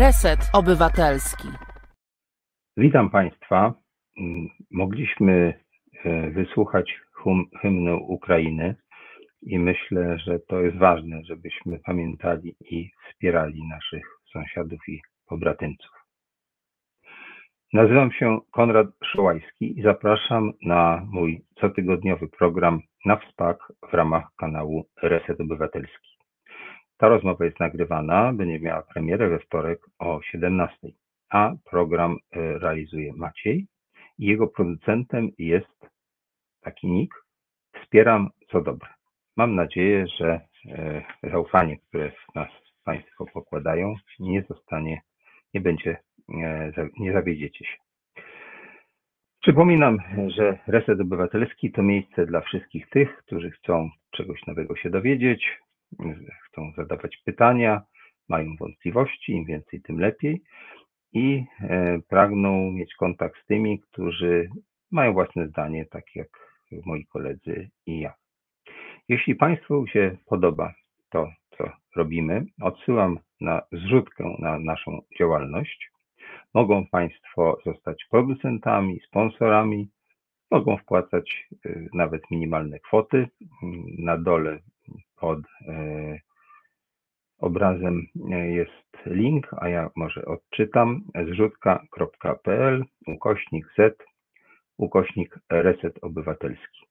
Reset Obywatelski. Witam Państwa. Mogliśmy e, wysłuchać hymnu Ukrainy i myślę, że to jest ważne, żebyśmy pamiętali i wspierali naszych sąsiadów i pobratymców. Nazywam się Konrad Szołajski i zapraszam na mój cotygodniowy program na WSPAK w ramach kanału Reset Obywatelski. Ta rozmowa jest nagrywana, będzie miała premierę we wtorek o 17, a program e, realizuje Maciej i jego producentem jest taki nick Wspieram co dobre. Mam nadzieję, że e, zaufanie, które w nas Państwo pokładają, nie zostanie, nie będzie, e, nie zawiedziecie się. Przypominam, że Reset Obywatelski to miejsce dla wszystkich tych, którzy chcą czegoś nowego się dowiedzieć, chcą zadawać pytania, mają wątpliwości, im więcej, tym lepiej i e, pragną mieć kontakt z tymi, którzy mają własne zdanie, tak jak moi koledzy i ja. Jeśli Państwu się podoba to, co robimy, odsyłam na zrzutkę na naszą działalność. Mogą Państwo zostać producentami, sponsorami, mogą wpłacać e, nawet minimalne kwoty. Na dole pod e, obrazem jest link, a ja może odczytam zrzutka.pl ukośnik z ukośnik reset obywatelski.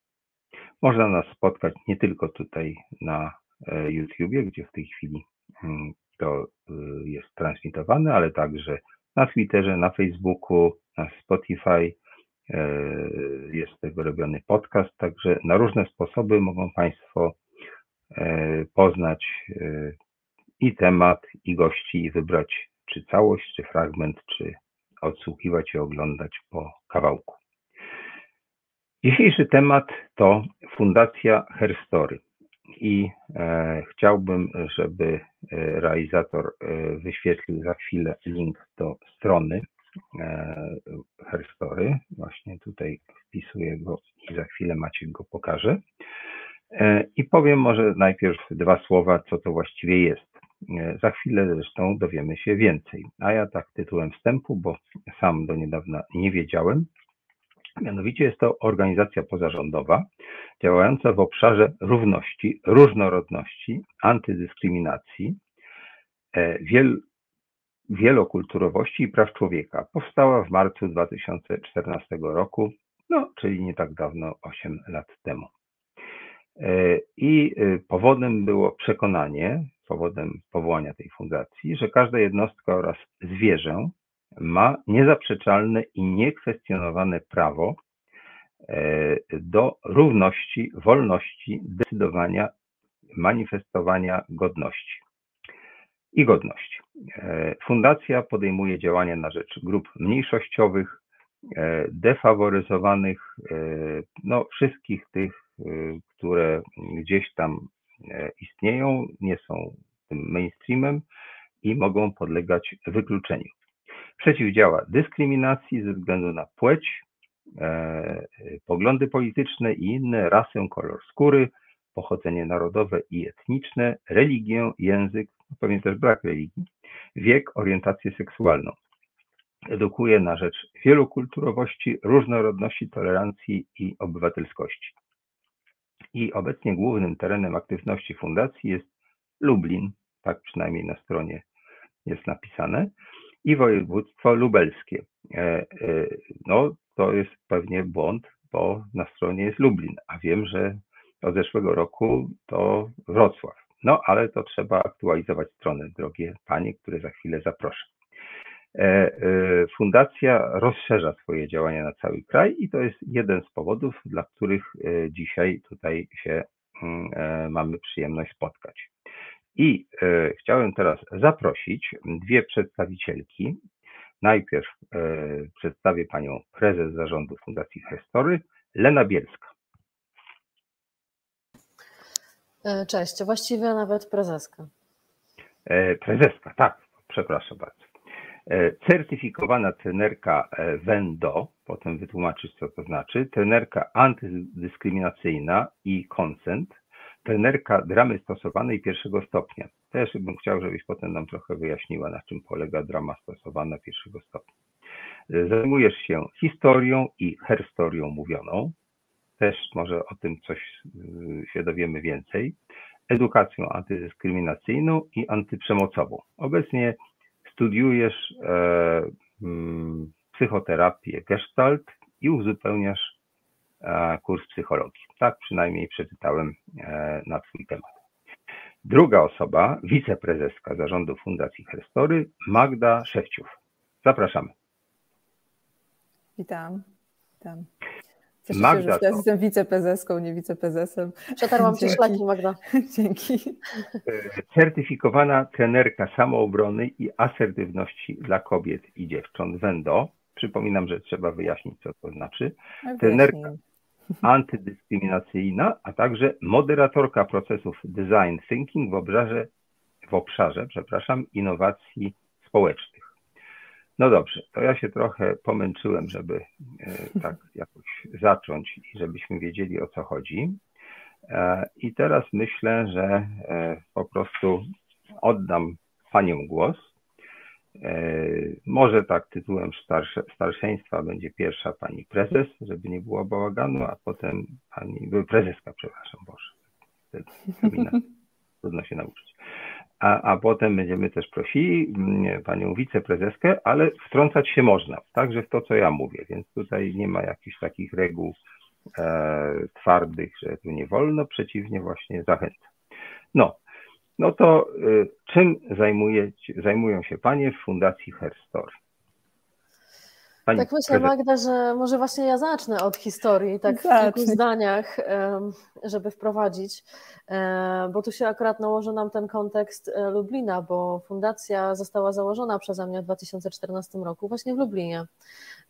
Można nas spotkać nie tylko tutaj na e, YouTubie, gdzie w tej chwili mm, to e, jest transmitowane, ale także na Twitterze, na Facebooku, na Spotify. Jest tego robiony podcast, także na różne sposoby mogą Państwo E, poznać e, i temat, i gości, i wybrać czy całość, czy fragment, czy odsłuchiwać i oglądać po kawałku. Dzisiejszy temat to Fundacja Herstory. I e, chciałbym, żeby e, realizator e, wyświetlił za chwilę link do strony e, Herstory. Właśnie tutaj wpisuję go i za chwilę macie go pokaże. E, I powiem może najpierw dwa słowa, co to właściwie jest. E, za chwilę zresztą dowiemy się więcej. A ja tak tytułem wstępu, bo sam do niedawna nie wiedziałem. Mianowicie jest to organizacja pozarządowa działająca w obszarze równości, różnorodności, antydyskryminacji, e, wiel, wielokulturowości i praw człowieka. Powstała w marcu 2014 roku, no, czyli nie tak dawno, 8 lat temu. E, I e, powodem było przekonanie, powodem powołania tej fundacji, że każda jednostka oraz zwierzę ma niezaprzeczalne i niekwestionowane prawo e, do równości, wolności, decydowania, manifestowania godności i godności. Fundacja podejmuje działania na rzecz grup mniejszościowych, defaworyzowanych, no, wszystkich tych które gdzieś tam e, istnieją, nie są tym mainstreamem i mogą podlegać wykluczeniu. Przeciwdziała dyskryminacji ze względu na płeć, e, poglądy polityczne i inne, rasę, kolor skóry, pochodzenie narodowe i etniczne, religię, język, no pewnie też brak religii, wiek, orientację seksualną. Edukuje na rzecz wielokulturowości, różnorodności, tolerancji i obywatelskości i obecnie głównym terenem aktywności fundacji jest Lublin, tak przynajmniej na stronie jest napisane, i województwo lubelskie. E, e, no, to jest pewnie błąd, bo na stronie jest Lublin, a wiem, że od zeszłego roku to Wrocław. No, ale to trzeba aktualizować stronę, drogie panie, które za chwilę zaproszę. E, e, fundacja rozszerza swoje działania na cały kraj i to jest jeden z powodów, dla których e, dzisiaj tutaj się mm, mamy przyjemność spotkać. I chciałem teraz zaprosić dwie przedstawicielki. Najpierw przedstawię panią prezes zarządu Fundacji Hestory, Lena Bielska. Cześć, właściwie nawet prezeska. Prezeska, tak, przepraszam bardzo. E, certyfikowana trenerka e, WENDO, potem wytłumaczyć co to znaczy, trenerka antydyskryminacyjna i consent, trenerka dramy stosowanej pierwszego stopnia. Też bym chciał, żebyś potem nam trochę wyjaśniła, na czym polega drama stosowana pierwszego stopnia. Zajmujesz się historią i herstorią mówioną. Też może o tym coś się dowiemy więcej. Edukacją antydyskryminacyjną i antyprzemocową. Obecnie studiujesz e, mm, psychoterapię Gestalt i uzupełniasz e, kurs psychologii. Tak przynajmniej przeczytałem e, na Twój temat. Druga osoba, wiceprezeska zarządu Fundacji Herstory, Magda Szewciów. Zapraszamy. Witam. Witam. Cieszę Magda, się, że teraz jestem wiceprezeską, nie wiceprezesem. Przetarłam Ci szlaki, Magda. Dzięki. Certyfikowana trenerka samoobrony i asertywności dla kobiet i dziewcząt Wendo. Przypominam, że trzeba wyjaśnić, co to znaczy. No, trenerka antydyskryminacyjna, a także moderatorka procesów design thinking w obszarze, w obszarze przepraszam, innowacji społecznych. No dobrze, to ja się trochę pomęczyłem, żeby e, tak jakoś zacząć i żebyśmy wiedzieli o co chodzi. E, I teraz myślę, że e, po prostu oddam Panią głos. Może tak tytułem starsze, starszeństwa będzie pierwsza Pani prezes, żeby nie było bałaganu, a potem Pani, prezeska, przepraszam, Boże. Trudno się nauczyć a, a potem będziemy też prosili mm, panią wiceprezeskę, ale wtrącać się można, także w to, co ja mówię, więc tutaj nie ma jakichś takich reguł e, twardych, że tu nie wolno, przeciwnie właśnie zachęcam. No, no to y, czym zajmuje, zajmują się panie w Fundacji Herstory? Pani tak myślę, Magda, że może właśnie ja zacznę od historii, tak w kilku zdaniach, żeby wprowadzić, bo tu się akurat nałoży nam ten kontekst e, Lublina, bo fundacja została założona przeze mnie w 2014 roku właśnie w Lublinie.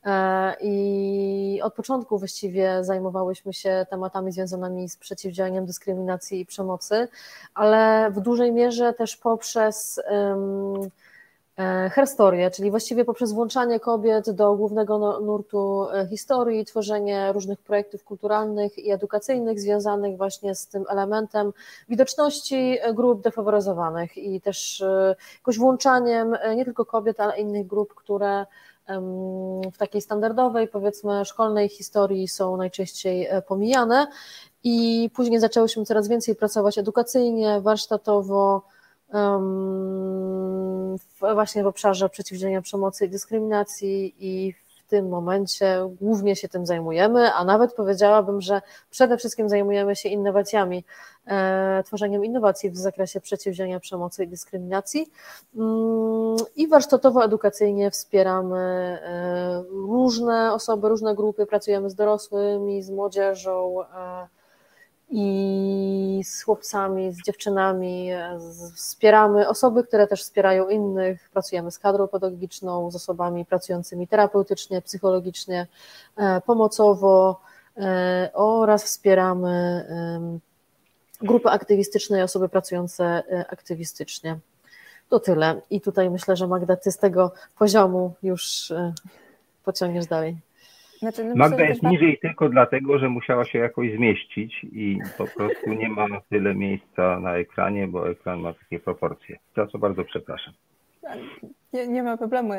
E, I od początku właściwie zajmowałyśmy się tematami związanymi z przeciwdziałaniem dyskryminacji i przemocy, ale w dużej mierze też poprzez E, herstorię, czyli właściwie poprzez włączanie kobiet do głównego no, nurtu e, historii, tworzenie różnych projektów kulturalnych i edukacyjnych związanych właśnie z tym elementem widoczności grup defaworyzowanych i też e, jakoś włączaniem nie tylko kobiet, ale innych grup, które w takiej standardowej, powiedzmy, szkolnej historii są najczęściej pomijane. I później zaczęłyśmy coraz więcej pracować edukacyjnie, warsztatowo, właśnie w obszarze przeciwdziałania przemocy i dyskryminacji i w tym momencie głównie się tym zajmujemy, a nawet powiedziałabym, że przede wszystkim zajmujemy się innowacjami, e, tworzeniem innowacji w zakresie przeciwdziałania przemocy i dyskryminacji. Mm, i warsztatowo-edukacyjnie wspieramy e, różne osoby, różne grupy, pracujemy z dorosłymi, z młodzieżą, e, i z chłopcami, z dziewczynami wspieramy osoby, które też wspierają innych. Pracujemy z kadrą pedagogiczną, z osobami pracującymi terapeutycznie, psychologicznie, e, pomocowo e, oraz wspieramy grupy aktywistyczne i osoby pracujące e, aktywistycznie. To tyle. I tutaj myślę, że Magda, ty z tego poziomu już pociągniesz dalej. Znaczy, no Magda jest tak... niżej tylko dlatego, że musiała się jakoś zmieścić i po prostu nie ma tyle miejsca na ekranie, bo ekran ma takie proporcje. Za co bardzo przepraszam. Nie, nie ma problemu.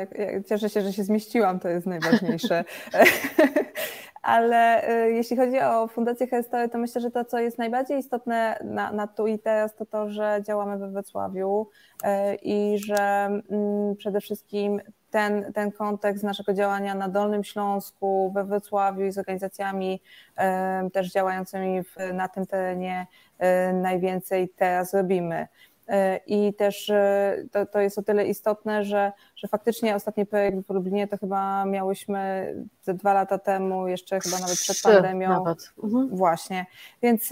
Cieszę się, że się zmieściłam, to jest najważniejsze. Ale y, jeśli chodzi o Fundację Hestory, to myślę, że to, co jest najbardziej istotne na, na tu i teraz, to to, że działamy we Wrocławiu y, i że mm, przede wszystkim ten, ten kontekst naszego działania na Dolnym Śląsku, we Wrocławiu i z organizacjami też działającymi w, na tym terenie najwięcej teraz robimy. E, I też e, to, to jest o tyle istotne, że, że faktycznie ostatni projekt w Lublinie to chyba miałyśmy ze dwa lata temu, jeszcze chyba nawet przed pandemią. Nawet. Mhm. Właśnie. Więc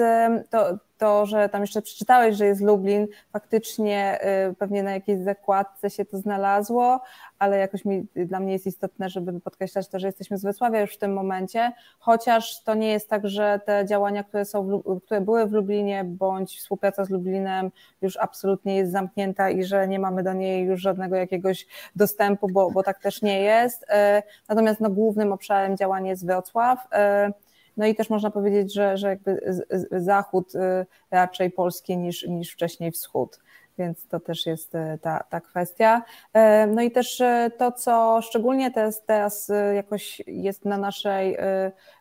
to, to, że tam jeszcze przeczytałeś, że jest Lublin, faktycznie y, pewnie na jakiejś zakładce się to znalazło, ale jakoś mi, dla mnie jest istotne, żeby podkreślać to, że jesteśmy z Wrocławia już w tym momencie, chociaż to nie jest tak, że te działania, które, są w, które były w Lublinie, bądź współpraca z Lublinem już absolutnie jest zamknięta i że nie mamy do niej już żadnego jakiegoś dostępu, bo, bo tak też nie jest. Y, natomiast no, głównym obszarem działania jest Wrocław. Y, No i też można powiedzieć, że, że jakby zachód raczej polski niż, niż wcześniej wschód więc to też jest ta, ta kwestia. No i też to, co szczególnie teraz, teraz jakoś jest na naszej,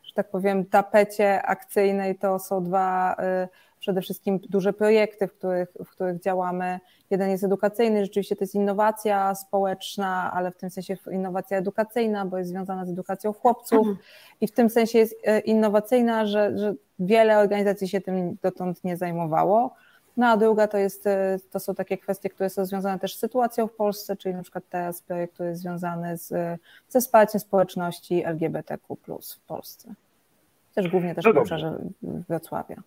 że tak powiem, tapecie akcyjnej, to są dwa przede wszystkim duże projekty, w których, w których działamy. Jeden jest edukacyjny, rzeczywiście to jest innowacja społeczna, ale w tym sensie innowacja edukacyjna, bo jest związana z edukacją chłopców mhm. i w tym sensie jest e, innowacyjna, że, że wiele organizacji się tym dotąd nie zajmowało. No a druga to, jest, e, to są takie kwestie, które są związane też z sytuacją w Polsce, czyli na przykład teraz projekt, który jest związany z, ze wsparciem społeczności LGBTQ w Polsce. Też głównie też no w obszarze Wrocławia.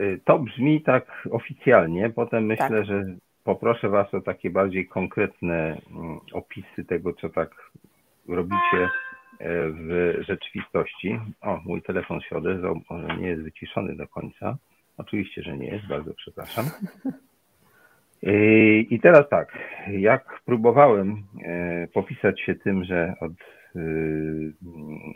Y, to brzmi tak oficjalnie, potem myślę, tak. że poproszę Was o takie bardziej konkretne mm, opisy tego, co tak robicie e, w rzeczywistości. O, mój telefon się odezwał, może nie jest wyciszony do końca. Oczywiście, że nie jest, bardzo przepraszam. Y, I teraz tak, jak próbowałem popisać się tym, że od y,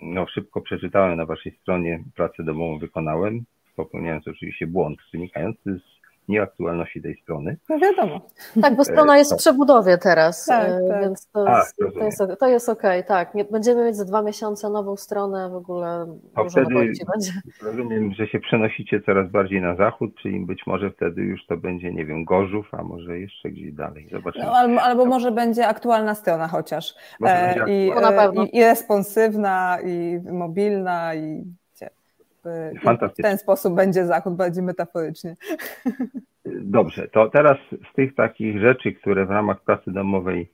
no, szybko przeczytałem na waszej stronie pracę domową wykonałem, popełniając oczywiście błąd wynikający z nieaktualności tej strony. No wiadomo. Tak, bo strona jest w przebudowie teraz, tak, e, tak. więc to, A, jest, to, jest, to jest okej, okay, tak. Będziemy mieć za dwa miesiące nową stronę, w ogóle to dużo wtedy będzie. Rozumiem, że się przenosicie coraz bardziej na zachód, czyli być może wtedy już to będzie, nie wiem, Gorzów, a może jeszcze gdzieś dalej. Zobaczymy. No, albo, albo może będzie aktualna strona chociaż. E, i, e, i, I responsywna, i mobilna, i w ten sposób będzie Zachód, bardziej metaforycznie. Dobrze, to teraz z tych takich rzeczy, które w ramach pracy domowej,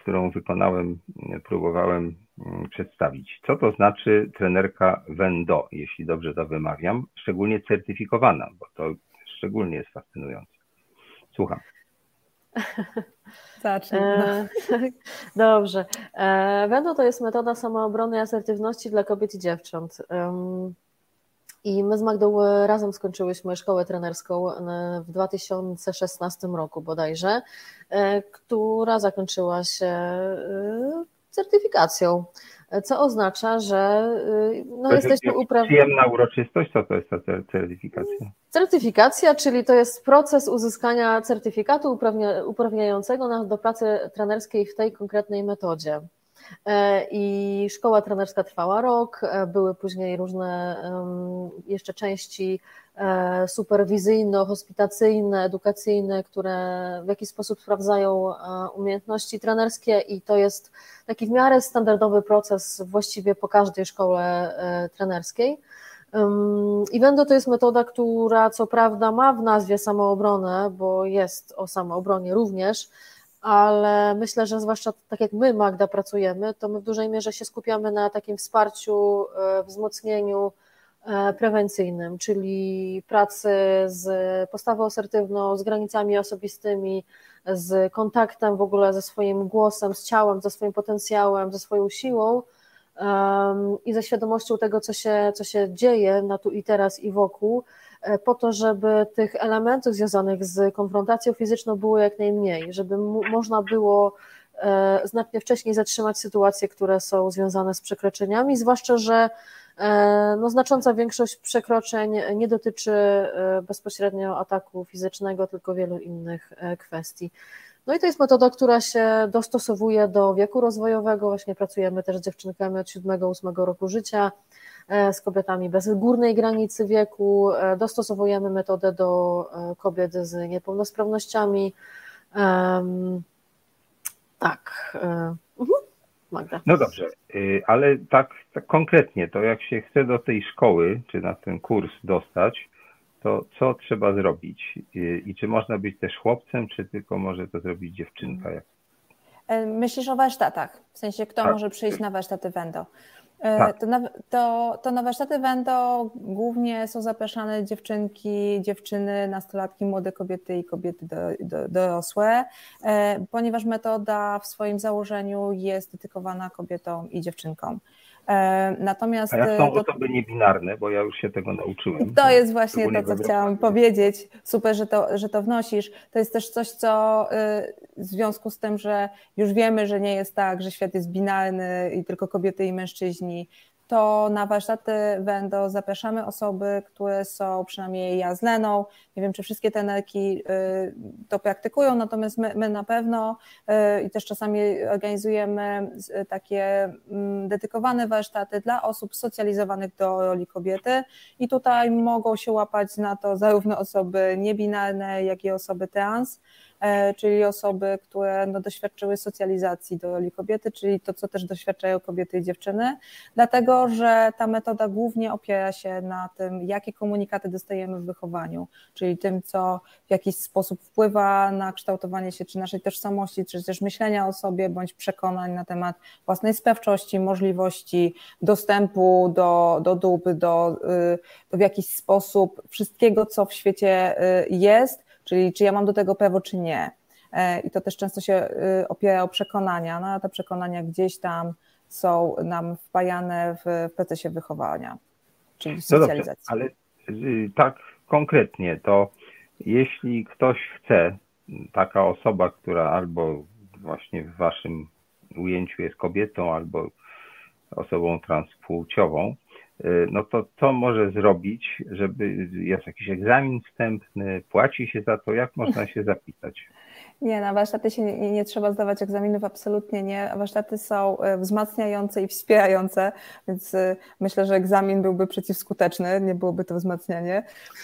którą wykonałem, próbowałem mm, przedstawić. Co to znaczy trenerka Wendo, jeśli dobrze to wymawiam, szczególnie certyfikowana, bo to szczególnie jest fascynujące. Słucham. Zacznij. E, dobrze. E, Wendo to jest metoda samoobrony i asertywności dla kobiet i dziewcząt. I my z Magdą e, razem skończyłyśmy szkołę trenerską e, w 2016 roku bodajże, e, która zakończyła się certyfikacją, co oznacza, że no, to jesteśmy uprawnieni. Przyjemna uroczystość, co to jest ta certyfikacja? Certyfikacja, czyli to jest proces uzyskania certyfikatu uprawniającego nas do pracy trenerskiej w tej konkretnej metodzie. E, i szkoła trenerska trwała rok, e, były później różne jeszcze części superwizyjno-hospitacyjne, edukacyjne, które w jakiś sposób sprawdzają umiejętności trenerskie i to jest taki w miarę standardowy proces właściwie po każdej szkole trenerskiej. I Wendo to jest metoda, która co prawda ma w nazwie samoobronę, bo jest o samoobronie również, ale myślę, że zwłaszcza tak jak my, Magda, pracujemy, to my w dużej mierze się skupiamy na takim wsparciu, e, wzmocnieniu e, prewencyjnym, czyli pracy z postawą asertywną, z granicami osobistymi, z kontaktem w ogóle ze swoim głosem, z ciałem, ze swoim potencjałem, ze swoją siłą i ze świadomością tego, co się, co się dzieje na tu i teraz i wokół, E, po to, żeby tych elementów związanych z konfrontacją fizyczną było jak najmniej, żeby można było e, znacznie wcześniej zatrzymać sytuacje, które są związane z przekroczeniami, zwłaszcza, że e, no, znacząca większość przekroczeń nie dotyczy bezpośrednio ataku fizycznego, tylko wielu innych kwestii. No i to jest metoda, która się dostosowuje do wieku rozwojowego. Właśnie pracujemy też z dziewczynkami od 7-8 roku życia. E, z kobietami bez górnej granicy wieku, e, dostosowujemy metodę do e, kobiet z niepełnosprawnościami. Tak. Magda. No dobrze, y, ale tak, tak konkretnie, to jak się chce do tej szkoły, czy na ten kurs dostać, to co trzeba zrobić? Y, I czy można być też chłopcem, czy tylko może to zrobić dziewczynka? Myślisz o warsztatach? W sensie, kto tak. może przyjść na warsztaty Wendo? E, tak. To, na, to, to na warsztaty Wendo głównie są zapraszane dziewczynki, dziewczyny, nastolatki, młode kobiety i kobiety do, do, dorosłe, e, ponieważ metoda w swoim założeniu jest dedykowana kobietom i dziewczynkom. E, natomiast. A jak są osoby niebinarne, bo ja już się tego nauczyłem. To jest właśnie to, co chciałam powiedzieć. Super, że to, że to wnosisz. To jest też coś, co y, w związku z tym, że już wiemy, że nie jest tak, że świat jest binarny i tylko kobiety i mężczyźni, to na warsztaty Wendo zapraszamy osoby, które są, przynajmniej ja z Leną, nie wiem czy wszystkie tenerki to praktykują, natomiast my, my na pewno i też czasami organizujemy takie mm, dedykowane warsztaty dla osób socjalizowanych do roli kobiety i tutaj mogą się łapać na to zarówno osoby niebinarne, jak i osoby trans. E, czyli osoby, które no, doświadczyły socjalizacji do roli kobiety, czyli to, co też doświadczają kobiety i dziewczyny, dlatego że ta metoda głównie opiera się na tym, jakie komunikaty dostajemy w wychowaniu, czyli tym, co w jakiś sposób wpływa na kształtowanie się czy naszej tożsamości, czy też myślenia o sobie, bądź przekonań na temat własnej sprawczości, możliwości dostępu do, do dóbr, do, y, do w jakiś sposób wszystkiego, co w świecie y, jest, czyli czy ja mam do tego prawo, czy nie. E, I to też często się y, opiera o przekonania, no a te przekonania gdzieś tam są nam wpajane w procesie wychowania, czyli socjalizacji. No dobrze, ale y, tak konkretnie, to jeśli ktoś chce, taka osoba, która albo właśnie w waszym ujęciu jest kobietą, albo osobą transpłciową, no to co może zrobić, żeby jest jakiś egzamin wstępny, płaci się za to, jak można się zapisać? Nie, na warsztaty się nie, nie, trzeba zdawać egzaminów, absolutnie nie. Warsztaty są y, wzmacniające i wspierające, więc y, myślę, że egzamin byłby przeciwskuteczny, nie byłoby to wzmacnianie.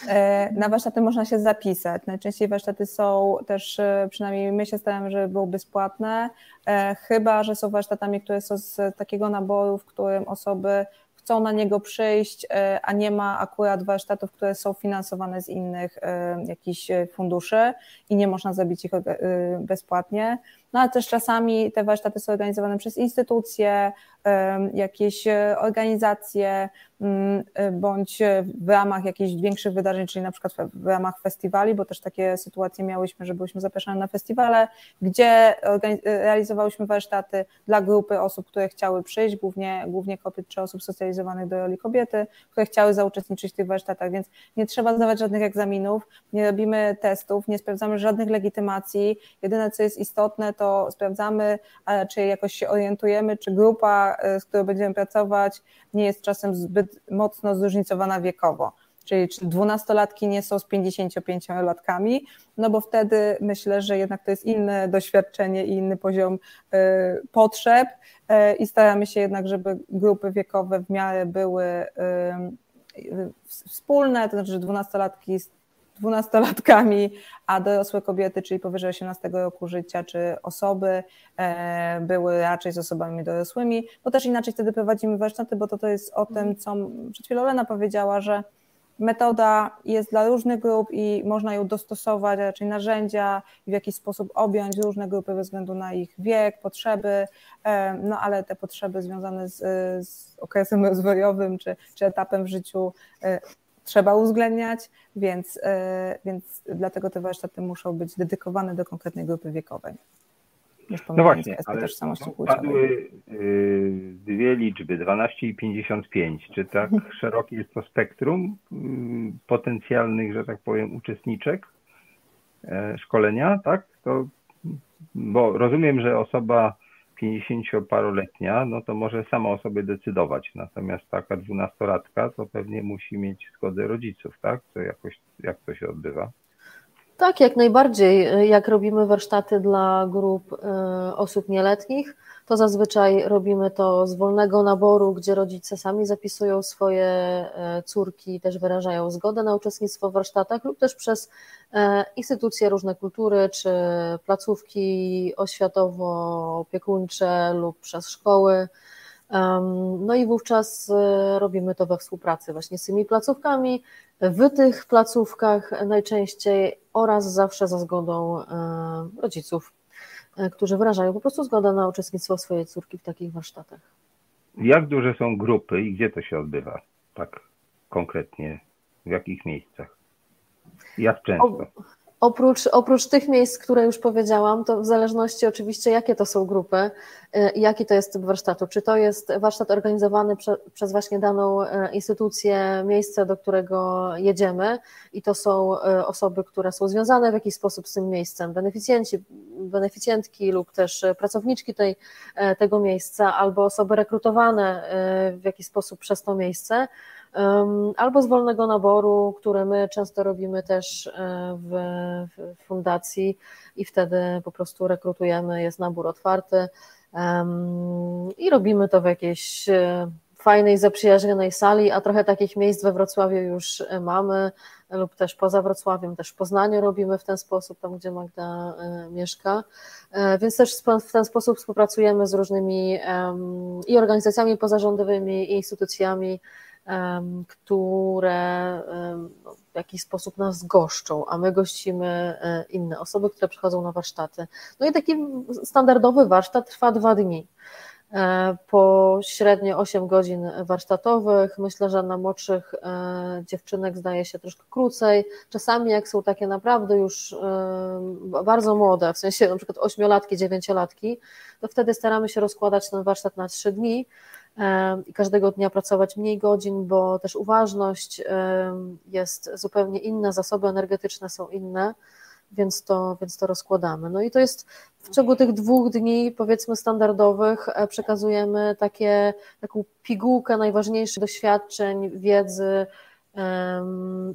E, na warsztaty można się zapisać. Najczęściej warsztaty są też, przynajmniej my się staramy, żeby były bezpłatne, e, chyba, że są warsztatami, które są z takiego naboru, w którym osoby chcą na niego przyjść, e, a nie ma akurat warsztatów, które są finansowane z innych e, jakichś e, funduszy i nie można zrobić ich bezpłatnie. No ale też czasami te warsztaty są organizowane przez instytucje, jakieś organizacje, mm, bądź w ramach jakichś większych wydarzeń, czyli na przykład w ramach festiwali, bo też takie sytuacje miałyśmy, że byliśmy zapraszane na festiwale, gdzie realizowałyśmy warsztaty dla grupy osób, które chciały przyjść, głównie, głównie kobiet czy osób socjalizowanych do roli kobiety, które chciały zauczestniczyć w tych warsztatach, więc nie trzeba zdawać żadnych egzaminów, nie robimy testów, nie sprawdzamy żadnych legitymacji. Jedyne, co jest istotne, to sprawdzamy, czy jakoś się orientujemy, czy grupa, e, z którą będziemy pracować, nie jest czasem zbyt mocno zróżnicowana wiekowo. Czyli czy dwunastolatki nie są z 55-latkami, no bo wtedy myślę, że jednak to jest inne doświadczenie i inny poziom e, potrzeb e, i staramy się jednak, żeby grupy wiekowe w miarę były wspólne, to znaczy, że dwunastolatki dwunastolatkami, a dorosłe kobiety, czyli powyżej 18 roku życia, czy osoby e, były raczej z osobami dorosłymi, bo też inaczej wtedy prowadzimy warsztaty, bo to, to jest o tym, co przed chwilą Lena powiedziała, że metoda jest dla różnych grup i można ją dostosować, raczej narzędzia i w jakiś sposób objąć różne grupy ze względu na ich wiek, potrzeby, e, no ale te potrzeby związane z, z okresem rozwojowym czy, czy etapem w życiu e, trzeba uwzględniać, więc, e, więc dlatego te warsztaty muszą być dedykowane do konkretnej grupy wiekowej. No właśnie, ale padły y, dwie liczby, 12 i 55. Czy tak szerokie jest to spektrum y, potencjalnych, że tak powiem, uczestniczek e, szkolenia, tak? To, bo rozumiem, że osoba 50-paroletnia, no to może sama o sobie decydować. Natomiast taka dwunastolatka to pewnie musi mieć zgodę rodziców, tak? To jakoś, jak to się odbywa? Tak, jak najbardziej. Jak robimy warsztaty dla grup e, osób nieletnich, to zazwyczaj robimy to z wolnego naboru, gdzie rodzice sami zapisują swoje e, córki, też wyrażają zgodę na uczestnictwo w warsztatach lub też przez e, instytucje różne kultury, czy placówki oświatowo-opiekuńcze lub przez szkoły. No i wówczas e, robimy to we współpracy właśnie z tymi placówkami, w tych placówkach najczęściej oraz zawsze za zgodą rodziców. E, którzy wyrażają po prostu zgodę na uczestnictwo swojej córki w takich warsztatach. Jak duże są grupy i gdzie to się odbywa? Tak konkretnie, w jakich miejscach? Jak często? Oprócz, oprócz tych miejsc, które już powiedziałam, to w zależności oczywiście, jakie to są grupy i jaki to jest typ warsztatu. Czy to jest warsztat organizowany prze, przez właśnie daną y, instytucję, miejsce, do którego jedziemy i to są y, osoby, które są związane w jakiś sposób z tym miejscem, beneficjenci, beneficjentki lub też pracowniczki tej, tego miejsca, albo osoby rekrutowane w jakiś sposób przez to miejsce albo z wolnego naboru, które my często robimy też e, w, w fundacji i wtedy po prostu rekrutujemy, jest nabór otwarty i robimy to w jakiejś e, fajnej, zaprzyjaźnionej sali, a trochę takich miejsc we Wrocławiu już mamy lub też poza Wrocławiem, też w Poznaniu robimy w ten sposób, tam gdzie Magda e, mieszka, więc też w ten sposób współpracujemy z różnymi i organizacjami pozarządowymi, i instytucjami, które no, w jakiś sposób nas goszczą, a my gościmy e, inne osoby, które przychodzą na warsztaty. No i taki standardowy warsztat trwa dwa dni. E, po średnio 8 godzin warsztatowych. Myślę, że na młodszych e, dziewczynek zdaje się troszkę krócej. Czasami, jak są takie naprawdę już bardzo młode, w sensie na przykład ośmiolatki, dziewięciolatki, to wtedy staramy się rozkładać ten warsztat na trzy dni i każdego dnia pracować mniej godzin, bo też uważność jest zupełnie inna, zasoby energetyczne są inne, więc to, więc to rozkładamy. No i to jest w ciągu tych dwóch dni, powiedzmy standardowych, e, przekazujemy takie, taką pigułkę najważniejszych doświadczeń, wiedzy,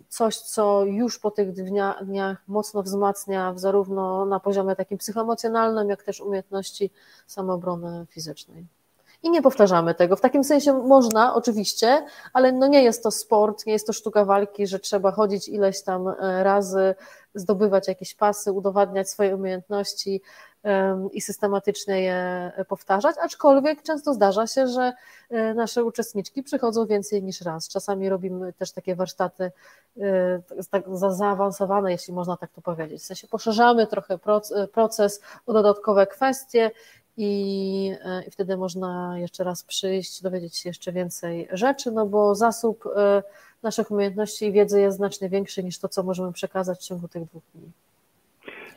coś, co już po tych dniach, dniach mocno wzmacnia zarówno na poziomie takim psychoemocjonalnym, jak też umiejętności samoobrony fizycznej i nie powtarzamy tego. W takim sensie można, oczywiście, ale no nie jest to sport, nie jest to sztuka walki, że trzeba chodzić ileś tam e, razy, zdobywać jakieś pasy, udowadniać swoje umiejętności i systematycznie je powtarzać, aczkolwiek często zdarza się, że e, nasze uczestniczki przychodzą więcej niż raz. Czasami robimy też takie warsztaty e, tak zaawansowane, jeśli można tak to powiedzieć. W sensie poszerzamy trochę proces o dodatkowe kwestie i, e, i wtedy można jeszcze raz przyjść, dowiedzieć się jeszcze więcej rzeczy, no bo zasób e, naszych umiejętności i wiedzy jest znacznie większy niż to, co możemy przekazać w ciągu tych dwóch dni.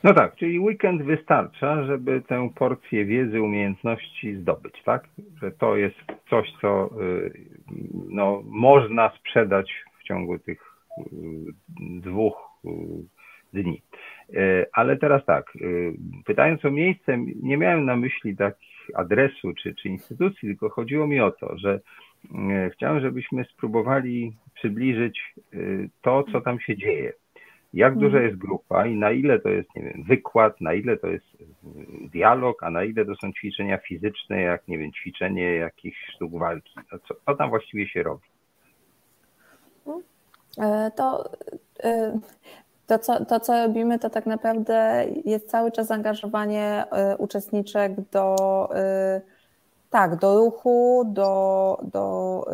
No tak, czyli weekend wystarcza, żeby tę porcję wiedzy, umiejętności zdobyć, tak? Że to jest coś, co e, no, można sprzedać w ciągu tych dwóch dni. E, ale teraz tak, e, pytając o miejsce, nie miałem na myśli takich adresu czy, czy instytucji, tylko chodziło mi o to, że e, chciałem, żebyśmy spróbowali przybliżyć to, co tam się dzieje. Jak mhm. duża jest grupa i na ile to jest, nie wiem, wykład, na ile to jest dialog, a na ile to są ćwiczenia fizyczne, jak, nie wiem, ćwiczenie jakichś sztuk walki. No co, co tam właściwie się robi? To to co, to, co robimy, to tak naprawdę jest cały czas zaangażowanie y, uczestniczek do, y, tak, do ruchu, do, do,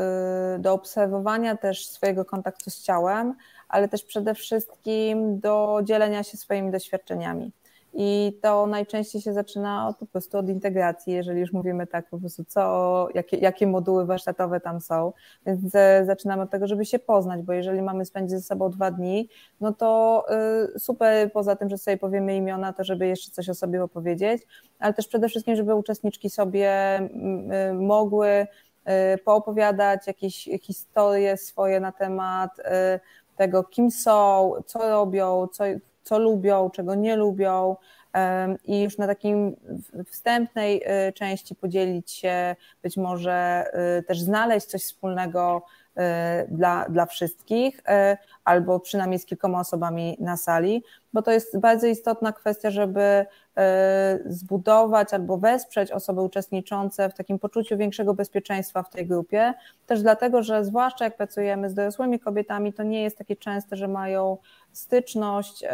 y, do obserwowania też swojego kontaktu z ciałem, ale też przede wszystkim do dzielenia się swoimi doświadczeniami. I to najczęściej się zaczyna po prostu od integracji, jeżeli już mówimy tak po prostu, co, jakie, jakie moduły warsztatowe tam są. Więc e, zaczynamy od tego, żeby się poznać, bo jeżeli mamy spędzić ze sobą dwa dni, no to y, super poza tym, że sobie powiemy imiona, to żeby jeszcze coś o sobie opowiedzieć, ale też przede wszystkim, żeby uczestniczki sobie y, mogły poopowiadać jakieś historie swoje na temat tego, kim są, co robią, co, co lubią, czego nie lubią i już na takim wstępnej y, części podzielić się, być może y, też znaleźć coś wspólnego y, dla, dla wszystkich, albo przynajmniej z kilkoma osobami na sali, bo to jest bardzo istotna kwestia, żeby zbudować albo wesprzeć osoby uczestniczące w takim poczuciu większego bezpieczeństwa w tej grupie. Też dlatego, że zwłaszcza jak pracujemy z dorosłymi kobietami, to nie jest takie częste, że mają styczność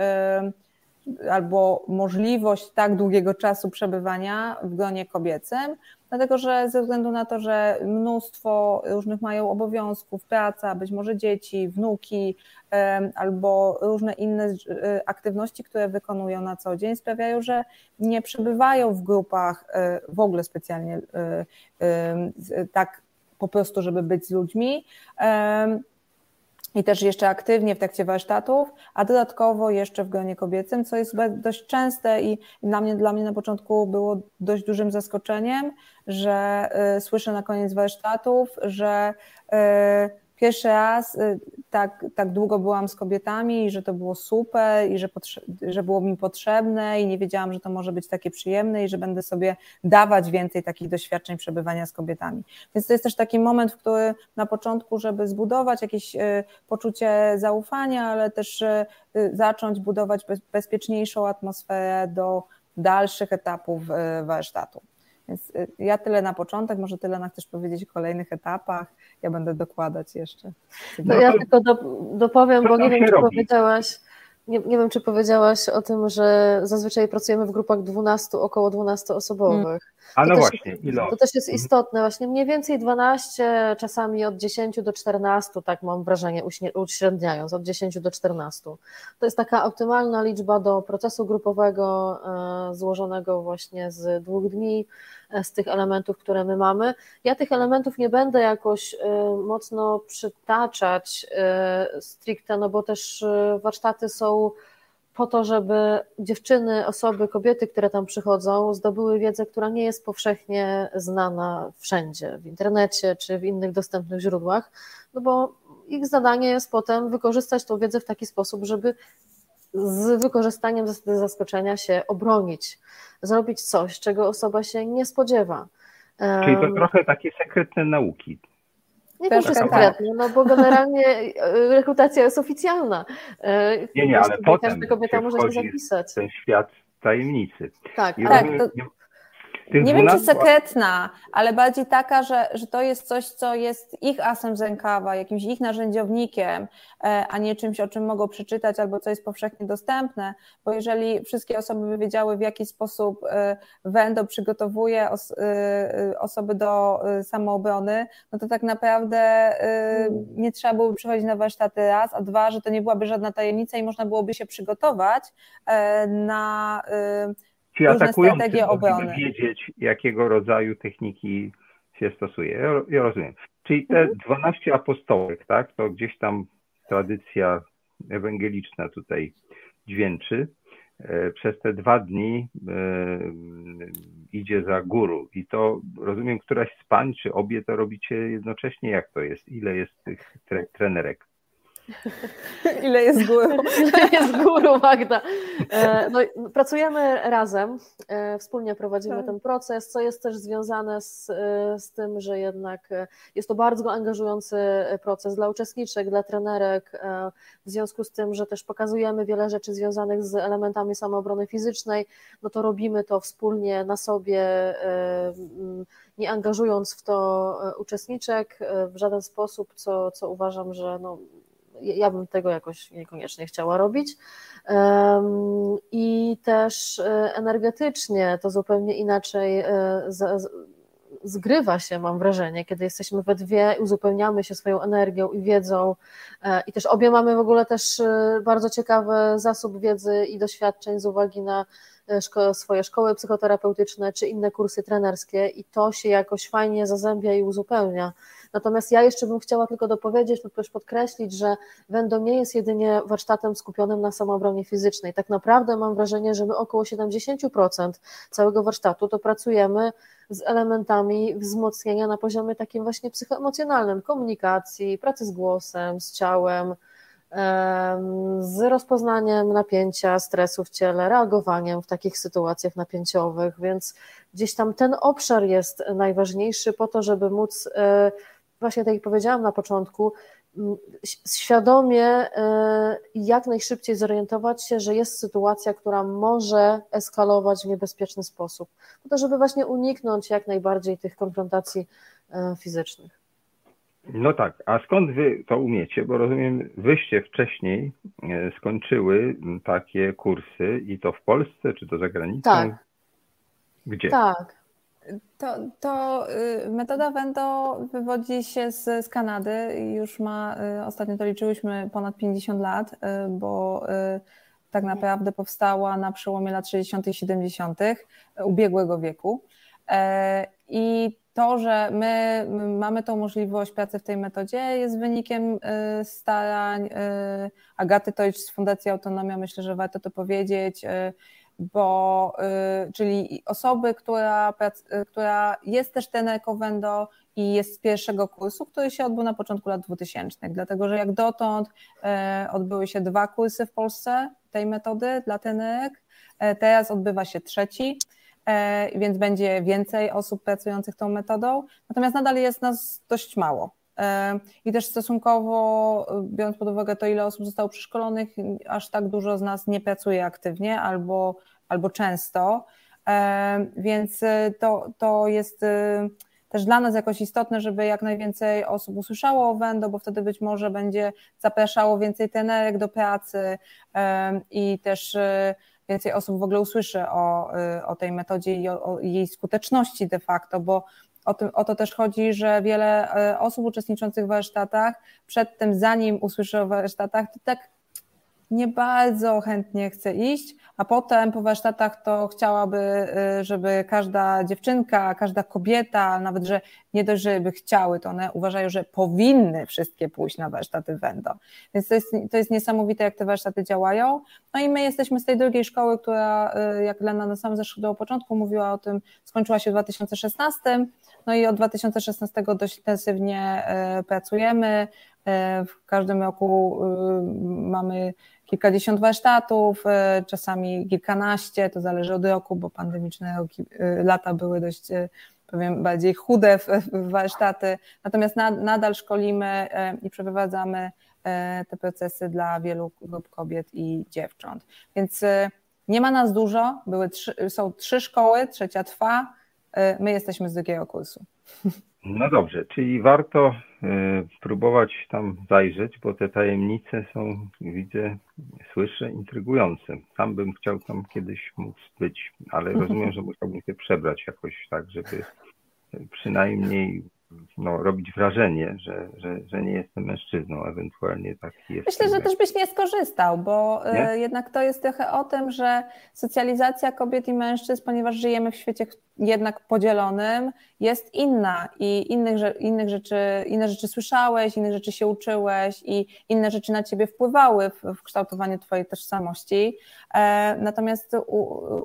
albo możliwość tak długiego czasu przebywania w gronie kobiecym, dlatego że ze względu na to, że mnóstwo różnych mają obowiązków, praca, być może dzieci, wnuki albo różne inne e, aktywności, które wykonują na co dzień, sprawiają, że nie przebywają w grupach e, w ogóle specjalnie e, tak po prostu, żeby być z ludźmi i też jeszcze aktywnie w trakcie warsztatów, a dodatkowo jeszcze w gronie kobiecym, co jest dość częste i dla mnie, dla mnie na początku było dość dużym zaskoczeniem, że y, słyszę na koniec warsztatów, że y, pierwszy raz y, tak, tak długo byłam z kobietami i że to było super i że, że było mi potrzebne i nie wiedziałam, że to może być takie przyjemne i że będę sobie dawać więcej takich doświadczeń przebywania z kobietami. Więc to jest też taki moment, w którym na początku, żeby zbudować jakieś y, poczucie zaufania, ale też y, zacząć budować bezpieczniejszą atmosferę do dalszych etapów warsztatu. Więc y, ja tyle na początek, może tyle na chcesz powiedzieć o kolejnych etapach. Ja będę dokładać jeszcze. No ja tylko do, dopowiem, bo nie wiem, czy robi? powiedziałaś, nie, nie wiem, czy powiedziałaś o tym, że zazwyczaj pracujemy w grupach 12, około 12 osobowych. A no właśnie, ile? To też jest mhm. istotne, właśnie mniej więcej 12, czasami od 10 do 14, tak mam wrażenie, uśredniając, od 10 do 14. To jest taka optymalna liczba do procesu grupowego, e, złożonego właśnie z dwóch dni, e, z tych elementów, które my mamy. Ja tych elementów nie będę jakoś e, mocno przytaczać stricte, no bo też warsztaty są po to, żeby dziewczyny, osoby, kobiety, które tam przychodzą, zdobyły wiedzę, która nie jest powszechnie znana wszędzie, w internecie czy w innych dostępnych źródłach, no bo ich zadanie jest potem wykorzystać tą wiedzę w taki sposób, żeby z wykorzystaniem zasady zaskoczenia się obronić, zrobić coś, czego osoba się nie spodziewa. Czyli to trochę takie sekretne nauki. Nie wiem, czy sekretnie, no bo generalnie e, rekrutacja jest oficjalna. E, nie, nie, ale potem każda kobieta może się zapisać. ten świat tajemnicy. Tak, I tak. Rozumiem, to nie wiem, czy sekretna, ale bardziej taka, że, że to jest coś, co jest ich asem z rękawa, jakimś ich narzędziownikiem, e, a nie czymś, o czym mogą przeczytać albo co jest powszechnie dostępne, bo jeżeli wszystkie osoby by wiedziały, w jaki sposób Wendo przygotowuje os osoby do samoobrony, no to tak naprawdę mm. nie trzeba byłoby przychodzić na warsztaty raz, a dwa, że to nie byłaby żadna tajemnica i można byłoby się przygotować e, na Ci atakujący mogliby wiedzieć, jakiego rodzaju techniki się stosuje. Ja, ja rozumiem. Czyli te 12 mhm. apostołek, tak, to gdzieś tam tradycja ewangeliczna tutaj dźwięczy. E, przez te dwa dni e, idzie za guru i to rozumiem, któraś z pań, czy obie to robicie jednocześnie? Jak to jest? Ile jest tych tre trenerek? Ile jest guru? Ile jest guru, Magda? E, no, pracujemy razem, e, wspólnie prowadzimy tak. ten proces, co jest też związane z, e, z tym, że jednak jest to bardzo angażujący proces dla uczestniczek, dla trenerek, w związku z tym, że też pokazujemy wiele rzeczy związanych z elementami samoobrony fizycznej, no to robimy to wspólnie na sobie, nie angażując w to uczestniczek w żaden sposób, co, co uważam, że no, ja bym tego jakoś niekoniecznie chciała robić. I też e, energetycznie to zupełnie inaczej e, zgrywa się, mam wrażenie, kiedy jesteśmy we dwie, uzupełniamy się swoją energią i wiedzą e, i też obie mamy w ogóle też bardzo ciekawy zasób wiedzy i doświadczeń z uwagi na szko swoje szkoły psychoterapeutyczne czy inne kursy trenerskie i to się jakoś fajnie zazębia i uzupełnia. Natomiast ja jeszcze bym chciała tylko dopowiedzieć lub też podkreślić, że Wendo nie jest jedynie warsztatem skupionym na samoobronie fizycznej. Tak naprawdę mam wrażenie, że my około 70% całego warsztatu to pracujemy z elementami wzmocnienia na poziomie takim właśnie psychoemocjonalnym, komunikacji, pracy z głosem, z ciałem, z rozpoznaniem napięcia, stresu w ciele, reagowaniem w takich sytuacjach napięciowych, więc gdzieś tam ten obszar jest najważniejszy po to, żeby móc e, właśnie tak jak powiedziałam na początku, świadomie e, jak najszybciej zorientować się, że jest sytuacja, która może eskalować w niebezpieczny sposób, po to, żeby właśnie uniknąć jak najbardziej tych konfrontacji e, fizycznych. No tak, a skąd wy to umiecie? Bo rozumiem, wyście wcześniej e, skończyły takie kursy i to w Polsce, czy to za granicą? Tak. Gdzie? Tak. To, to y, metoda Vento wywodzi się z, z Kanady i już ma, y, ostatnio to liczyłyśmy, ponad 50 lat, y, bo tak naprawdę powstała na przełomie lat 60. i 70. ubiegłego wieku. E, I to, że my mamy tą możliwość pracy w tej metodzie, jest wynikiem starań Agaty Tojcz z Fundacji Autonomia. Myślę, że warto to powiedzieć bo czyli osoby, która, która jest też ten ekowendo i jest z pierwszego kursu, który się odbył na początku lat 2000, dlatego że jak dotąd odbyły się dwa kursy w Polsce tej metody dla tenerek, teraz odbywa się trzeci. E, więc będzie więcej osób pracujących tą metodą. Natomiast nadal jest nas dość mało. E, I też stosunkowo, biorąc pod uwagę to, ile osób zostało przeszkolonych, aż tak dużo z nas nie pracuje aktywnie albo, albo często. E, więc to, to jest też dla nas jakoś istotne, żeby jak najwięcej osób usłyszało o Wendo, bo wtedy być może będzie zapraszało więcej trenerek do pracy i też więcej osób w ogóle usłyszy o, y, o tej metodzie i o, o jej skuteczności de facto, bo o, tym, o to też chodzi, że wiele y, osób uczestniczących w warsztatach przedtem, zanim usłyszy o warsztatach, to tak nie bardzo chętnie chce iść, a potem po warsztatach to chciałaby, y, żeby każda dziewczynka, każda kobieta, nawet że nie dość, żeby chciały, to one uważają, że powinny wszystkie pójść na warsztaty Wendo. Więc to jest, to jest niesamowite, jak te warsztaty działają. No i my jesteśmy z tej drugiej szkoły, która, y, jak Lena na samym do początku mówiła o tym, skończyła się w 2016, no i od 2016 dość intensywnie y, pracujemy. W każdym roku mamy kilkadziesiąt warsztatów, e, czasami kilkanaście, to zależy od roku, bo pandemiczne e, lata były dość e, powiem bardziej chude w, warsztaty, natomiast nad, nadal szkolimy i przeprowadzamy te procesy dla wielu grup kobiet i dziewcząt. Więc nie ma nas dużo, były trzy, są trzy szkoły, trzecia trwa, my jesteśmy z drugiego kursu. No dobrze, czyli warto próbować tam zajrzeć, bo te tajemnice są, widzę, słyszę, intrygujące. Sam bym chciał tam kiedyś móc być, ale rozumiem, że musiałbym się przebrać jakoś tak, żeby przynajmniej no, robić wrażenie, że, że, że nie jestem mężczyzną, ewentualnie taki jest. Myślę, że też byś nie skorzystał, bo y, nie? jednak to jest trochę o tym, że socjalizacja kobiet i mężczyzn, ponieważ żyjemy w świecie jednak podzielonym, jest inna i innych, innych rzeczy, inne rzeczy słyszałeś, innych rzeczy się uczyłeś i inne rzeczy na ciebie wpływały w, w kształtowaniu twojej tożsamości. E, natomiast u,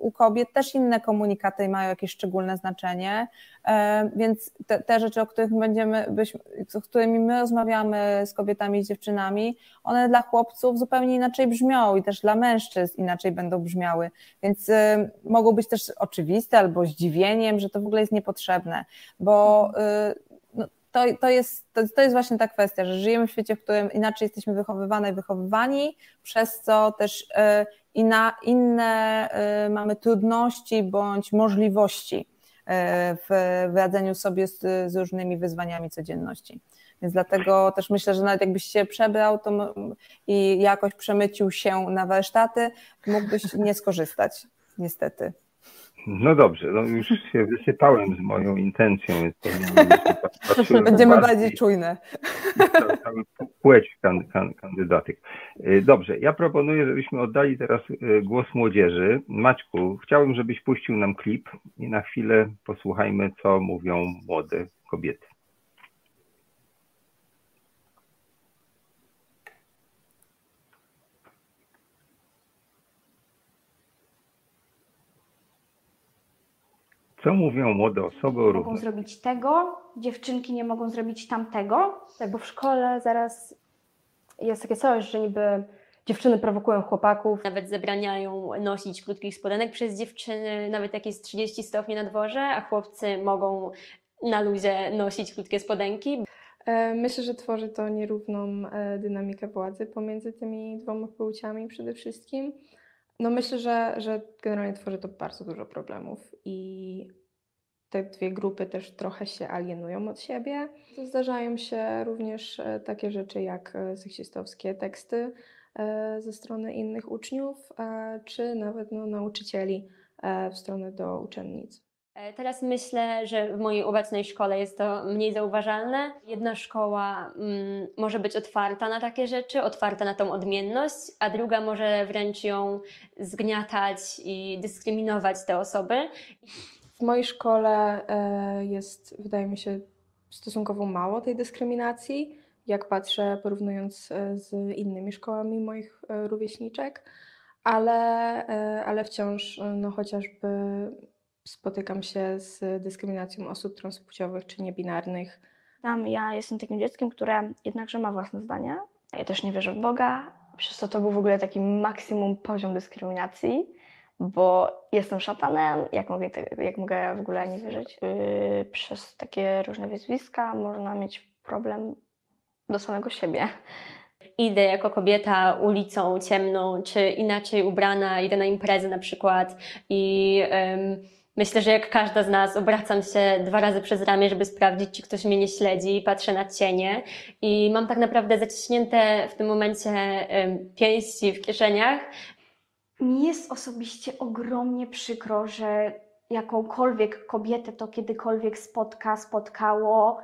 u, kobiet też inne komunikaty mają jakieś szczególne znaczenie, e, więc te, te, rzeczy, o których będziemy, z którymi my rozmawiamy z kobietami i dziewczynami, one dla chłopców zupełnie inaczej brzmią i też dla mężczyzn inaczej będą brzmiały, więc y, mogą być też oczywiste albo zdziwieniem, że to w ogóle jest niepotrzebne, bo y, no, to, to, jest, to, to jest właśnie ta kwestia, że żyjemy w świecie, w którym inaczej jesteśmy wychowywane i wychowywani, przez co też y, inna, inne y, mamy trudności bądź możliwości w radzeniu sobie z, z różnymi wyzwaniami codzienności. Więc dlatego też myślę, że nawet jakbyś się przebrał to i jakoś przemycił się na warsztaty, mógłbyś nie skorzystać, niestety. No dobrze, no już się wysypałem z moją intencją, więc będziemy bardziej czujne. Płeć kandydatek. Y, dobrze, ja proponuję, żebyśmy oddali teraz y, głos młodzieży. Maćku, chciałbym, żebyś puścił nam klip i na chwilę posłuchajmy, co mówią młode kobiety. Co mówią młode osoby o Mogą zrobić tego, dziewczynki nie mogą zrobić tamtego. Tak, bo w szkole zaraz jest takie coś, że niby dziewczyny prowokują chłopaków. Nawet zabraniają nosić krótkich spodenek przez dziewczyny, nawet jak jest 30 stopni na dworze, a chłopcy mogą na luzie nosić krótkie spodenki. E, myślę, że tworzy to nierówną e, dynamikę władzy pomiędzy tymi dwoma płciami przede wszystkim. No myślę, że, że generalnie tworzy to bardzo dużo problemów i te dwie grupy też trochę się alienują od siebie. Zdarzają się również e, takie rzeczy jak e, seksistowskie teksty e, ze strony innych uczniów, czy nawet no, nauczycieli w stronę do uczennic. E, teraz myślę, że w mojej obecnej szkole jest to mniej zauważalne. Jedna szkoła mm, może być otwarta na takie rzeczy, otwarta na tą odmienność, a druga może wręcz ją zgniatać i dyskryminować te osoby. mojej szkole e, jest, wydaje mi się, stosunkowo mało tej dyskryminacji, jak patrzę porównując e, z innymi szkołami moich rówieśniczek, ale, ale wciąż no, chociażby spotykam się z dyskryminacją osób transpłciowych czy niebinarnych. Tam ja jestem takim dzieckiem, które jednakże ma własne zdanie. Ja też nie wierzę w Boga, przez to to był w ogóle taki maksimum poziom dyskryminacji bo jestem szatanem, jak mogę, jak mogę w ogóle nie wierzyć. Yy, przez takie różne wyzwiska można mieć problem do samego siebie. Idę jako kobieta ulicą ciemną, czy inaczej ubrana, idę na imprezę na przykład i myślę, że jak każda z nas obracam się dwa razy przez ramię, żeby sprawdzić, czy ktoś mnie nie śledzi, patrzę na cienie i mam tak naprawdę zaciśnięte w tym momencie pięści w kieszeniach, mi jest osobiście ogromnie przykro, że jakąkolwiek kobietę to kiedykolwiek spotka, spotkało.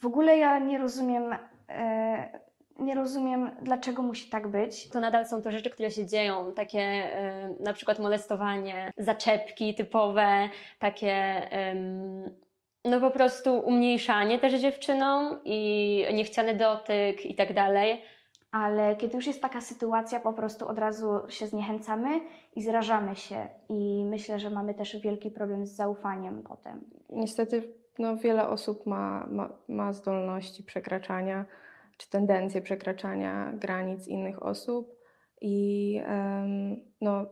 W ogóle ja nie rozumiem, e, nie rozumiem, dlaczego musi tak być. To nadal są to rzeczy, które się dzieją, takie e, na przykład molestowanie, zaczepki typowe, takie no po prostu umniejszanie też dziewczynom i niechciany dotyk i tak dalej ale kiedy już jest taka sytuacja, po prostu od razu się zniechęcamy i zrażamy się. I myślę, że mamy też wielki problem z zaufaniem potem. Niestety no, wiele osób ma, ma, ma zdolności przekraczania czy tendencje przekraczania granic innych osób i no,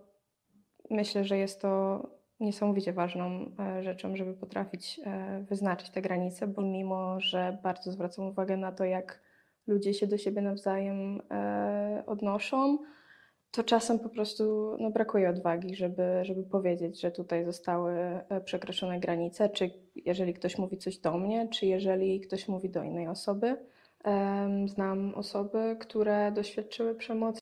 myślę, że jest to niesamowicie ważną e, rzeczą, żeby potrafić e, wyznaczyć te granice, bo mimo, że bardzo zwracam uwagę na to, jak ludzie się do siebie nawzajem e, odnoszą, to czasem po prostu no, brakuje odwagi, żeby, żeby powiedzieć, że tutaj zostały przekroczone granice, czy jeżeli ktoś mówi coś do mnie, czy jeżeli ktoś mówi do innej osoby. Znam osoby, które doświadczyły przemocy.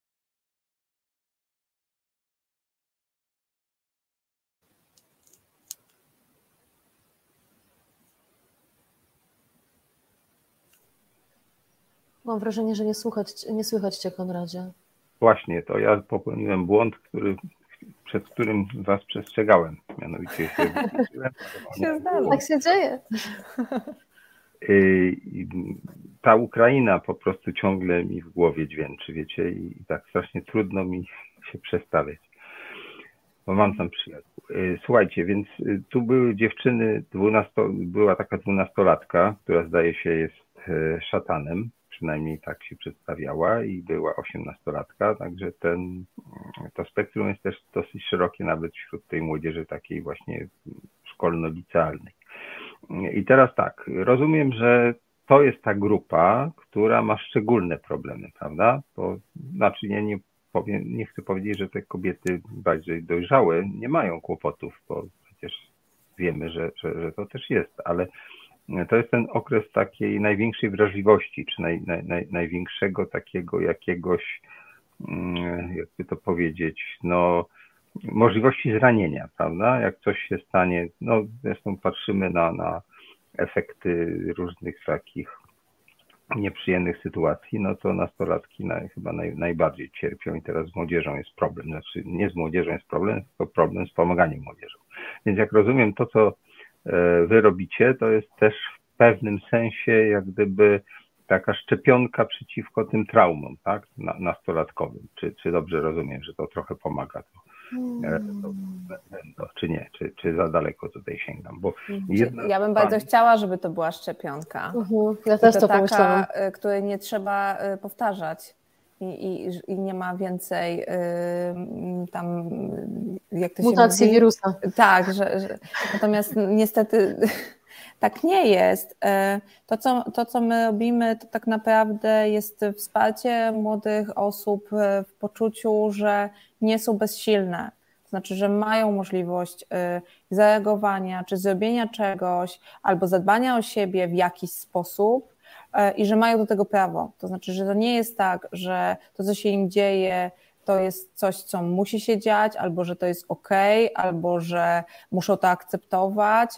Mam wrażenie, że nie, słuchać, nie słychać Cię, Konradzie. Właśnie, to ja popełniłem błąd, który, przed którym Was przestrzegałem. Mianowicie się, się Tak się dzieje. Y, ta Ukraina po prostu ciągle mi w głowie dźwięczy, wiecie, i tak strasznie trudno mi się przestawiać, bo mam tam przyjaciół. Y, słuchajcie, więc y, tu były dziewczyny, 12, była taka dwunastolatka, która zdaje się jest szatanem, przynajmniej tak się przedstawiała i była osiemnastolatka, także ten, to spektrum jest też dosyć szerokie nawet wśród tej młodzieży takiej właśnie szkolno-licealnej. I teraz tak, rozumiem, że to jest ta grupa, która ma szczególne problemy, prawda? Bo, znaczy ja nie, powiem, nie chcę powiedzieć, że te kobiety bardziej dojrzałe nie mają kłopotów, bo przecież wiemy, że, że, że to też jest, ale to jest ten okres takiej największej wrażliwości, czy naj, naj, największego takiego jakiegoś, mm, jakby to powiedzieć, no, możliwości zranienia, prawda? Jak coś się stanie, no, zresztą patrzymy na, na efekty różnych takich nieprzyjemnych sytuacji, no to nastolatki naj, chyba naj, najbardziej cierpią i teraz z młodzieżą jest problem. Znaczy nie z młodzieżą jest problem, tylko problem z pomaganiem młodzieżą. Więc jak rozumiem to, co E, wy robicie, to jest też w pewnym sensie jak gdyby taka szczepionka przeciwko tym traumom, tak, nastolatkowym. Czy, czy dobrze rozumiem, że to trochę pomaga? To, e, to, czy nie, czy, czy za daleko tutaj sięgam? Bo jedna ja bym bardzo chciała, żeby to była szczepionka. Uh-huh. Ja też to, to pomyślałam. E, której nie trzeba powtarzać i, i, i nie ma więcej y, tam jak to mutacji się mówi? wirusa. Tak, że, że, natomiast niestety tak nie jest. To co, to, co my robimy, to tak naprawdę jest wsparcie młodych osób w poczuciu, że nie są bezsilne. To znaczy, że mają możliwość y, zareagowania, czy zrobienia czegoś, albo zadbania o siebie w jakiś sposób, E, i że mają do tego prawo. To znaczy, że to nie jest tak, że to, co się im dzieje, to jest coś, co musi się dziać, albo że to jest ok, albo że muszą to akceptować,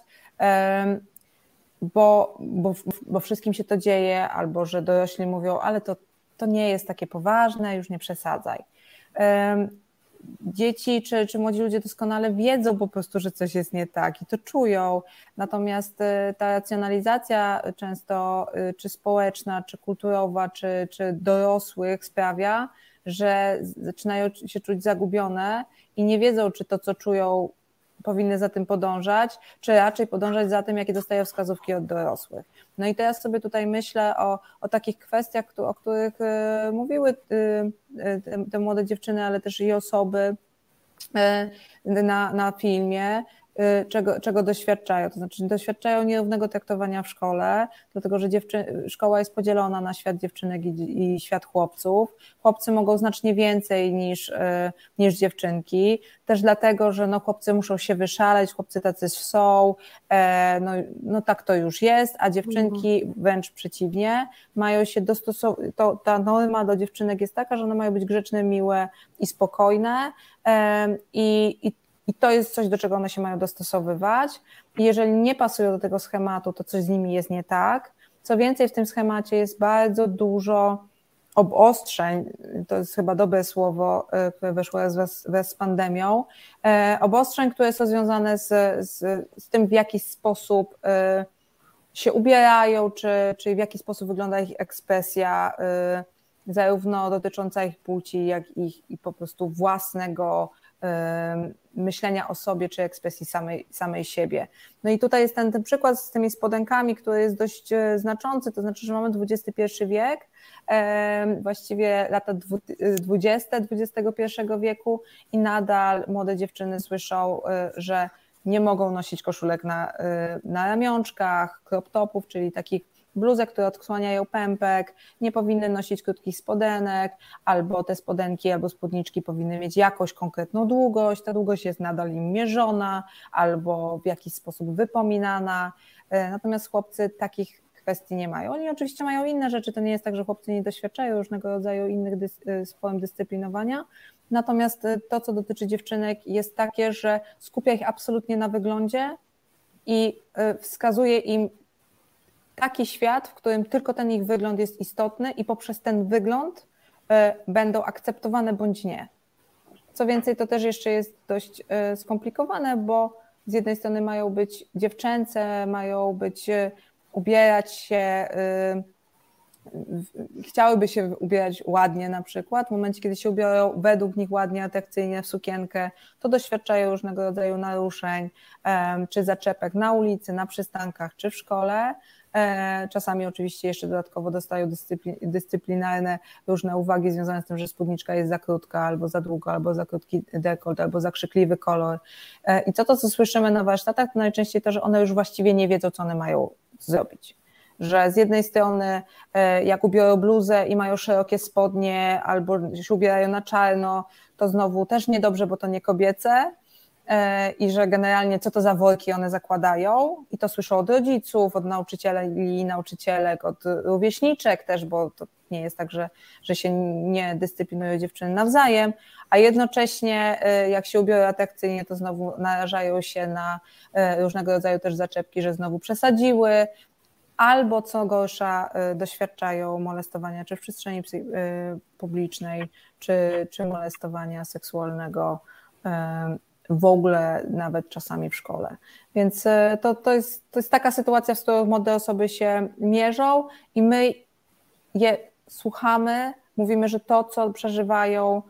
bo, bo, bo wszystkim się to dzieje, albo że dorośli mówią, ale to, to nie jest takie poważne, już nie przesadzaj. Dzieci czy, czy młodzi ludzie doskonale wiedzą po prostu, że coś jest nie tak i to czują. Natomiast y, ta racjonalizacja często y, czy społeczna, czy kulturowa, czy, czy dorosłych sprawia, że zaczynają się czuć zagubione i nie wiedzą, czy to, co czują, powinny za tym podążać, czy raczej podążać za tym, jakie dostają wskazówki od dorosłych. No i teraz sobie tutaj myślę o, o takich kwestiach, o których y, mówiły te, te młode dziewczyny, ale też i osoby na, na filmie, Y, czego, czego doświadczają. To znaczy doświadczają nierównego traktowania w szkole, dlatego że dziewczy... szkoła jest podzielona na świat dziewczynek i, i, świat chłopców. Chłopcy mogą znacznie więcej niż, y, niż dziewczynki, też dlatego, że no, chłopcy muszą się wyszaleć, chłopcy tacy są, e, no, no tak to już jest, a dziewczynki mhm. wręcz przeciwnie, mają się dostosować, ta norma do dziewczynek jest taka, że one mają być grzeczne, miłe i spokojne i, i i to jest coś, do czego one się mają dostosowywać. I jeżeli nie pasują do tego schematu, to coś z nimi jest nie tak. Co więcej, w tym schemacie jest bardzo dużo obostrzeń, to jest chyba dobre słowo, e, które weszło wraz z pandemią, e, obostrzeń, które są związane z, z, z tym, w jaki sposób e, się ubierają, czy, czy w jaki sposób wygląda ich ekspresja, zarówno dotycząca ich płci, jak ich i po prostu własnego myślenia o sobie czy ekspresji samej, samej siebie. No i tutaj jest ten, ten przykład z tymi spodenkami, który jest dość e, znaczący, to znaczy, że mamy XXI wiek, właściwie lata 20 XXI wieku i nadal młode dziewczyny słyszą, e, że nie mogą nosić koszulek na, e, na ramionczkach, crop topów, czyli takich bluzek, które odsłaniają pępek, nie powinny nosić krótkich spodenek, albo te spodenki albo spódniczki powinny mieć jakąś konkretną długość, ta długość jest nadal im mierzona albo w jakiś sposób wypominana. E, natomiast chłopcy takich kwestii nie mają. Oni oczywiście mają inne rzeczy, to nie jest tak, że chłopcy nie doświadczają różnego rodzaju innych dys e, form dyscyplinowania, natomiast e, to, co dotyczy dziewczynek jest takie, że skupia ich absolutnie na wyglądzie i wskazuje im taki świat, w którym tylko ten ich wygląd jest istotny i poprzez ten wygląd e, będą akceptowane bądź nie. Co więcej, to też jeszcze jest dość e, skomplikowane, bo z jednej strony mają być dziewczęce, mają być, e, ubierać się, chciałyby się ubierać ładnie na przykład. W momencie, kiedy się ubiorą według nich ładnie, atrakcyjnie w sukienkę, to doświadczają różnego rodzaju naruszeń czy zaczepek na ulicy, na przystankach czy w szkole. E, czasami oczywiście jeszcze dodatkowo dostają dyscyplinarne różne uwagi związane z tym, że spódniczka jest za krótka, albo za długa, albo za krótki dekolt, albo za krzykliwy kolor. E, I to, to co słyszymy na warsztatach, to najczęściej to, że one już właściwie nie wiedzą, co one mają zrobić że z jednej strony e, jak ubiorą bluzę i mają szerokie spodnie albo się ubierają na czarno, to znowu też niedobrze, bo to nie kobiece, i że generalnie co to za worki one zakładają? I to słyszą od rodziców, od nauczycieli, nauczycielek, od rówieśniczek też, bo to nie jest tak, że, że się nie dyscyplinują dziewczyny nawzajem, a jednocześnie e, jak się ubiorą atrakcyjnie, to znowu narażają się na e, różnego rodzaju też zaczepki, że znowu przesadziły, albo co gorsza doświadczają molestowania czy w przestrzeni publicznej, czy, czy molestowania seksualnego w ogóle nawet czasami w szkole. Więc e, to, to, jest, to jest taka sytuacja, z którą młode osoby się mierzą i my je słuchamy, mówimy, że to, co przeżywają,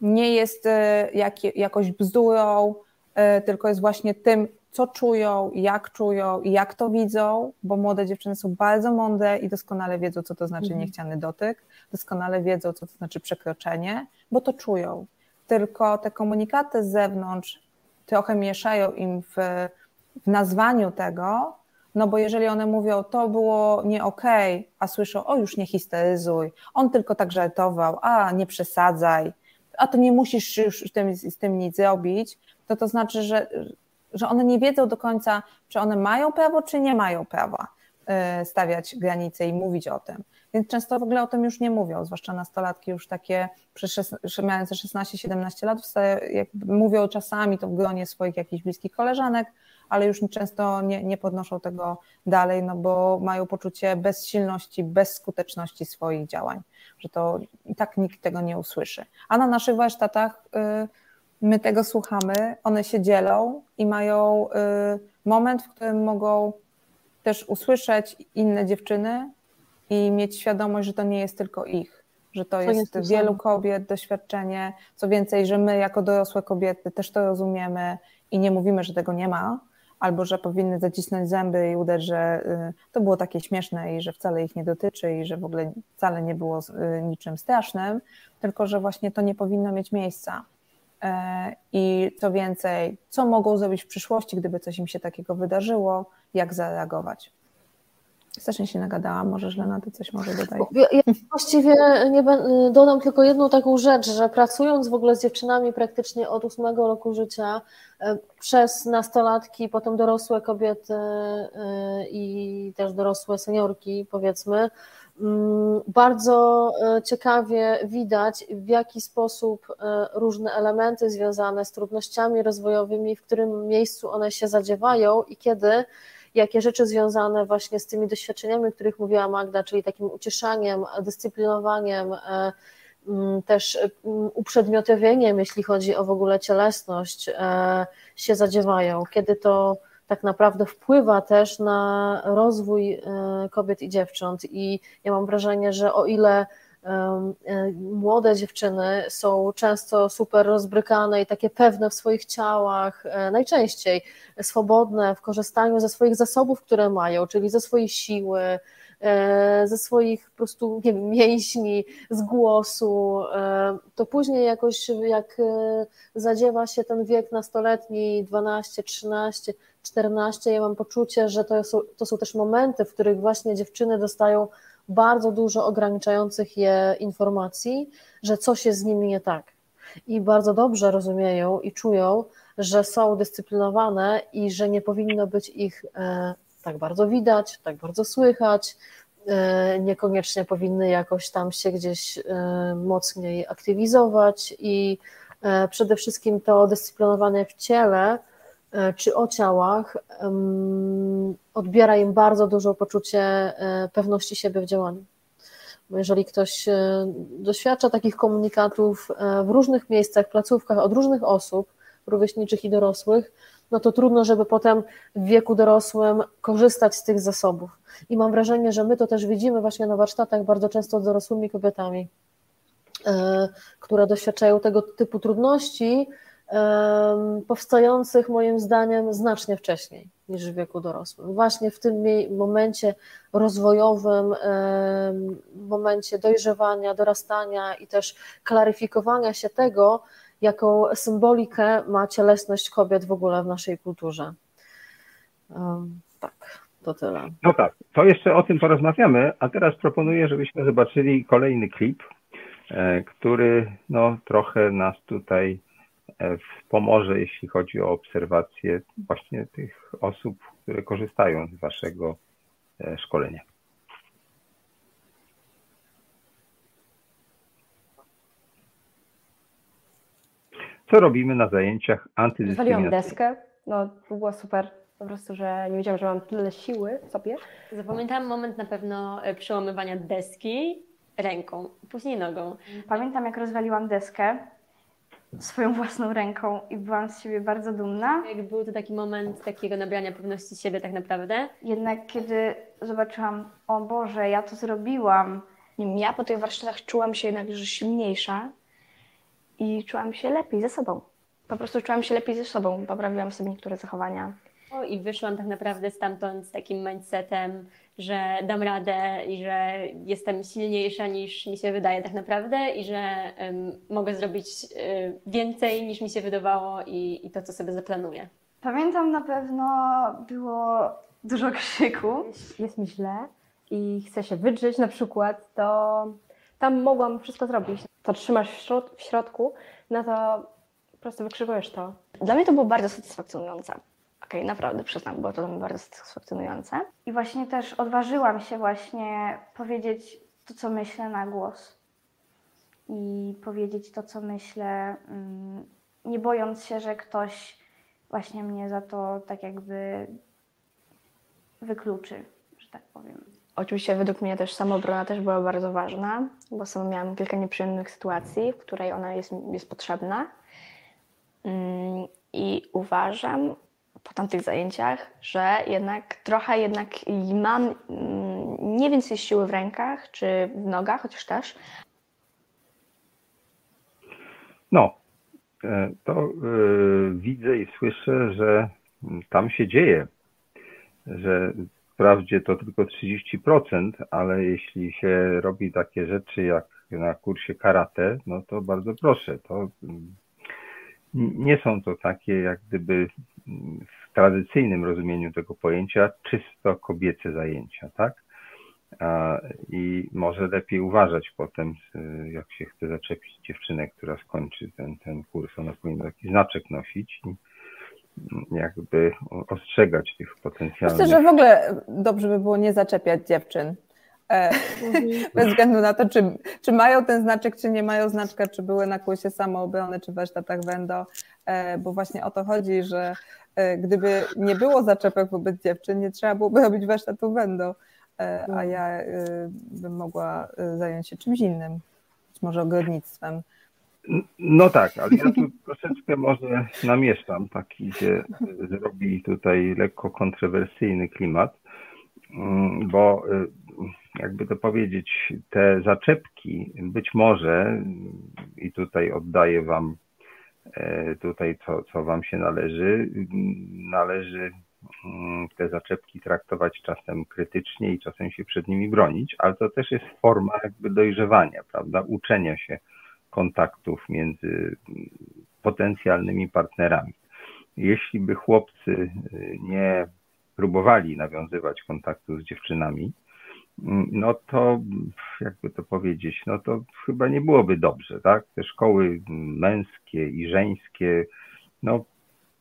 nie jest e, jak, jakoś bzdurą, e, tylko jest właśnie tym, co czują, jak czują i jak to widzą, bo młode dziewczyny są bardzo mądre i doskonale wiedzą, co to znaczy mhm. niechciany dotyk, doskonale wiedzą, co to znaczy przekroczenie, bo to czują tylko te komunikaty z zewnątrz trochę mieszają im w, w nazwaniu tego, no bo jeżeli one mówią, to było nie okej, okay, a słyszą, o już nie histeryzuj, on tylko tak żartował, a nie przesadzaj, a to nie musisz już z tym, z tym nic zrobić, to to znaczy, że, że one nie wiedzą do końca, czy one mają prawo, czy nie mają prawa y, stawiać granice i mówić o tym więc często w ogóle o tym już nie mówią, zwłaszcza nastolatki już takie mające 16-17 lat, mówią czasami to w gronie swoich jakichś bliskich koleżanek, ale już często nie, nie podnoszą tego dalej, no bo mają poczucie bezsilności, bezskuteczności swoich działań, że to i tak nikt tego nie usłyszy. A na naszych warsztatach y, my tego słuchamy, one się dzielą i mają y, moment, w którym mogą też usłyszeć inne dziewczyny i mieć świadomość, że to nie jest tylko ich, że to, jest, jest wielu kobiet, doświadczenie. Co więcej, że my jako dorosłe kobiety też to rozumiemy i nie mówimy, że tego nie ma, albo że powinny zacisnąć zęby i udać, że y, to było takie śmieszne i że wcale ich nie dotyczy i że w ogóle wcale nie było y, niczym strasznym, tylko że właśnie to nie powinno mieć miejsca. E, I co więcej, co mogą zrobić w przyszłości, gdyby coś im się takiego wydarzyło, jak zareagować. Strasznie się nagadałam, może źle na to coś może dodać. Ja, ja właściwie nie dodam tylko jedną taką rzecz, że pracując w ogóle z dziewczynami praktycznie od ósmego roku życia, e, przez nastolatki, potem dorosłe kobiety e, i też dorosłe seniorki, powiedzmy, mm, bardzo e, ciekawie widać, w jaki sposób różne elementy związane z trudnościami rozwojowymi, w którym miejscu one się zadziewają i kiedy jakie rzeczy związane właśnie z tymi doświadczeniami, o których mówiła Magda, czyli takim ucieszaniem, dyscyplinowaniem, e, mm, też mm, uprzedmiotowieniem, jeśli chodzi o w ogóle cielesność, e, się zadziewają, kiedy to tak naprawdę wpływa też na rozwój e, kobiet i dziewcząt. I ja mam wrażenie, że o ile młode dziewczyny są często super rozbrykane i takie pewne w swoich ciałach, e, najczęściej swobodne w korzystaniu ze swoich zasobów, które mają, czyli ze swojej siły, e, ze swoich po prostu nie wiem, mięśni, z głosu, e, to później jakoś jak zadziewa się ten wiek nastoletni, 12, 13, 14, ja mam poczucie, że to są, to są też momenty, w których właśnie dziewczyny dostają bardzo dużo ograniczających je informacji, że coś jest z nimi nie tak. I bardzo dobrze rozumieją i czują, że są dyscyplinowane i że nie powinno być ich e, tak bardzo widać, tak bardzo słychać, e, niekoniecznie powinny jakoś tam się gdzieś e, mocniej aktywizować i przede wszystkim to dyscyplinowane w ciele czy o ciałach odbiera im bardzo dużo poczucie e, pewności siebie w działaniu. Jeżeli ktoś e, doświadcza takich komunikatów w różnych miejscach, placówkach od różnych osób, rówieśniczych i dorosłych, no to trudno, żeby potem w wieku dorosłym korzystać z tych zasobów. I mam wrażenie, że my to też widzimy właśnie na warsztatach bardzo często z dorosłymi kobietami, które doświadczają tego typu trudności, powstających moim zdaniem znacznie wcześniej niż w wieku dorosłym. Właśnie w tym momencie rozwojowym, momencie dojrzewania, dorastania i też klaryfikowania się tego, jaką symbolikę ma cielesność kobiet w ogóle w naszej kulturze. Tak, to tyle. No tak, to jeszcze o tym porozmawiamy, a teraz proponuję, żebyśmy zobaczyli kolejny klip, e, który no, trochę nas tutaj E, pomoże, jeśli chodzi o obserwację właśnie tych osób, które korzystają z Waszego e, szkolenia. Co robimy na zajęciach antydyskryminacyjnych? Zwaliłam deskę, no to było super. Po prostu, że nie wiedziałam, że mam tyle siły w sobie. Zapamiętałam moment na pewno e, przełamywania deski ręką, później nogą. Pamiętam, jak rozwaliłam deskę swoją własną ręką i byłam z siebie bardzo dumna. Jak był to taki moment takiego nabrania pewności siebie tak naprawdę? Jednak kiedy zobaczyłam, o Boże, ja to zrobiłam. Ja po tych warsztatach czułam się jednak, że silniejsza i czułam się lepiej ze sobą. Po prostu czułam się lepiej ze sobą, poprawiłam sobie niektóre zachowania. O, I wyszłam tak naprawdę stamtąd z takim mindsetem, że dam radę i że jestem silniejsza niż mi się wydaje tak naprawdę i że um, mogę zrobić um, więcej niż mi się wydawało i, i to, co sobie zaplanuję. Pamiętam na pewno było dużo krzyku. Jest mi źle i chcę się wydrzeć na przykład, to tam mogłam wszystko zrobić. To trzymasz w, środ w środku, no to po prostu wykrzykujesz to. Dla mnie to było bardzo satysfakcjonujące okej, okay, naprawdę przyznam, było to bardzo satysfakcjonujące. I właśnie też odważyłam się właśnie powiedzieć to, co myślę na głos. I powiedzieć to, co myślę, mm, nie bojąc się, że ktoś właśnie mnie za to tak jakby wykluczy, że tak powiem. Oczywiście według mnie też samoobrona też była bardzo ważna, bo sama miałam kilka nieprzyjemnych sytuacji, w której ona jest, jest potrzebna. Mm, I uważam po tamtych zajęciach, że jednak trochę jednak mam mm, nie więcej siły w rękach czy w nogach, chociaż też. No, e, to yy, widzę i słyszę, że tam się dzieje, że wprawdzie to tylko 30%, ale jeśli się robi takie rzeczy jak na kursie karate, no to bardzo proszę, to mm, nie są to takie jak gdyby w tradycyjnym rozumieniu tego pojęcia czysto kobiece zajęcia, tak? I może lepiej uważać potem, jak się chce zaczepić dziewczynę, która skończy ten, ten kurs. Ona powinna taki znaczek nosić i jakby ostrzegać tych potencjalnych. Myślę, że w ogóle dobrze by było nie zaczepiać dziewczyn. E, bez względu na to, czy, czy mają ten znaczek, czy nie mają znaczka, czy były na kursie samoobrony, czy warsztatach Wendo, e, bo właśnie o to chodzi, że e, gdyby nie było zaczepek wobec dziewczyn, nie trzeba byłoby robić warsztatu Wendo, a ja bym mogła zająć się czymś innym, być może ogrodnictwem. No tak, ale ja tu troszeczkę może namieszam, taki się zrobi tutaj lekko kontrowersyjny klimat, mm, bo jakby to powiedzieć, te zaczepki być może, i tutaj oddaję Wam e, tutaj, co, co Wam się należy, należy mm, te zaczepki traktować czasem krytycznie i czasem się przed nimi bronić, ale to też jest forma jakby dojrzewania, prawda, uczenia się kontaktów między potencjalnymi partnerami. Jeśli by chłopcy nie próbowali nawiązywać kontaktu z dziewczynami, no to jakby to powiedzieć, no to chyba nie byłoby dobrze, tak? Te szkoły męskie i żeńskie, no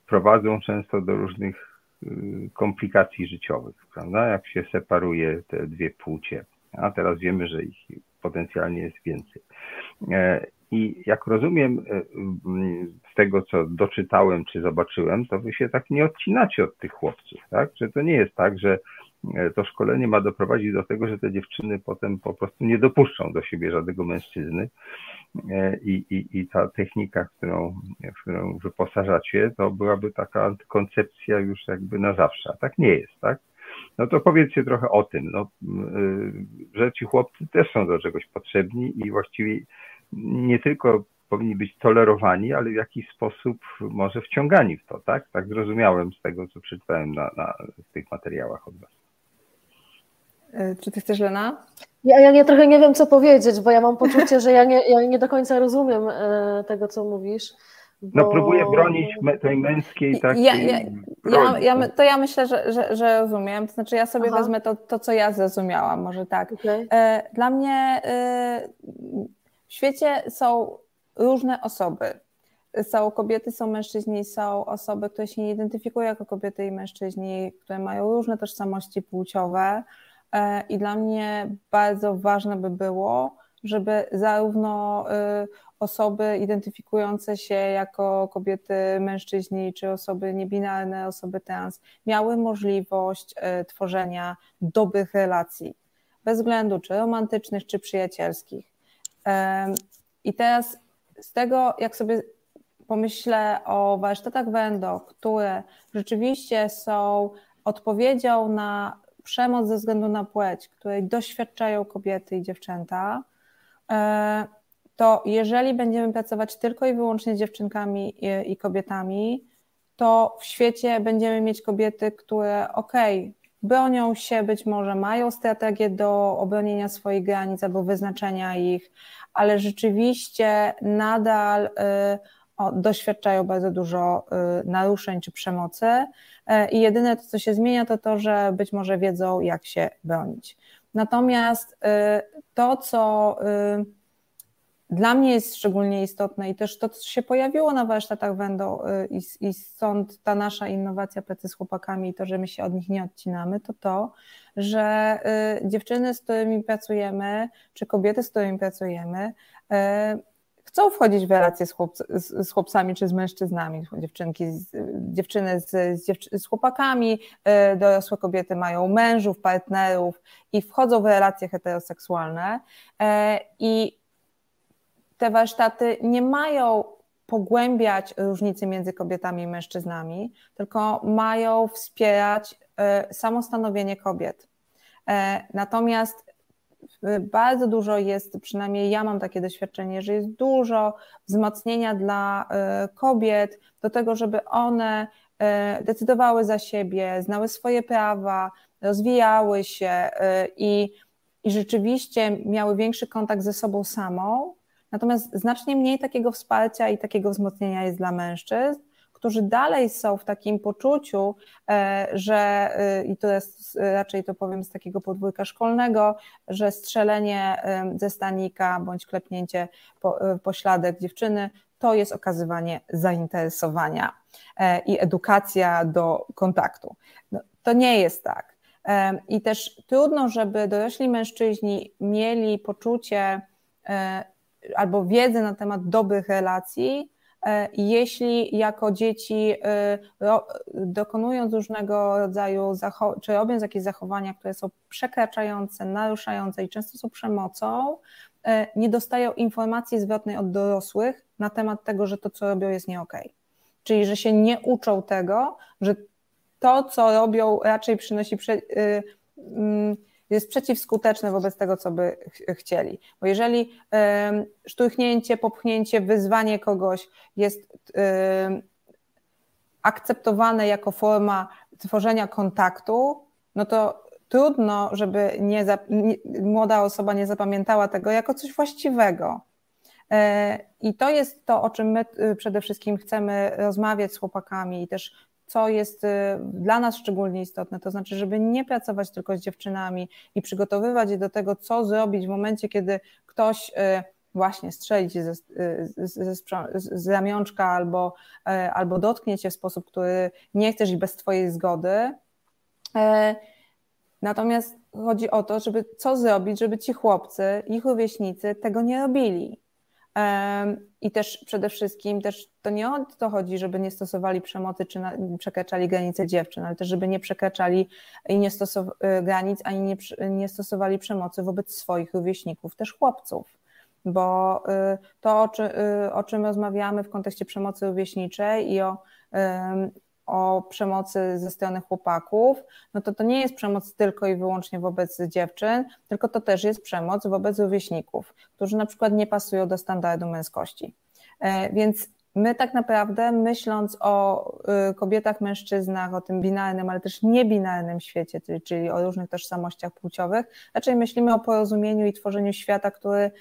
prowadzą często do różnych y, komplikacji życiowych, prawda? Jak się separuje te dwie płcie, a teraz wiemy, że ich potencjalnie jest więcej. E, I jak rozumiem e, z tego, co doczytałem czy zobaczyłem, to wy się tak nie odcinacie od tych chłopców, tak? Że to nie jest tak, że to szkolenie ma doprowadzić do tego, że te dziewczyny potem po prostu nie dopuszczą do siebie żadnego mężczyzny. E, I, i, i ta technika, którą, którą wyposażacie, to byłaby taka koncepcja już jakby na zawsze. A tak nie jest, tak? No to powiedzcie trochę o tym, no, e, że ci chłopcy też są do czegoś potrzebni i właściwie nie tylko powinni być tolerowani, ale w jakiś sposób może wciągani w to, tak? Tak zrozumiałem z tego, co przeczytałem na, na, w tych materiałach od Was. E, czy ty chcesz, Lena? Ja, ja nie, trochę nie wiem, co powiedzieć, bo ja mam poczucie, że ja nie, ja nie do końca rozumiem e, tego, co mówisz. Bo... No próbuję bronić tej męskiej takiej ja, ja, ja, ja, To ja myślę, że, że, że, rozumiem. To znaczy ja sobie Aha. wezmę to, to, co ja zrozumiałam, może tak. Okay. E, dla mnie w świecie są różne osoby. Są kobiety, są mężczyźni, są osoby, które się nie identyfikują jako kobiety i mężczyźni, które mają różne tożsamości płciowe. E, I dla mnie bardzo ważne by było, żeby zarówno y, osoby identyfikujące się jako kobiety, mężczyźni, czy osoby niebinarne, osoby trans, miały możliwość y, tworzenia dobrych relacji, bez względu czy romantycznych, czy przyjacielskich. I teraz z tego, jak sobie pomyślę o warsztatach Wendo, które rzeczywiście są odpowiedzią na przemoc ze względu na płeć, której doświadczają kobiety i dziewczęta, e, to jeżeli będziemy pracować tylko i wyłącznie z dziewczynkami i, kobietami, to w świecie będziemy mieć kobiety, które okej, okay, bronią się, być może mają strategię do obronienia swoich granic albo wyznaczenia ich, ale rzeczywiście nadal y, doświadczają bardzo dużo y, naruszeń czy przemocy. e, i jedyne to, co się zmienia, to to, że być może wiedzą, jak się bronić. Natomiast y, to, co dla mnie jest szczególnie istotne i też to, co się pojawiło na warsztatach Wendo i, i stąd ta nasza innowacja pracy z chłopakami i to, że my się od nich nie odcinamy, to to, że dziewczyny, z którymi pracujemy, czy kobiety, z którymi pracujemy, chcą wchodzić w relacje z, chłop, z, z chłopcami czy z mężczyznami, dziewczynki, z, dziewczyny z, z, chłopakami, e, dorosłe kobiety mają mężów, partnerów i wchodzą w relacje heteroseksualne e, i te warsztaty nie mają pogłębiać różnice między kobietami i mężczyznami, tylko mają wspierać samostanowienie kobiet. Natomiast bardzo dużo jest, przynajmniej ja mam takie doświadczenie, że jest dużo wzmocnienia dla kobiet do tego, żeby one decydowały za siebie, znały swoje prawa, rozwijały się i i rzeczywiście miały większy kontakt ze sobą samą, natomiast znacznie mniej takiego wsparcia i takiego wzmocnienia jest dla mężczyzn, którzy dalej są w takim poczuciu, e, że e, i to jest raczej to powiem z takiego podwórka szkolnego, że strzelenie ze stanika bądź klepnięcie po, e, pośladek dziewczyny to jest okazywanie zainteresowania i edukacja do kontaktu. No, to nie jest tak. I też trudno, żeby dorośli mężczyźni mieli poczucie e, albo wiedzę na temat dobrych relacji, e, jeśli jako dzieci e, dokonując różnego rodzaju, czy robiąc jakieś zachowania, które są przekraczające, naruszające i często są przemocą, nie dostają informacji zwrotnej od dorosłych na temat tego, że to, co robią, jest nie. Okay. Czyli, że się nie uczą tego, że to, co robią, raczej przynosi, prze, y, mm, jest przeciwskuteczne wobec tego, co by ch chcieli. Bo jeżeli y, szturchnięcie, popchnięcie, wyzwanie kogoś jest y, akceptowane jako forma tworzenia kontaktu, no to trudno, żeby nie, nie, młoda osoba nie zapamiętała tego jako coś właściwego. E, I to jest to, o czym my przede wszystkim chcemy rozmawiać z chłopakami i też co jest y, dla nas szczególnie istotne, to znaczy, żeby nie pracować tylko z dziewczynami i przygotowywać je do tego, co zrobić w momencie, kiedy ktoś y, właśnie strzeli cię ze, y, ze, z ramionczka albo, albo dotknie cię w sposób, który nie chcesz i bez twojej zgody. Natomiast chodzi o to, żeby co zrobić, żeby ci chłopcy, ich rówieśnicy tego nie robili. I też przede wszystkim też to nie o to chodzi, żeby nie stosowali przemocy czy na, przekraczali granice dziewczyn, ale też żeby nie przekraczali i nie stosowali y, granic, ani nie, nie stosowali przemocy wobec swoich rówieśników, też chłopców. Bo y, to, o, czy, y, o czym rozmawiamy w kontekście przemocy rówieśniczej i o o przemocy ze strony chłopaków, no to to nie jest przemoc tylko i wyłącznie wobec dziewczyn, tylko to też jest przemoc wobec rówieśników, którzy na przykład nie pasują do standardu męskości. E, więc my tak naprawdę myśląc o y, kobietach, mężczyznach, o tym binarnym, ale też niebinarnym świecie, czyli o różnych tożsamościach płciowych, raczej myślimy o porozumieniu i tworzeniu świata, który,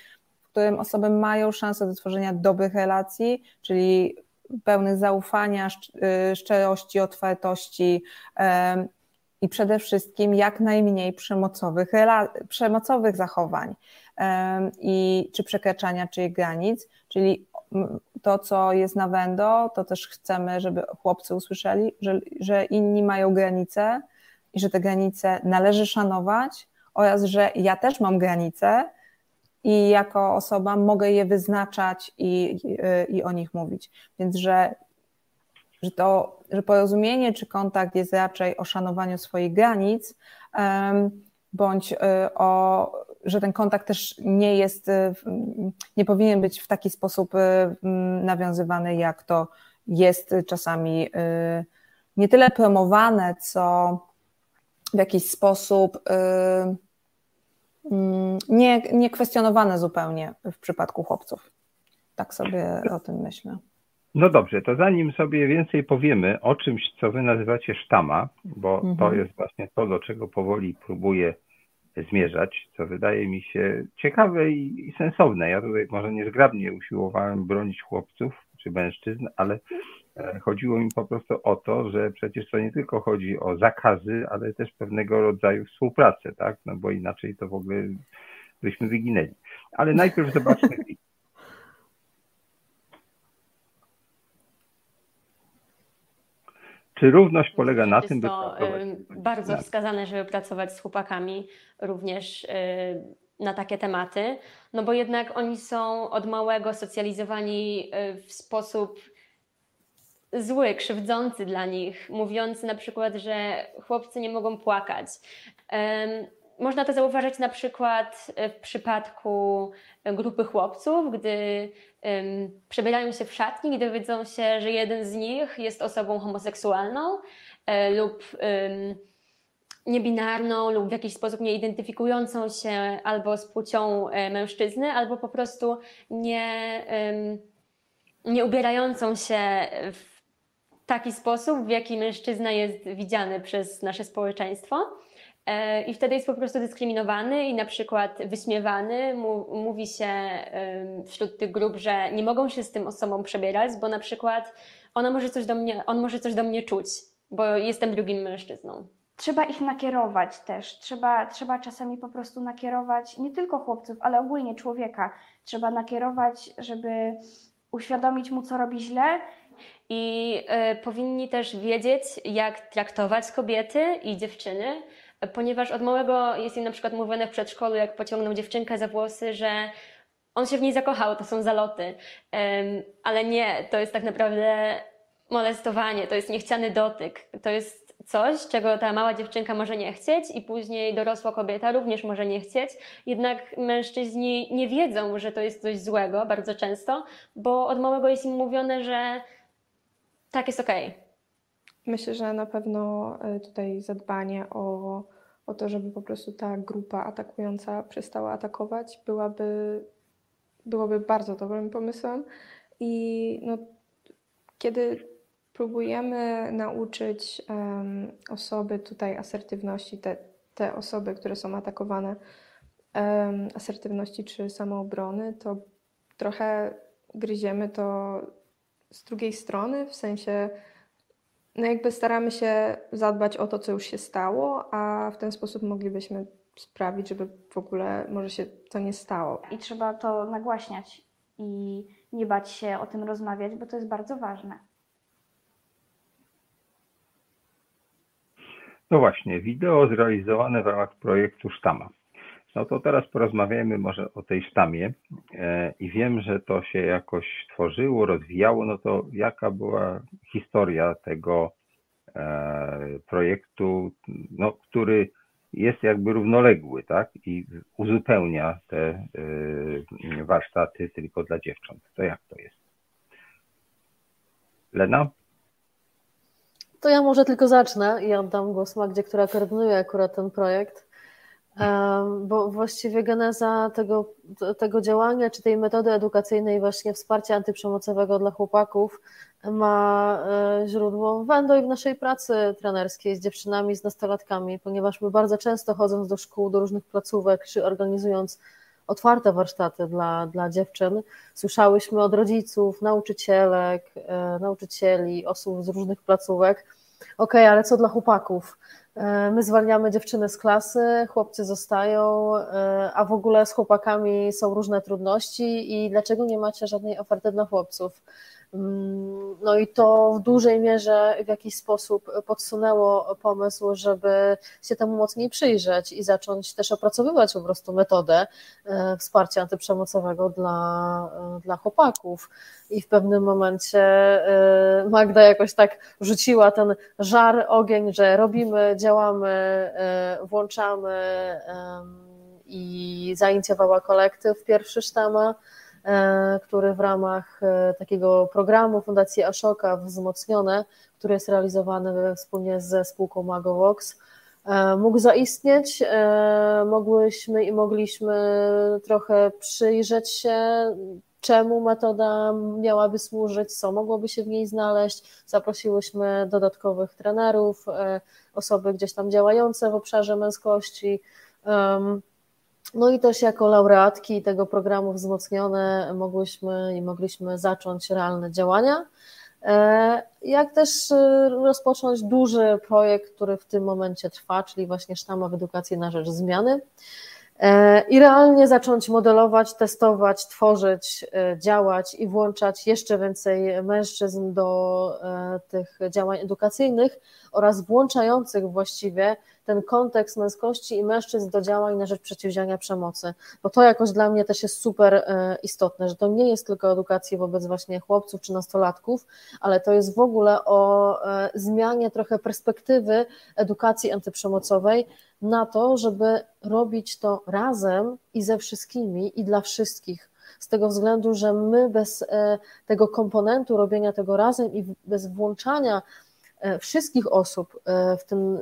w którym osoby mają szansę do tworzenia dobrych relacji, czyli pełnych zaufania, y, szczerości, otwartości i przede wszystkim jak najmniej przemocowych, przemocowych zachowań i czy przekraczania czyich granic, czyli to, co jest na wendo, to też chcemy, żeby chłopcy usłyszeli, że, że inni mają granice i że te granice należy szanować oraz, że ja też mam granice i jako osoba mogę je wyznaczać i, i, i o nich mówić. Więc, że, że to, że porozumienie czy kontakt jest raczej o szanowaniu swoich granic, bądź y, o, że ten kontakt też nie jest, y, nie powinien być w taki sposób y, nawiązywany, jak to jest czasami nie tyle promowane, co w jakiś sposób Mm, nie, nie kwestionowane zupełnie w przypadku chłopców. Tak sobie o tym myślę. No dobrze, to zanim sobie więcej powiemy o czymś, co wy nazywacie sztama, bo mhm. to jest właśnie to, do czego powoli próbuję zmierzać, co wydaje mi się ciekawe i, i sensowne. Ja tutaj może niezgrabnie usiłowałem bronić chłopców czy mężczyzn, ale chodziło mi po prostu o to, że przecież to nie tylko chodzi o zakazy, ale też pewnego rodzaju współpracę, tak? No bo inaczej to w ogóle byśmy wyginęli. Ale najpierw zobaczmy. Czy równość polega na tym, by. To bardzo wskazane, żeby pracować z chłopakami również na takie tematy, no bo jednak oni są od małego socjalizowani w sposób zły, krzywdzący dla nich, mówiący na przykład, że chłopcy nie mogą płakać. można to zauważyć na przykład w przypadku grupy chłopców, gdy przebierają się w szatni, gdy widzą się, że jeden z nich jest osobą homoseksualną e, lub niebinarną lub w jakiś sposób nie identyfikującą się albo z płcią e, mężczyzny, albo po prostu nie, nie ubierającą się w taki sposób, w jaki mężczyzna jest widziany przez nasze społeczeństwo. E, I wtedy jest po prostu dyskryminowany i na przykład wyśmiewany. Mówi się wśród tych grup, że nie mogą się z tym osobą przebierać, bo na przykład ona może coś do mnie, on może coś do mnie czuć, bo jestem drugim mężczyzną trzeba ich nakierować też. Trzeba, trzeba czasami po prostu nakierować nie tylko chłopców, ale ogólnie człowieka. Trzeba nakierować, żeby uświadomić mu, co robi źle. I y, powinni też wiedzieć, jak traktować kobiety i dziewczyny, ponieważ od małego jest im na przykład mówione w przedszkolu, jak pociągnął dziewczynkę za włosy, że on się w niej zakochał, to są zaloty. ale nie, to jest tak naprawdę molestowanie, to jest niechciany dotyk, to jest coś, czego ta mała dziewczynka może nie chcieć i później dorosła kobieta również może nie chcieć. Jednak mężczyźni nie wiedzą, że to jest coś złego bardzo często, bo od małego jest im mówione, że tak jest. Okay. Myślę, że na pewno e, tutaj zadbanie o, o to, żeby po prostu ta grupa atakująca przestała atakować, byłaby, byłoby bardzo dobrym pomysłem. I no, kiedy próbujemy nauczyć um, osoby tutaj asertywności, te, te osoby, które są atakowane, um, asertywności czy samoobrony, to trochę gryziemy to z drugiej strony, w sensie no jakby staramy się zadbać o to, co już się stało, a w ten sposób moglibyśmy sprawić, żeby w ogóle może się to nie stało. I trzeba to nagłaśniać i nie bać się o tym rozmawiać, bo to jest bardzo ważne. No właśnie, wideo zrealizowane w ramach projektu Sztama. No to teraz porozmawiajmy może o tej sztamie e, i wiem, że to się jakoś tworzyło, rozwijało, no to jaka była historia tego e, projektu, no, który jest jakby równoległy, tak, i uzupełnia te e, warsztaty tylko dla dziewcząt. To jak to jest? Lena? To ja może tylko zacznę i oddam głos Magdzie, która koordynuje akurat ten projekt, bo właściwie geneza tego, tego działania, czy tej metody edukacyjnej właśnie wsparcia antyprzemocowego dla chłopaków ma e, źródło w Wendo i w naszej pracy trenerskiej z dziewczynami, z nastolatkami, ponieważ my bardzo często chodząc do szkół, do różnych placówek, czy organizując otwarte warsztaty dla, dla dziewczyn. Słyszałyśmy od rodziców, nauczycielek, e, nauczycieli, osób z różnych placówek. OK, ale co dla chłopaków? E, my zwalniamy dziewczyny z klasy, chłopcy zostają, e, a w ogóle z chłopakami są różne trudności i dlaczego nie macie żadnej oferty dla chłopców? Mm, no i to w dużej mierze w jakiś sposób podsunęło pomysł, żeby się temu mocniej przyjrzeć i zacząć też opracowywać po prostu metodę e, wsparcia antyprzemocowego dla, e, dla chłopaków. I w pewnym momencie e, Magda jakoś tak rzuciła ten żar, ogień, że robimy, działamy, włączamy i zainicjowała kolektyw pierwszy sztama który w ramach e, takiego programu Fundacji Ashoka Wzmocnione, który jest realizowany wspólnie ze spółką Magovox, e, mógł zaistnieć. Mogłyśmy i mogliśmy trochę przyjrzeć się, czemu metoda miałaby służyć, co mogłoby się w niej znaleźć. Zaprosiłyśmy dodatkowych trenerów, osoby gdzieś tam działające w obszarze męskości. No i też jako laureatki tego programu wzmocnione mogłyśmy i mogliśmy zacząć realne działania, e, jak też e, rozpocząć duży projekt, który w tym momencie trwa, czyli właśnie sztama w edukacji na rzecz zmiany. E, i realnie zacząć modelować, testować, tworzyć, działać i włączać jeszcze więcej mężczyzn do tych działań edukacyjnych, oraz włączających właściwie ten kontekst męskości i mężczyzn do działań na rzecz przeciwdziałania przemocy, bo to jakoś dla mnie też jest super e, istotne, że to nie jest tylko edukacja wobec właśnie chłopców czy nastolatków, ale to jest w ogóle o e, zmianie trochę perspektywy edukacji antyprzemocowej na to, żeby robić to razem i ze wszystkimi i dla wszystkich. Z tego względu, że my bez e, tego komponentu robienia tego razem i bez włączania wszystkich osób w tym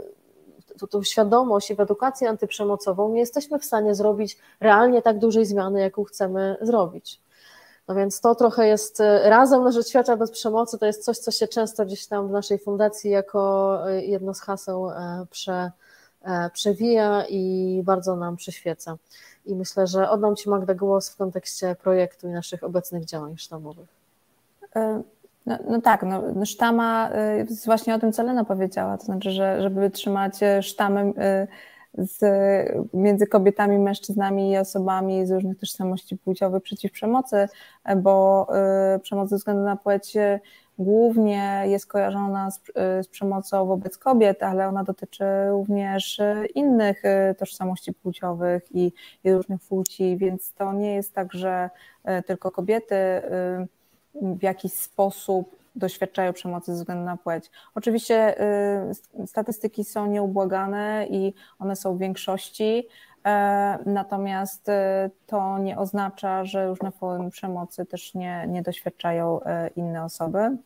tą świadomość i w edukację antyprzemocową nie jesteśmy w stanie zrobić realnie tak dużej zmiany, jaką chcemy zrobić. No więc to trochę jest e, razem na rzecz świata bez przemocy, to jest coś, co się często gdzieś tam w naszej fundacji jako e, jedno z haseł e, prze, przewija i bardzo nam przyświeca. I myślę, że oddam Ci Magda głos w kontekście projektu i naszych obecnych działań sztabowych. No, no, tak, no, no sztama y, jest właśnie o tym, co Lena powiedziała, to znaczy, że żeby trzymać y, sztamy y, z, między kobietami, mężczyznami i osobami z różnych tożsamości płciowych przeciw przemocy, bo przemoc ze względu na płeć głównie jest kojarzona z, z, przemocą wobec kobiet, ale ona dotyczy również innych tożsamości płciowych i, i różnych płci, więc to nie jest tak, że tylko kobiety w jakiś sposób doświadczają przemocy ze względu na płeć. Oczywiście y, statystyki są nieubłagane i one są w większości, e, natomiast y, to nie oznacza, że różne formy przemocy też nie, nie doświadczają e, inne osoby.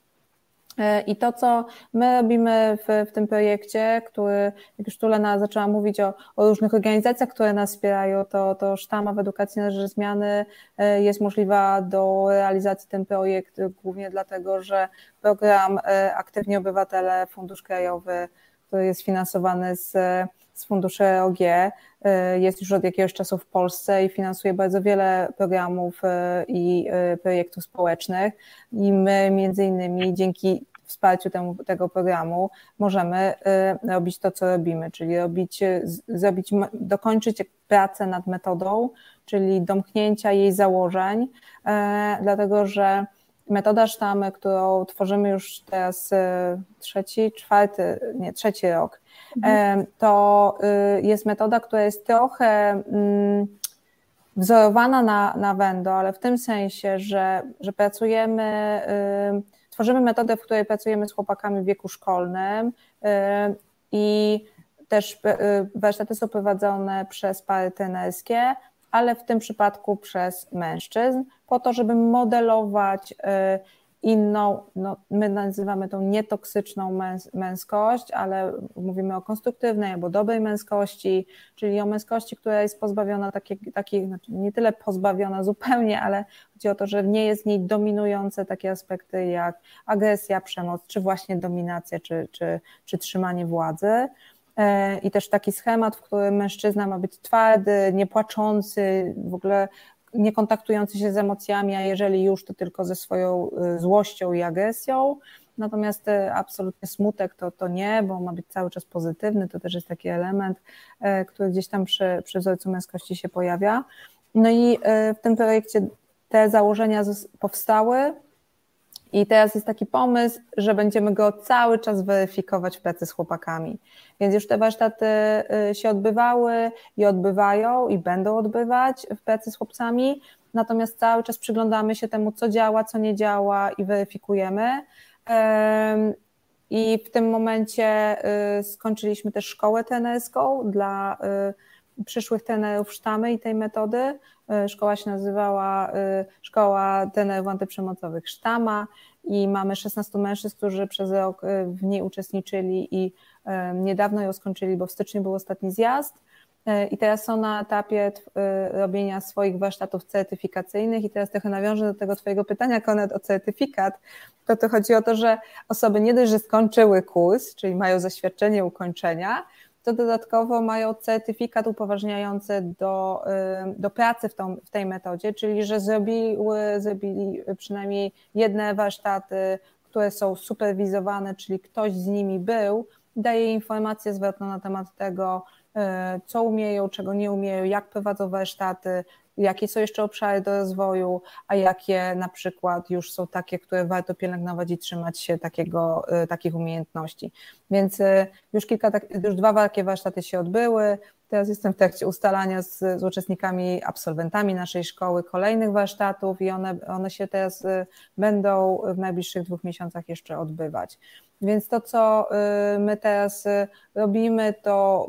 E, I to, co my robimy w, w tym projekcie, który, jak już tu Lena zaczęła mówić o, o, różnych organizacjach, które nas wspierają, to, to sztama w edukacji na rzecz zmiany e, jest możliwa do realizacji ten projekt głównie dlatego, że program e, Aktywni Obywatele, Fundusz Krajowy, który jest finansowany z, z funduszy EOG, jest już od jakiegoś czasu w Polsce i finansuje bardzo wiele programów i projektów społecznych. I my między innymi dzięki wsparciu temu, tego programu możemy y, robić to, co robimy, czyli robić, y, zrobić, dokończyć pracę nad metodą, czyli domknięcia jej założeń, dlatego że metoda sztamy, którą tworzymy już teraz y, trzeci, czwarty, nie, trzeci rok, mhm. To jest metoda, która jest trochę mm, wzorowana na, na Wendo, ale w tym sensie, że, że pracujemy Tworzymy metodę, w której pracujemy z chłopakami w wieku szkolnym y, i też y, warsztaty są prowadzone przez pary trenerskie, ale w tym przypadku przez mężczyzn, po to, żeby modelować y, inną, no, my nazywamy tą nietoksyczną męs męskość, ale mówimy o konstruktywnej albo dobrej męskości, czyli o męskości, która jest pozbawiona takich, taki, znaczy nie tyle pozbawiona zupełnie, ale chodzi o to, że nie jest w niej dominujące takie aspekty jak agresja, przemoc, czy właśnie dominacja, czy, czy, czy trzymanie władzy. E, I też taki schemat, w którym mężczyzna ma być twardy, niepłaczący, w ogóle nie kontaktujący się z emocjami, a jeżeli już, to tylko ze swoją y, złością i agresją. Natomiast y, absolutnie smutek to, to nie, bo ma być cały czas pozytywny. To też jest taki element, y, który gdzieś tam przy, przy wzorcu męskości się pojawia. No i w tym projekcie te założenia powstały. I teraz jest taki pomysł, że będziemy go cały czas weryfikować w pracy z chłopakami. Więc już te warsztaty y, się odbywały i odbywają i będą odbywać w pracy z chłopcami, natomiast cały czas przyglądamy się temu, co działa, co nie działa i weryfikujemy. I w tym momencie y, skończyliśmy też szkołę trenerską dla y, przyszłych trenerów sztamy i tej metody. Szkoła się nazywała Szkoła Trenerów Antyprzemocowych Sztama i mamy 16 mężczyzn, którzy przez rok w niej uczestniczyli i Niedawno ją skończyli, bo w styczniu był ostatni zjazd. E, i teraz są na etapie e, robienia swoich warsztatów certyfikacyjnych. I teraz trochę nawiążę do tego twojego pytania, Konrad, o certyfikat, to to chodzi o to, że osoby nie dość, że skończyły kurs, czyli mają zaświadczenie ukończenia, to dodatkowo mają certyfikat upoważniający do, do pracy w, tą, w tej metodzie, czyli że zrobiły, zrobili przynajmniej jedne warsztaty, które są superwizowane, czyli ktoś z nimi był, daje informację zwrotną na temat tego, e, co umieją, czego nie umieją, jak prowadzą warsztaty, jakie są jeszcze obszary do rozwoju, a jakie na przykład już są takie, które warto pielęgnować i trzymać się takiego, takich umiejętności. Więc już kilka, już dwa takie warsztaty się odbyły, Teraz jestem w trakcie ustalania z, z, uczestnikami, absolwentami naszej szkoły kolejnych warsztatów i one, one się teraz y, będą w najbliższych dwóch miesiącach jeszcze odbywać. Więc to, co y, my teraz y, robimy, to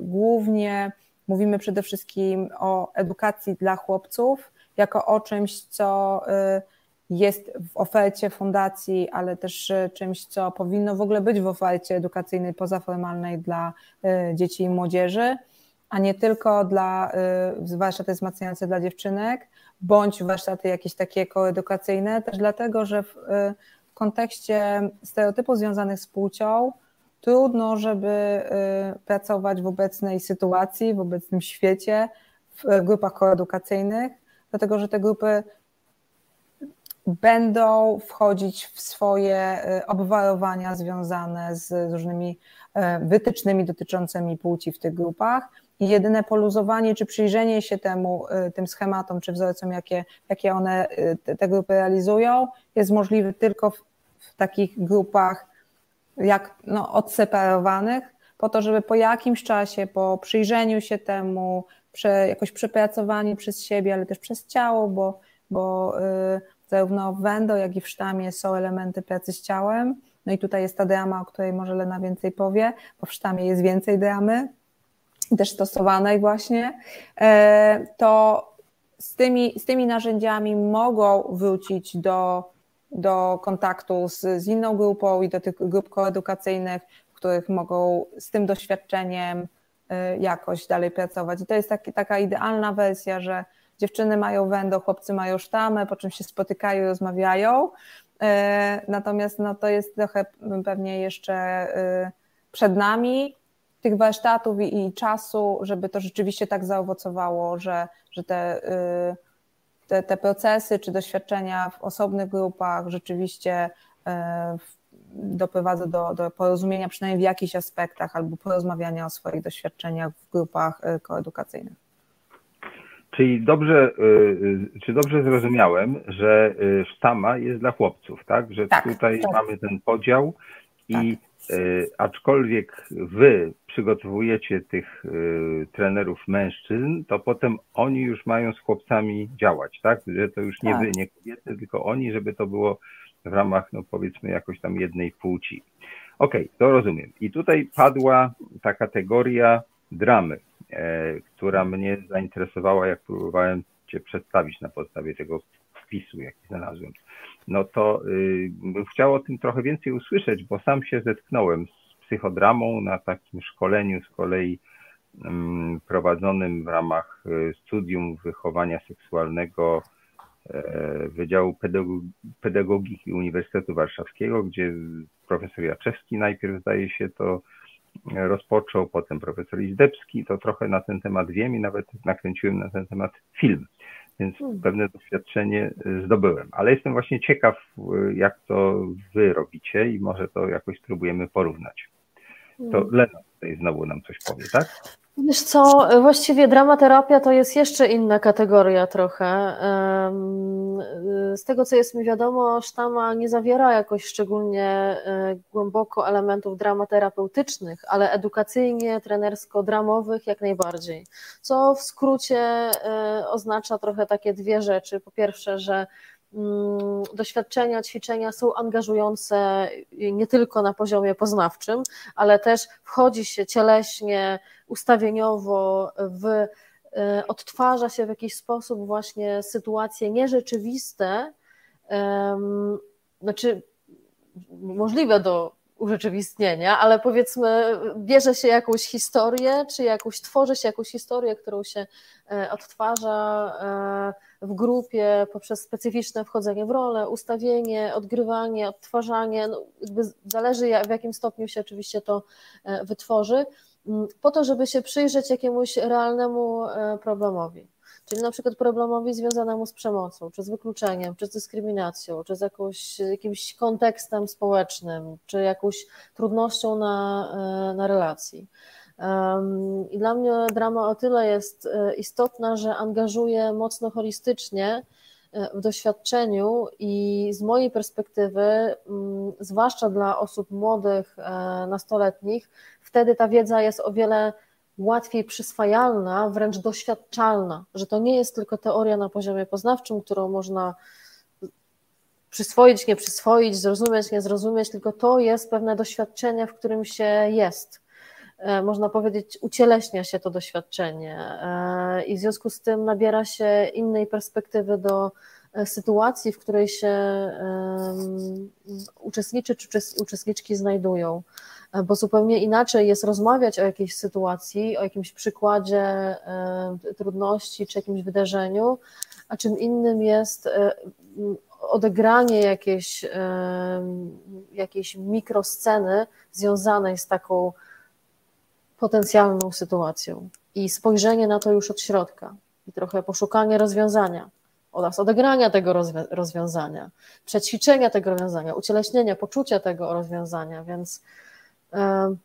głównie mówimy przede wszystkim o edukacji dla chłopców, jako o czymś, co jest w ofercie fundacji, ale też czymś, co powinno w ogóle być w ofercie edukacyjnej pozaformalnej dla dzieci i młodzieży a nie tylko dla y, warsztaty wzmacniające dla dziewczynek, bądź warsztaty jakieś takie koedukacyjne, też dlatego, że y, w kontekście stereotypów związanych z płcią trudno, żeby y, pracować w obecnej sytuacji, w obecnym świecie, w grupach koedukacyjnych, dlatego że te grupy będą wchodzić w swoje obwarowania związane z różnymi wytycznymi dotyczącymi płci w tych grupach. I jedyne poluzowanie czy przyjrzenie się temu, y, tym schematom czy wzorcom, jakie, jakie one y, te grupy realizują, jest możliwe tylko w, w takich grupach jak no, odseparowanych, po to, żeby po jakimś czasie, po przyjrzeniu się temu, prze, jakoś przepracowaniu przez siebie, ale też przez ciało, bo, bo y, zarówno w Wendo, jak i w sztamie są elementy pracy z ciałem. No i tutaj jest ta drama, o której może Lena więcej powie, bo w sztamie jest więcej dramy, też stosowanej właśnie, e, to z tymi, z tymi narzędziami mogą wrócić do, do kontaktu z, z inną grupą i do tych grup koedukacyjnych, w których mogą z tym doświadczeniem e, jakoś dalej pracować. I to jest taki, taka idealna wersja, że dziewczyny mają wędo, chłopcy mają sztamę, po czym się spotykają rozmawiają. E, natomiast no, to jest trochę pewnie jeszcze przed nami, tych warsztatów i, i, czasu, żeby to rzeczywiście tak zaowocowało, że, że te, y, te, te procesy czy doświadczenia w osobnych grupach rzeczywiście y, doprowadzą do, do porozumienia przynajmniej w jakichś aspektach albo porozmawiania o swoich doświadczeniach w grupach y, koedukacyjnych. Czyli dobrze, czy dobrze zrozumiałem, że sztama jest dla chłopców, tak? Że tak, tutaj tak. mamy ten podział i tak E, aczkolwiek wy przygotowujecie tych e, trenerów mężczyzn, to potem oni już mają z chłopcami działać, tak? Że to już nie tak. wy, nie kobiety, tylko oni, żeby to było w ramach, no powiedzmy, jakoś tam jednej płci. Okej, okay, to rozumiem. I tutaj padła ta kategoria dramy, e, która mnie zainteresowała, jak próbowałem Cię przedstawić na podstawie tego wpisu, jaki znalazłem. No to y, bym chciał o tym trochę więcej usłyszeć, bo sam się zetknąłem z psychodramą na takim szkoleniu z kolei mm, prowadzonym w ramach y, studium wychowania seksualnego e, Wydziału Pedagogiki Uniwersytetu Warszawskiego, gdzie profesor Jaczewski najpierw zdaje się to rozpoczął, potem profesor Izdebski, to trochę na ten temat wiem i nawet nakręciłem na ten temat film więc hmm. pewne doświadczenie y, zdobyłem. Ale jestem właśnie ciekaw, y, jak to wy robicie i może to jakoś spróbujemy porównać. To hmm. Lena tutaj znowu nam coś powie, tak? Wiesz co, właściwie dramaterapia to jest jeszcze inna kategoria trochę. Z tego, co jest mi wiadomo, sztama nie zawiera jakoś szczególnie e, głęboko elementów dramaterapeutycznych, ale edukacyjnie, trenersko-dramowych jak najbardziej. Co w skrócie e, oznacza trochę takie dwie rzeczy. Po pierwsze, że Mm, doświadczenia, ćwiczenia są angażujące nie tylko na poziomie poznawczym, ale też wchodzi się cieleśnie, ustawieniowo w e, odtwarza się w jakiś sposób właśnie sytuacje nierzeczywiste, znaczy możliwe do urzeczywistnienia, ale powiedzmy, bierze się jakąś historię, czy jakąś, tworzy się jakąś historię, którą się e, odtwarza e, w grupie poprzez specyficzne wchodzenie w rolę, ustawienie, odgrywanie, odtwarzanie, no zależy w jakim stopniu się oczywiście to wytworzy, po to, żeby się przyjrzeć jakiemuś realnemu problemowi. Czyli na przykład problemowi związanemu z przemocą, czy z wykluczeniem, czy z dyskryminacją, czy z jakąś, jakimś kontekstem społecznym, czy jakąś trudnością na, e, na relacji. I dla mnie drama o tyle jest e, istotna, że angażuje mocno holistycznie e, w doświadczeniu i z mojej perspektywy, mm, zwłaszcza dla osób młodych, e, nastoletnich, wtedy ta wiedza jest o wiele łatwiej przyswajalna, wręcz doświadczalna, że to nie jest tylko teoria na poziomie poznawczym, którą można przyswoić, nie przyswoić, zrozumieć, nie zrozumieć, tylko to jest pewne doświadczenie, w którym się jest. E, można powiedzieć, ucieleśnia się to doświadczenie e, i w związku z tym nabiera się innej perspektywy do e, sytuacji, w której się uczestniczy czy uczestniczki znajdują. Bo zupełnie inaczej jest rozmawiać o jakiejś sytuacji, o jakimś przykładzie trudności czy jakimś wydarzeniu, a czym innym jest odegranie jakiejś, jakiejś mikrosceny związanej z taką potencjalną sytuacją. I spojrzenie na to już od środka i trochę poszukanie rozwiązania oraz odegrania tego rozwiązania, przećwiczenia tego rozwiązania, ucieleśnienia, poczucia tego rozwiązania, więc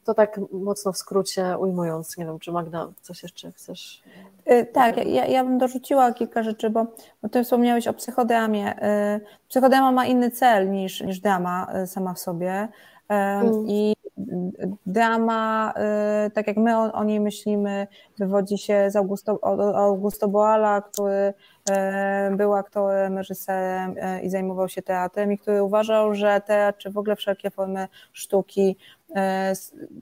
to tak mocno w skrócie ujmując, nie wiem, czy Magda coś jeszcze chcesz? Y, tak, ja, ja bym dorzuciła kilka rzeczy, bo, bo ty wspomniałeś o psychodramie. Y, psychodrama ma inny cel niż, niż drama y, sama w sobie mm. i drama, tak jak my o, o, niej myślimy, wywodzi się z Augusto, Augusto Boala, który był aktorem, reżyserem i zajmował się teatrem i który uważał, że teatr, czy w ogóle wszelkie formy sztuki E,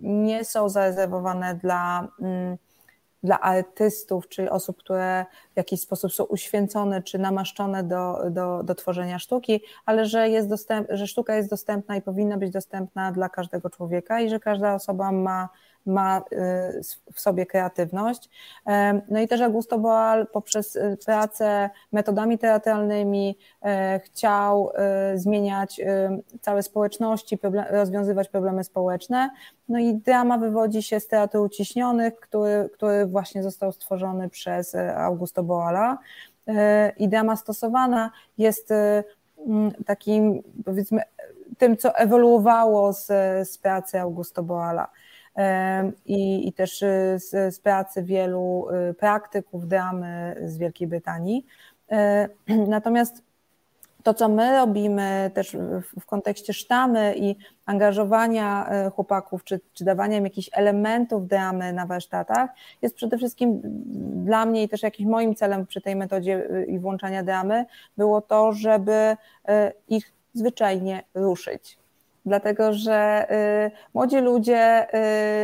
nie są zarezerwowane dla, mm, dla artystów, czyli osób, które w jakiś sposób są uświęcone czy namaszczone do, do, do tworzenia sztuki, ale że, jest dostęp, że sztuka jest dostępna i powinna być dostępna dla każdego człowieka i że każda osoba ma ma y, w sobie kreatywność. No i też Augusto Boal poprzez y, pracę metodami teatralnymi e, chciał y, zmieniać całe społeczności, rozwiązywać problemy społeczne. No i drama wywodzi się z teatru uciśnionych, który, który właśnie został stworzony przez Augusto Boala. E, I drama stosowana jest takim, powiedzmy, tym, co ewoluowało z, z pracy Augusto Boala i, i też y, z, z pracy wielu y, praktyków dramy z Wielkiej Brytanii. E, natomiast to, co my robimy też w kontekście sztamy i angażowania e, chłopaków, czy, czy dawania im jakichś elementów dramy na warsztatach, jest przede wszystkim dla mnie i też jakimś moim celem przy tej metodzie y, i włączania dramy było to, żeby e, ich zwyczajnie ruszyć dlatego że y, młodzi ludzie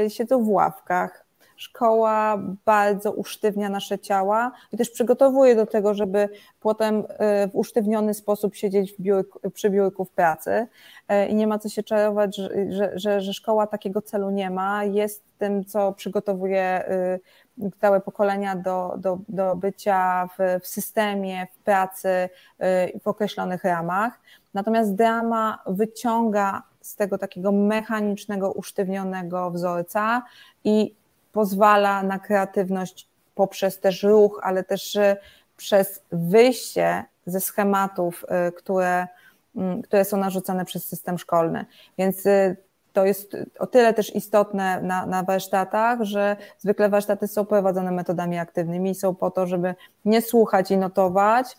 y, siedzą w ławkach. Szkoła bardzo usztywnia nasze ciała i też przygotowuje do tego, żeby potem y, w usztywniony sposób siedzieć biurku, przy biurku w pracy. I nie ma co się czarować, że, że, że szkoła takiego celu nie ma. Jest tym, co przygotowuje całe pokolenia do, do, do bycia w, w systemie, w pracy, w określonych ramach. Natomiast drama wyciąga z tego takiego mechanicznego, usztywnionego wzorca i pozwala na kreatywność poprzez też ruch, ale też y, przez wyjście ze schematów, y, które, mm, które są narzucane przez system szkolny. Więc y, to jest o tyle też istotne na, na warsztatach, że zwykle warsztaty są prowadzone metodami aktywnymi i są po to, żeby nie słuchać i notować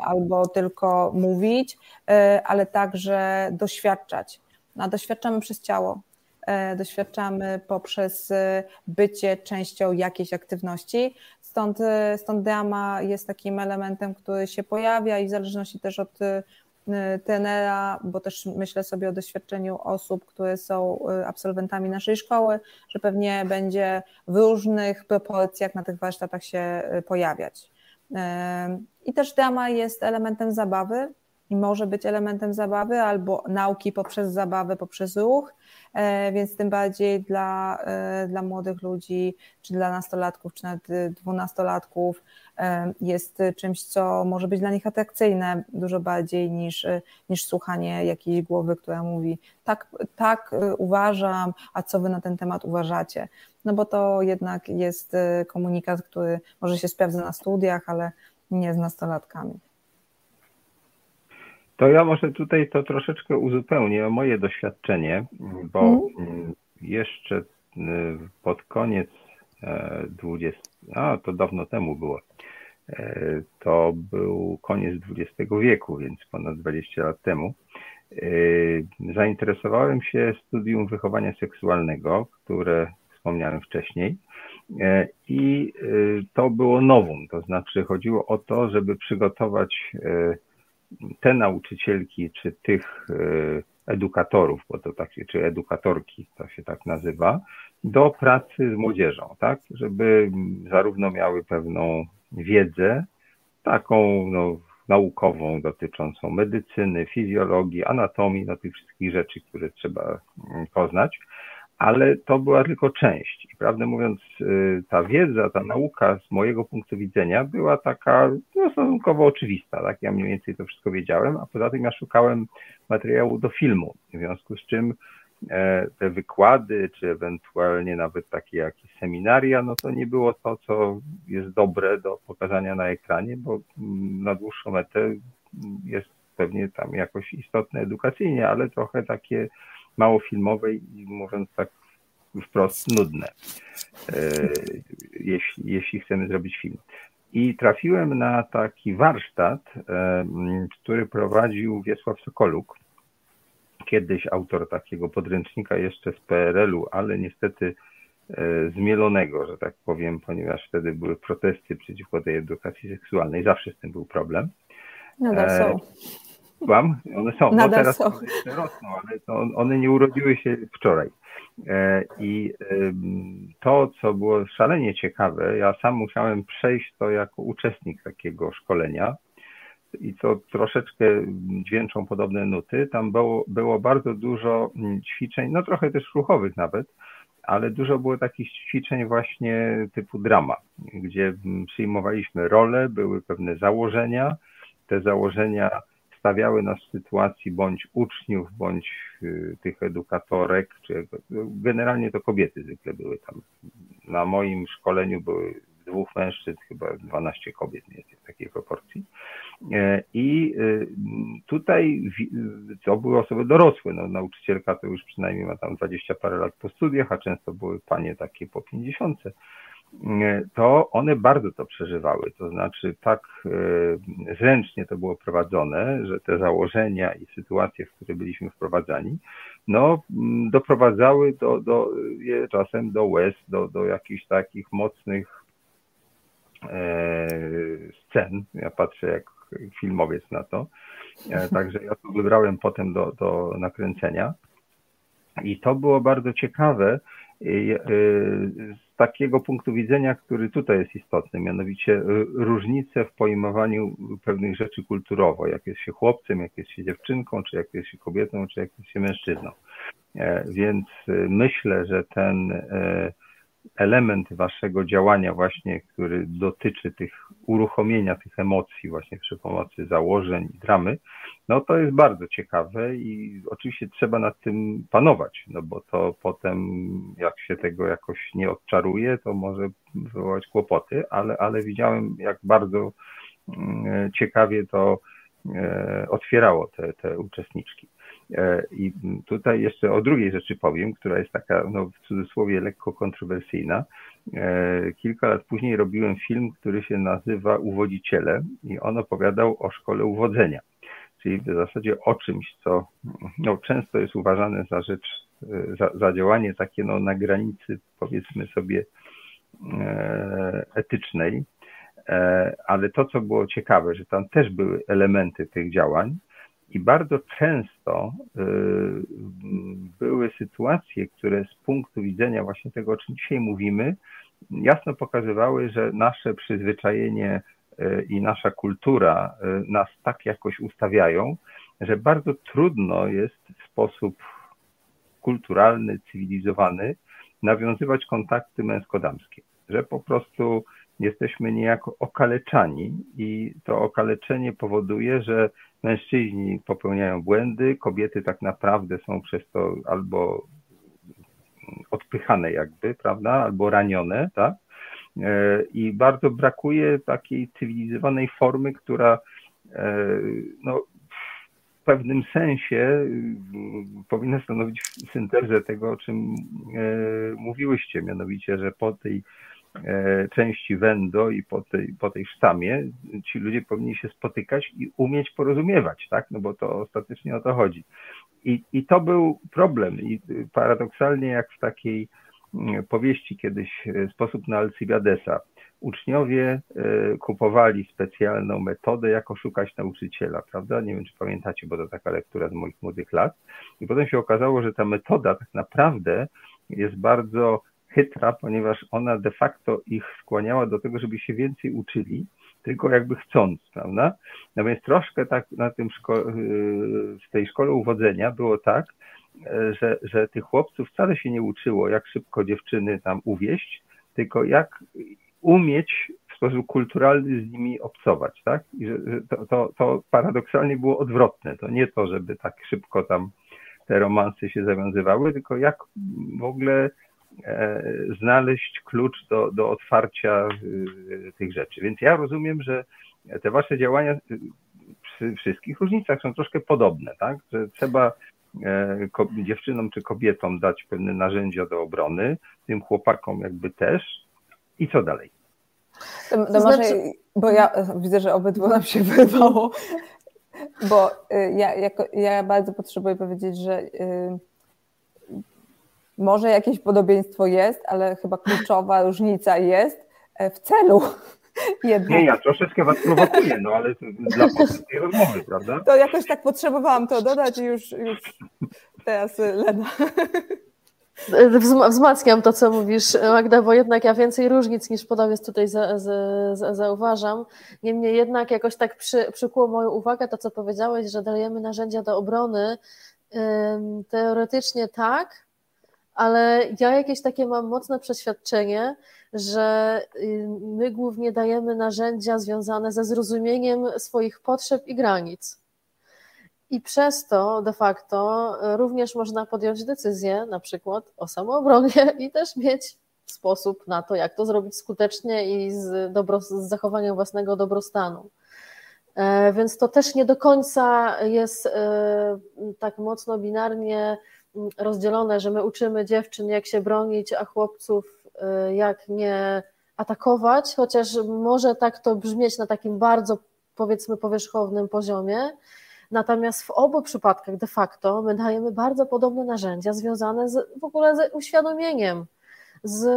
albo tylko mówić, e, ale także doświadczać. A doświadczamy przez ciało, e, doświadczamy poprzez e, bycie częścią jakiejś aktywności. Stąd, stąd drama jest takim elementem, który się pojawia i w zależności też od Y, tenera, bo też myślę sobie o doświadczeniu osób, które są y, absolwentami naszej szkoły, że pewnie będzie w różnych proporcjach na tych warsztatach się y, pojawiać. I też drama jest elementem zabawy i może być elementem zabawy albo nauki poprzez zabawę, poprzez ruch, więc tym bardziej dla, dla młodych ludzi, czy dla nastolatków, czy nawet dwunastolatków, jest czymś, co może być dla nich atrakcyjne dużo bardziej niż, niż słuchanie jakiejś głowy, która mówi tak, tak uważam, a co wy na ten temat uważacie? No bo to jednak jest komunikat, który może się sprawdza na studiach, ale nie z nastolatkami. To ja może tutaj to troszeczkę uzupełnię o moje doświadczenie, bo mm. jeszcze pod koniec 20, a to dawno temu było. To był koniec XX wieku, więc ponad 20 lat temu. Zainteresowałem się studium wychowania seksualnego, które wspomniałem wcześniej. I to było nowum, to znaczy chodziło o to, żeby przygotować te nauczycielki, czy tych edukatorów, bo to takie, czy edukatorki, to się tak nazywa, do pracy z młodzieżą, tak, żeby zarówno miały pewną wiedzę, taką no, naukową dotyczącą medycyny, fizjologii, anatomii, no tych wszystkich rzeczy, które trzeba poznać, ale to była tylko część. I prawdę mówiąc, y, ta wiedza, ta nauka z mojego punktu widzenia była taka no, stosunkowo oczywista, tak? Ja mniej więcej to wszystko wiedziałem, a poza tym ja szukałem materiału do filmu, w związku z czym e, te wykłady, czy ewentualnie nawet takie jakieś seminaria, no to nie było to, co jest dobre do pokazania na ekranie, bo mm, na dłuższą metę jest pewnie tam jakoś istotne edukacyjnie, ale trochę takie mało filmowe i mówiąc tak wprost nudne, e, jeśli, jeśli chcemy zrobić film. I trafiłem na taki warsztat, e, który prowadził Wiesław Sokoluk, kiedyś autor takiego podręcznika jeszcze z PRL-u, ale niestety e, zmielonego, że tak powiem, ponieważ wtedy były protesty przeciwko tej edukacji seksualnej, zawsze z tym był problem. Nadal są. Kłam? One są. No teraz są. rosną, ale to one nie urodziły się wczoraj. E, I to, co było szalenie ciekawe, ja sam musiałem przejść to jako uczestnik takiego szkolenia i co troszeczkę dźwięczą podobne nuty. Tam było, było bardzo dużo ćwiczeń, no trochę też ruchowych nawet, ale dużo było takich ćwiczeń właśnie typu drama, gdzie przyjmowaliśmy role, były pewne założenia. Te założenia stawiały nas w sytuacji bądź uczniów, bądź y, tych edukatorek, czy generalnie to kobiety zwykle były tam. Na moim szkoleniu były dwóch mężczyzn, chyba 12 kobiet, nie w takiej proporcji. E, I y, tutaj to były osoby dorosłe, no, nauczycielka to już przynajmniej ma tam 20 parę lat po studiach, a często były panie takie po 50 to one bardzo to przeżywały. To znaczy, tak e, zręcznie to było prowadzone, że te założenia i sytuacje, w które byliśmy wprowadzani, no, doprowadzały do, do, je czasem do łez, do, do jakichś takich mocnych e, scen. Ja patrzę jak filmowiec na to. E, także ja to wybrałem potem do, do nakręcenia. I to było bardzo ciekawe takiego punktu widzenia, który tutaj jest istotny, mianowicie y, różnice w pojmowaniu pewnych rzeczy kulturowo, jak jest się chłopcem, jak jest się dziewczynką, czy jak jest się kobietą, czy jak jest się mężczyzną. E, więc y, myślę, że ten e, element waszego działania właśnie, który dotyczy tych uruchomienia tych emocji właśnie przy pomocy założeń i dramy, no to jest bardzo ciekawe i oczywiście trzeba nad tym panować, no bo to potem jak się tego jakoś nie odczaruje, to może wywołać kłopoty, ale, ale widziałem jak bardzo mm, ciekawie to e, otwierało te, te uczestniczki. E, I tutaj jeszcze o drugiej rzeczy powiem, która jest taka, no, w cudzysłowie, lekko kontrowersyjna. E, kilka lat później robiłem film, który się nazywa Uwodziciele i on opowiadał o szkole uwodzenia, czyli w zasadzie o czymś, co no, często jest uważane za rzecz, e, za, za działanie takie no, na granicy, powiedzmy sobie, etycznej. Ale to, co było ciekawe, że tam też były elementy tych działań, i bardzo często y, były sytuacje, które z punktu widzenia właśnie tego, o czym dzisiaj mówimy, jasno pokazywały, że nasze przyzwyczajenie y, i nasza kultura y, nas tak jakoś ustawiają, że bardzo trudno jest w sposób kulturalny, cywilizowany nawiązywać kontakty męsko-damskie. Że po prostu jesteśmy niejako okaleczani i to okaleczenie powoduje, że mężczyźni popełniają błędy, kobiety tak naprawdę są przez to albo odpychane jakby, prawda, albo ranione, tak? E, I bardzo brakuje takiej cywilizowanej formy, która e, no, w pewnym sensie powinna stanowić syntezę tego, o czym e, mówiłyście, mianowicie, że po tej części Wendo i po tej, po tej sztamie ci ludzie powinni się spotykać i umieć porozumiewać, tak? No bo to ostatecznie o to chodzi. I, i to był problem. I paradoksalnie, jak w takiej mm, powieści kiedyś e, Sposób na Alcibadesa, uczniowie e, kupowali specjalną metodę, jak oszukać nauczyciela, prawda? Nie wiem, czy pamiętacie, bo to taka lektura z moich młodych lat. I potem się okazało, że ta metoda tak naprawdę jest bardzo chytra, ponieważ ona de facto ich skłaniała do tego, żeby się więcej uczyli, tylko jakby chcąc, prawda? No więc troszkę tak na tym szko- y, w tej szkole uwodzenia było tak, że, że tych chłopców wcale się nie uczyło, jak szybko dziewczyny tam uwieść, tylko jak umieć w sposób kulturalny z nimi obcować, tak? I że, że to, to, to paradoksalnie było odwrotne. To nie to, żeby tak szybko tam te romanse się zawiązywały, tylko jak w ogóle e, znaleźć klucz do, do otwarcia y, tych rzeczy. Więc ja rozumiem, że te wasze działania przy wszystkich różnicach są troszkę podobne, tak? Że trzeba e, dziewczynom czy kobietom dać pewne narzędzia do obrony, tym chłopakom jakby też. I co dalej? To, to znaczy... może, bo ja widzę, że obydwu nam się wyrwało, bo y, ja, jako, ja bardzo potrzebuję powiedzieć, że y, może jakieś podobieństwo jest, ale chyba kluczowa różnica jest e, w celu. Jednak. Nie, ja troszeczkę was prowokuję, no ale dla tej rozmowy, prawda? To jakoś tak potrzebowałam to dodać i już, już teraz Lena. Wzmacniam to, co mówisz, Magda, bo jednak ja więcej różnic niż podobnie tutaj za, za, za, zauważam. Niemniej jednak jakoś tak przy, przykuło moją uwagę to, co powiedziałeś, że dajemy narzędzia do obrony. Teoretycznie tak, ale ja jakieś takie mam mocne przeświadczenie, że my głównie dajemy narzędzia związane ze zrozumieniem swoich potrzeb i granic. I przez to de facto e, również można podjąć decyzję na przykład o samoobronie i też mieć sposób na to, jak to zrobić skutecznie i z, dobro, z zachowaniem własnego dobrostanu. E, więc to też nie do końca jest e, tak mocno binarnie rozdzielone, że my uczymy dziewczyn, jak się bronić, a chłopców, jak nie atakować, chociaż może tak to brzmieć na takim bardzo, powiedzmy, powierzchownym poziomie. Natomiast w obu przypadkach de facto my dajemy bardzo podobne narzędzia związane z, w ogóle z uświadomieniem, z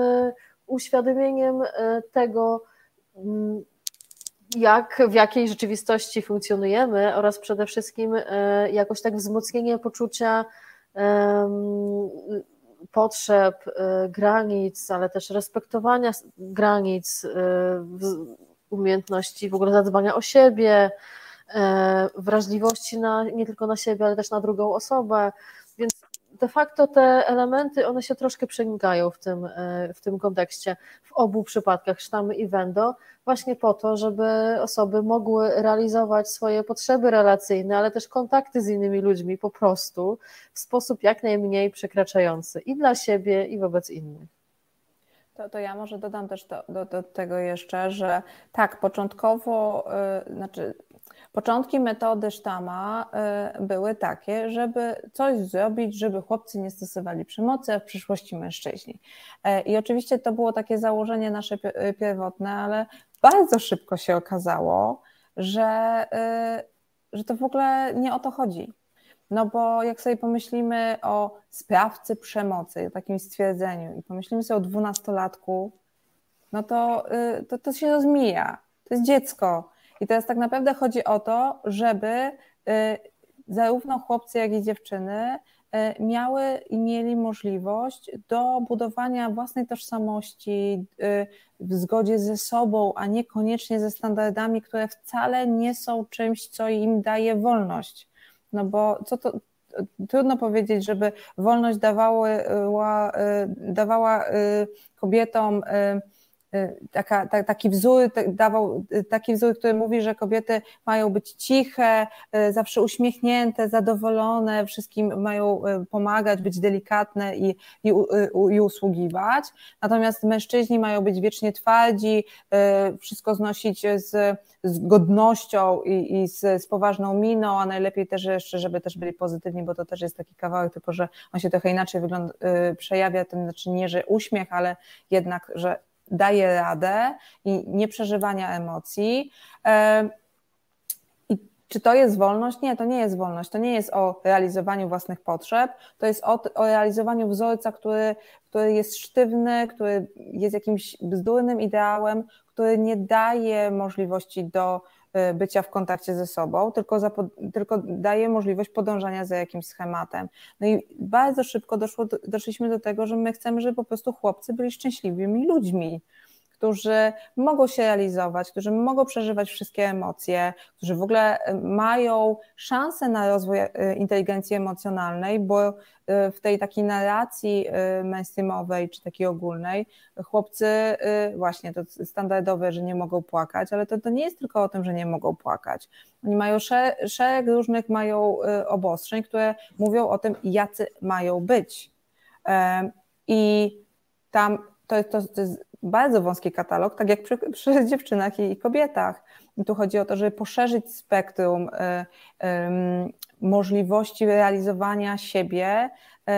uświadomieniem e, tego, mm, jak, w jakiej rzeczywistości funkcjonujemy oraz przede wszystkim e, jakoś tak wzmocnienie poczucia potrzeb, e, granic, ale też respektowania granic, umiejętności w ogóle zadbania o siebie, E, wrażliwości na, nie tylko na siebie, ale też na drugą osobę, de facto te elementy, one się troszkę przenikają w tym, e, w tym kontekście, w obu przypadkach, sztamy i wendo, właśnie po to, żeby osoby mogły realizować swoje potrzeby relacyjne, ale też kontakty z innymi ludźmi po prostu w sposób jak najmniej przekraczający i dla siebie, i wobec innych. To, to ja może dodam też do, do, do tego jeszcze, że tak, początkowo, yy, znaczy Początki metody sztama y, były takie, żeby coś zrobić, żeby chłopcy nie stosowali przemocy, a w przyszłości mężczyźni. E, I oczywiście to było takie założenie nasze y, pierwotne, ale bardzo szybko się okazało, że, y, że to w ogóle nie o to chodzi. No bo jak sobie pomyślimy o sprawcy przemocy, o takim stwierdzeniu i pomyślimy sobie o dwunastolatku, no to, to to się rozmija. To jest dziecko. I teraz tak naprawdę chodzi o to, żeby y, zarówno chłopcy, jak i dziewczyny y, miały i mieli możliwość do budowania własnej tożsamości y, w zgodzie ze sobą, a niekoniecznie ze standardami, które wcale nie są czymś, co im daje wolność. No bo co to, trudno powiedzieć, żeby wolność dawała, dawała kobietom taka, ta, taki wzór dawał, taki wzór, który mówi, że kobiety mają być ciche, zawsze uśmiechnięte, zadowolone, wszystkim mają pomagać, być delikatne i, i, i usługiwać. Natomiast mężczyźni mają być wiecznie twardzi, wszystko znosić z, z godnością i, i z, z poważną miną, a najlepiej też jeszcze, żeby też byli pozytywni, bo to też jest taki kawałek, tylko że on się trochę inaczej wygląda, przejawia, ten znaczy nie, że uśmiech, ale jednak, że daje radę i nie przeżywania emocji. I czy to jest wolność? Nie, to nie jest wolność. To nie jest o realizowaniu własnych potrzeb, to jest o, o realizowaniu wzorca, który, który jest sztywny, który jest jakimś bzdurnym ideałem, który nie daje możliwości do bycia w kontakcie ze sobą, tylko, za, tylko daje możliwość podążania za jakimś schematem. No i bardzo szybko doszło, doszliśmy do tego, że my chcemy, żeby po prostu chłopcy byli szczęśliwymi ludźmi którzy mogą się realizować, którzy mogą przeżywać wszystkie emocje, którzy w ogóle e, mają szansę na rozwój e, inteligencji emocjonalnej, bo e, w tej takiej narracji mainstreamowej czy takiej ogólnej chłopcy właśnie to standardowe, że nie mogą płakać, ale to, to nie jest tylko o tym, że nie mogą płakać. Oni mają szereg, różnych mają obostrzeń, które mówią o tym, jacy mają być. I tam to, to, to jest bardzo wąski katalog, tak jak przy, przy dziewczynach i kobietach. I tu chodzi o to, żeby poszerzyć spektrum y, y, możliwości realizowania siebie, y,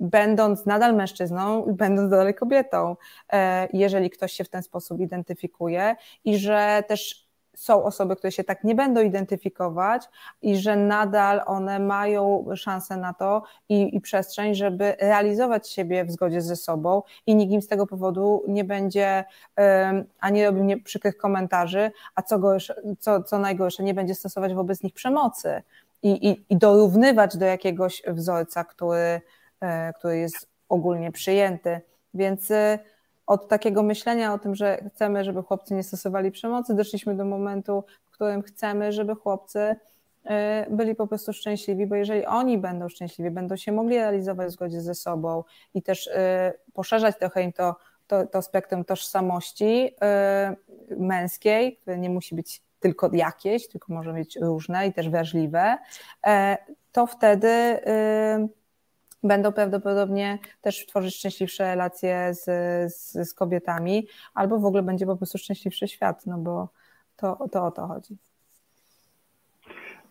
będąc nadal mężczyzną i będąc dalej kobietą, e, jeżeli ktoś się w ten sposób identyfikuje, i że też są osoby, które się tak nie będą identyfikować i że nadal one mają szansę na to i, i, przestrzeń, żeby realizować siebie w zgodzie ze sobą i nikt im z tego powodu nie będzie um, ani robił nie przykrych komentarzy, a co, gorsze, co, co najgorsze, nie będzie stosować wobec nich przemocy i, i, i dorównywać do jakiegoś wzorca, który, e, który jest ogólnie przyjęty. Więc e, od takiego myślenia o tym, że chcemy, żeby chłopcy nie stosowali przemocy, doszliśmy do momentu, w którym chcemy, żeby chłopcy y, byli po prostu szczęśliwi, bo jeżeli oni będą szczęśliwi, będą się mogli realizować w zgodzie ze sobą i też y, poszerzać trochę im to, to, to spektrum tożsamości y, męskiej, które nie musi być tylko jakieś, tylko może być różne i też wrażliwe, to wtedy będą prawdopodobnie też tworzyć szczęśliwsze relacje z, z, z, kobietami, albo w ogóle będzie po prostu szczęśliwszy świat, no bo to, to o to chodzi.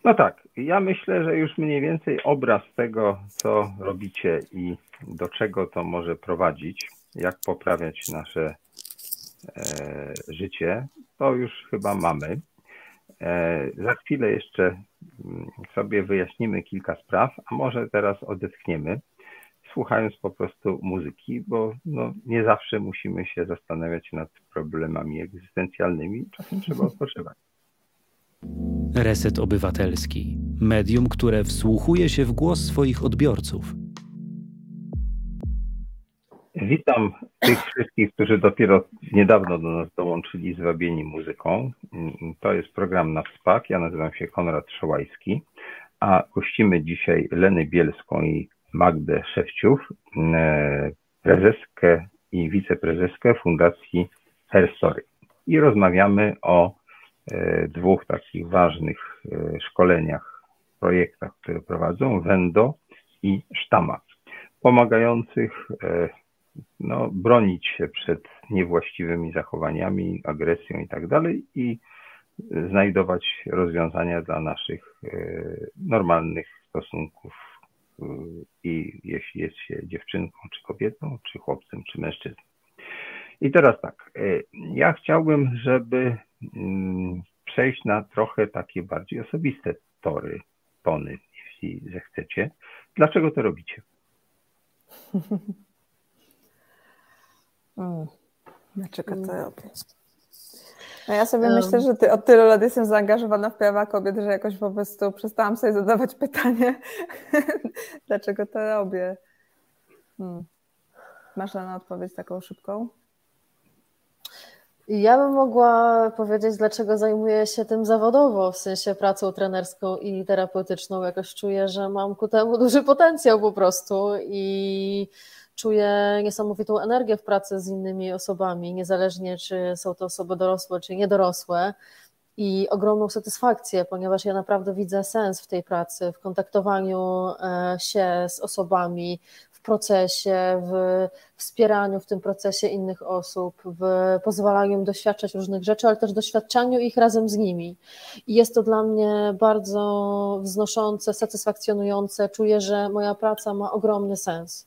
No tak, ja myślę, że już mniej więcej obraz tego, co robicie i do czego to może prowadzić, jak poprawiać nasze e, życie, to już chyba mamy. E, za chwilę jeszcze mm, sobie wyjaśnimy kilka spraw, a może teraz odetchniemy, słuchając po prostu muzyki, bo no, nie zawsze musimy się zastanawiać nad problemami egzystencjalnymi, czasem trzeba odpoczywać. Reset Obywatelski. Medium, które wsłuchuje się w głos swoich odbiorców Witam tych wszystkich, którzy dopiero niedawno do nas dołączyli zwabieni muzyką. To jest program na WSPAK. Ja nazywam się Konrad Szołajski, a gościmy dzisiaj Lenę Bielską i Magdę Szewciów, e, prezeskę i wiceprezeskę Fundacji Herstory. I rozmawiamy o e, dwóch takich ważnych e, szkoleniach, projektach, które prowadzą, Wendo i Sztama, pomagających no, bronić się przed niewłaściwymi zachowaniami, agresją i tak dalej i znajdować rozwiązania dla naszych e, normalnych stosunków e, i jeśli jest się dziewczynką, czy kobietą, czy chłopcem, czy mężczyzną. I teraz tak, e, ja chciałbym, żeby mm, przejść na trochę takie bardziej osobiste tory, tony, jeśli zechcecie. Dlaczego to robicie? Mm. Dlaczego to robię? No ja sobie um. myślę, że ty, od tylu lat jestem zaangażowana w prawa kobiet, że jakoś po prostu przestałam sobie zadawać pytanie, dlaczego to robię. Hmm. Masz na odpowiedź taką szybką? Ja bym mogła powiedzieć, dlaczego zajmuję się tym zawodowo, w sensie pracą trenerską i terapeutyczną. Jakoś czuję, że mam ku temu duży potencjał po prostu i czuję niesamowitą energię w pracy z innymi osobami, niezależnie czy są to osoby dorosłe, czy niedorosłe i ogromną satysfakcję, ponieważ ja naprawdę widzę sens w tej pracy, w kontaktowaniu e, się z osobami, procesie, w wspieraniu w tym procesie innych osób, w pozwalaniu im doświadczać różnych rzeczy, ale też doświadczaniu ich razem z nimi. I jest to dla mnie bardzo wznoszące, satysfakcjonujące. Czuję, że moja praca ma ogromny sens.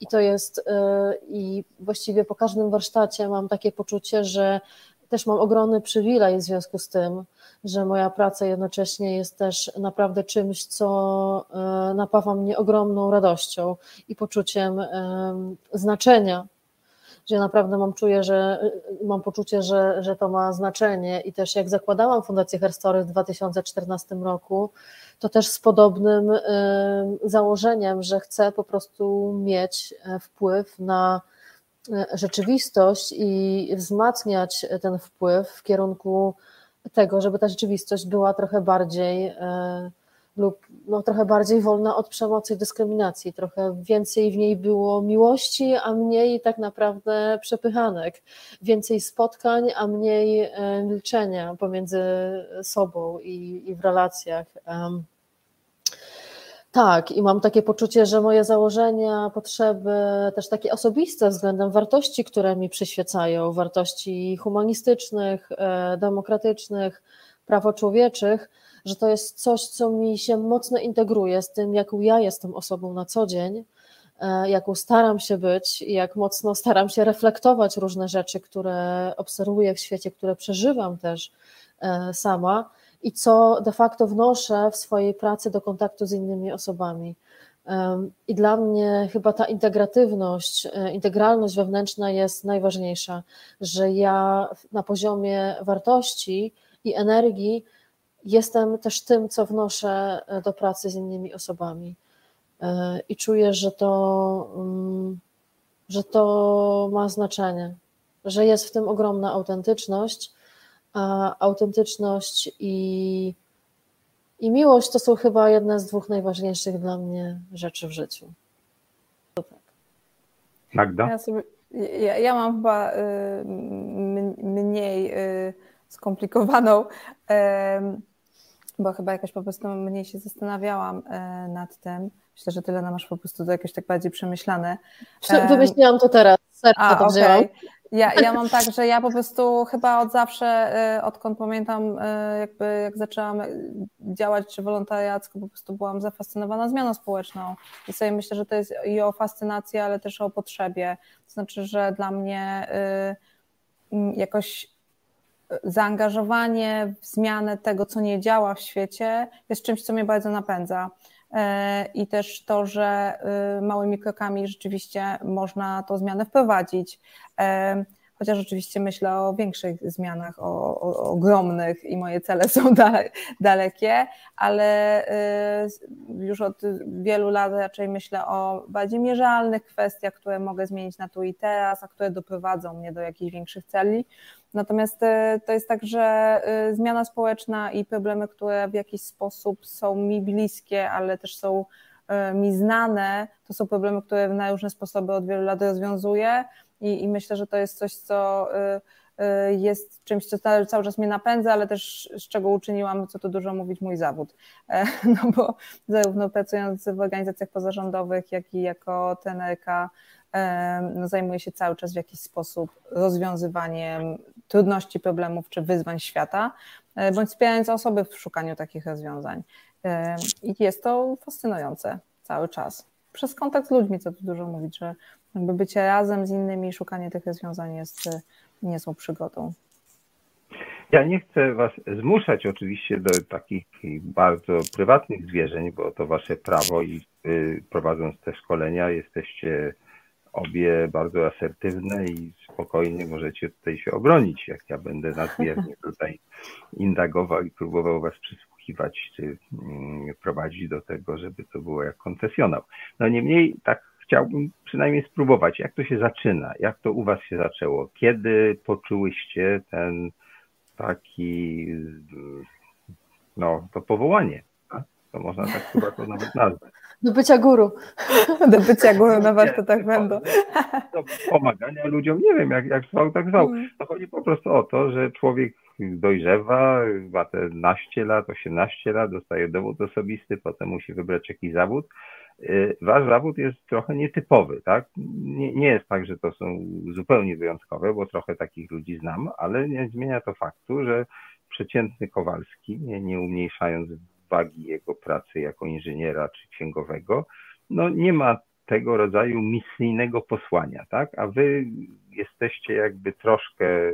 I to jest, e, i właściwie po każdym warsztacie mam takie poczucie, że też mam ogromny przywilej w związku z tym, że moja praca jednocześnie jest też naprawdę czymś, co e, napawa mnie ogromną radością i poczuciem znaczenia. Że ja naprawdę mam czuję, że mam poczucie, że, że to ma znaczenie i też jak zakładałam Fundację Herstory w 2014 roku, to też z podobnym założeniem, że chcę po prostu mieć e, wpływ na rzeczywistość i wzmacniać ten wpływ w kierunku tego, żeby ta rzeczywistość była trochę bardziej e, lub no, trochę bardziej wolna od przemocy i dyskryminacji, trochę więcej w niej było miłości, a mniej tak naprawdę przepychanek, więcej spotkań, a mniej e, milczenia pomiędzy sobą i, i w relacjach. Tak, i mam takie poczucie, że moje założenia, potrzeby, też takie osobiste względem wartości, które mi przyświecają, wartości humanistycznych, e, demokratycznych, prawoczłowieczych, że to jest coś, co mi się mocno integruje z tym, jaką ja jestem osobą na co dzień, e, jaką staram się być i jak mocno staram się reflektować różne rzeczy, które obserwuję w świecie, które przeżywam też e, sama i co de facto wnoszę w swojej pracy do kontaktu z innymi osobami. I dla mnie chyba ta integratywność, e, integralność wewnętrzna jest najważniejsza, że ja na poziomie wartości i energii jestem też tym, co wnoszę e, do pracy z innymi osobami. E, I czuję, że to, mm, że to ma znaczenie, że jest w tym ogromna autentyczność autentyczność i, i miłość to są chyba jedne z dwóch najważniejszych dla mnie rzeczy w życiu. To tak. Magda? Ja, sobie, ja, ja mam chyba y, mniej y, skomplikowaną, y, bo chyba jakoś po prostu mniej się zastanawiałam y, nad tym. Myślę, że tyle masz po prostu to jakoś tak bardziej przemyślane. Wymyśliłam to teraz, serca to wzięłam. Okay. Ja, ja mam tak, że ja po prostu chyba od zawsze, y, odkąd pamiętam, y, jakby jak zaczęłam działać czy wolontariacko, po prostu byłam zafascynowana zmianą społeczną. I sobie myślę, że to jest i o fascynacji, ale też o potrzebie. To znaczy, że dla mnie y, jakoś zaangażowanie w zmianę tego, co nie działa w świecie, jest czymś, co mnie bardzo napędza i też to, że małymi krokami rzeczywiście można tą zmianę wprowadzić chociaż oczywiście myślę o większych zmianach, o, o, ogromnych i moje cele są dale, dalekie, ale y, już od wielu lat raczej myślę o bardziej mierzalnych kwestiach, które mogę zmienić na tu i teraz, a które doprowadzą mnie do jakichś większych celi. Natomiast y, to jest tak, że y, zmiana społeczna i problemy, które w jakiś sposób są mi bliskie, ale też są mi znane, to są problemy, które na różne sposoby od wielu lat rozwiązuję i, i myślę, że to jest coś, co y, y, jest czymś, co cały czas mnie napędza, ale też z czego uczyniłam, co tu dużo mówić, mój zawód. E, no bo zarówno pracując w organizacjach pozarządowych, jak i jako trenerka, e, no zajmuję się cały czas w jakiś sposób rozwiązywaniem trudności, problemów czy wyzwań świata, e, bądź wspierając osoby w szukaniu takich rozwiązań. I jest to fascynujące cały czas. Przez kontakt z ludźmi, co tu dużo mówić, że jakby bycie razem z innymi, szukanie tych rozwiązań jest e, niezłą przygodą. Ja nie chcę Was zmuszać oczywiście do takich bardzo prywatnych zwierzeń, bo to Wasze prawo i y, prowadząc te szkolenia jesteście obie bardzo asertywne i spokojnie możecie tutaj się obronić, jak ja będę nadmiernie tutaj indagował i próbował Was przysłuchiwać, czy mm, prowadzić do tego, żeby to było jak koncesjonał. No niemniej tak chciałbym przynajmniej spróbować, jak to się zaczyna, jak to u Was się zaczęło, kiedy poczułyście ten taki, no to powołanie, to można tak chyba to nawet nazwać. Do bycia guru. Do bycia guru na warsztatach będą. Do pomagania ludziom, nie wiem jak, jak zwał, tak zwał. Mm. To chodzi po prostu o to, że człowiek dojrzewa, ma te naście lat, 18 lat, dostaje dowód osobisty, potem musi wybrać jakiś zawód. Y, wasz zawód jest trochę nietypowy, tak? Nie, nie jest tak, że to są zupełnie wyjątkowe, bo trochę takich ludzi znam, ale nie zmienia to faktu, że przeciętny Kowalski, nie, nie umniejszając wagi jego pracy jako inżyniera czy księgowego, no nie ma tego rodzaju misyjnego posłania, tak? A wy jesteście jakby troszkę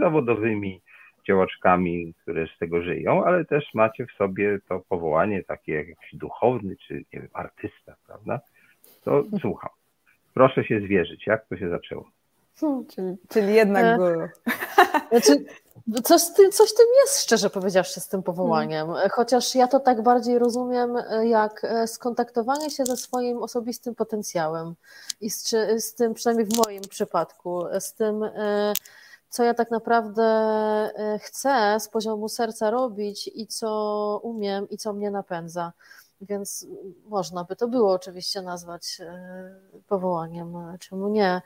zawodowymi działaczkami, które z tego żyją, ale też macie w sobie to powołanie takie jak jakiś duchowny czy nie wiem, artysta, prawda? To słucham. Proszę się zwierzyć, jak to się zaczęło? Hmm, czyli, czyli jednak e, guru. Znaczy, coś, coś tym jest, szczerze powiedziawszy, z tym powołaniem. Hmm. Chociaż ja to tak bardziej rozumiem, e, jak e, skontaktowanie się ze swoim osobistym potencjałem i z, z tym, przynajmniej w moim przypadku, z tym co ja tak naprawdę e, chcę z poziomu serca robić i co umiem i co mnie napędza. Więc można by to było oczywiście nazwać e, powołaniem, czemu nie.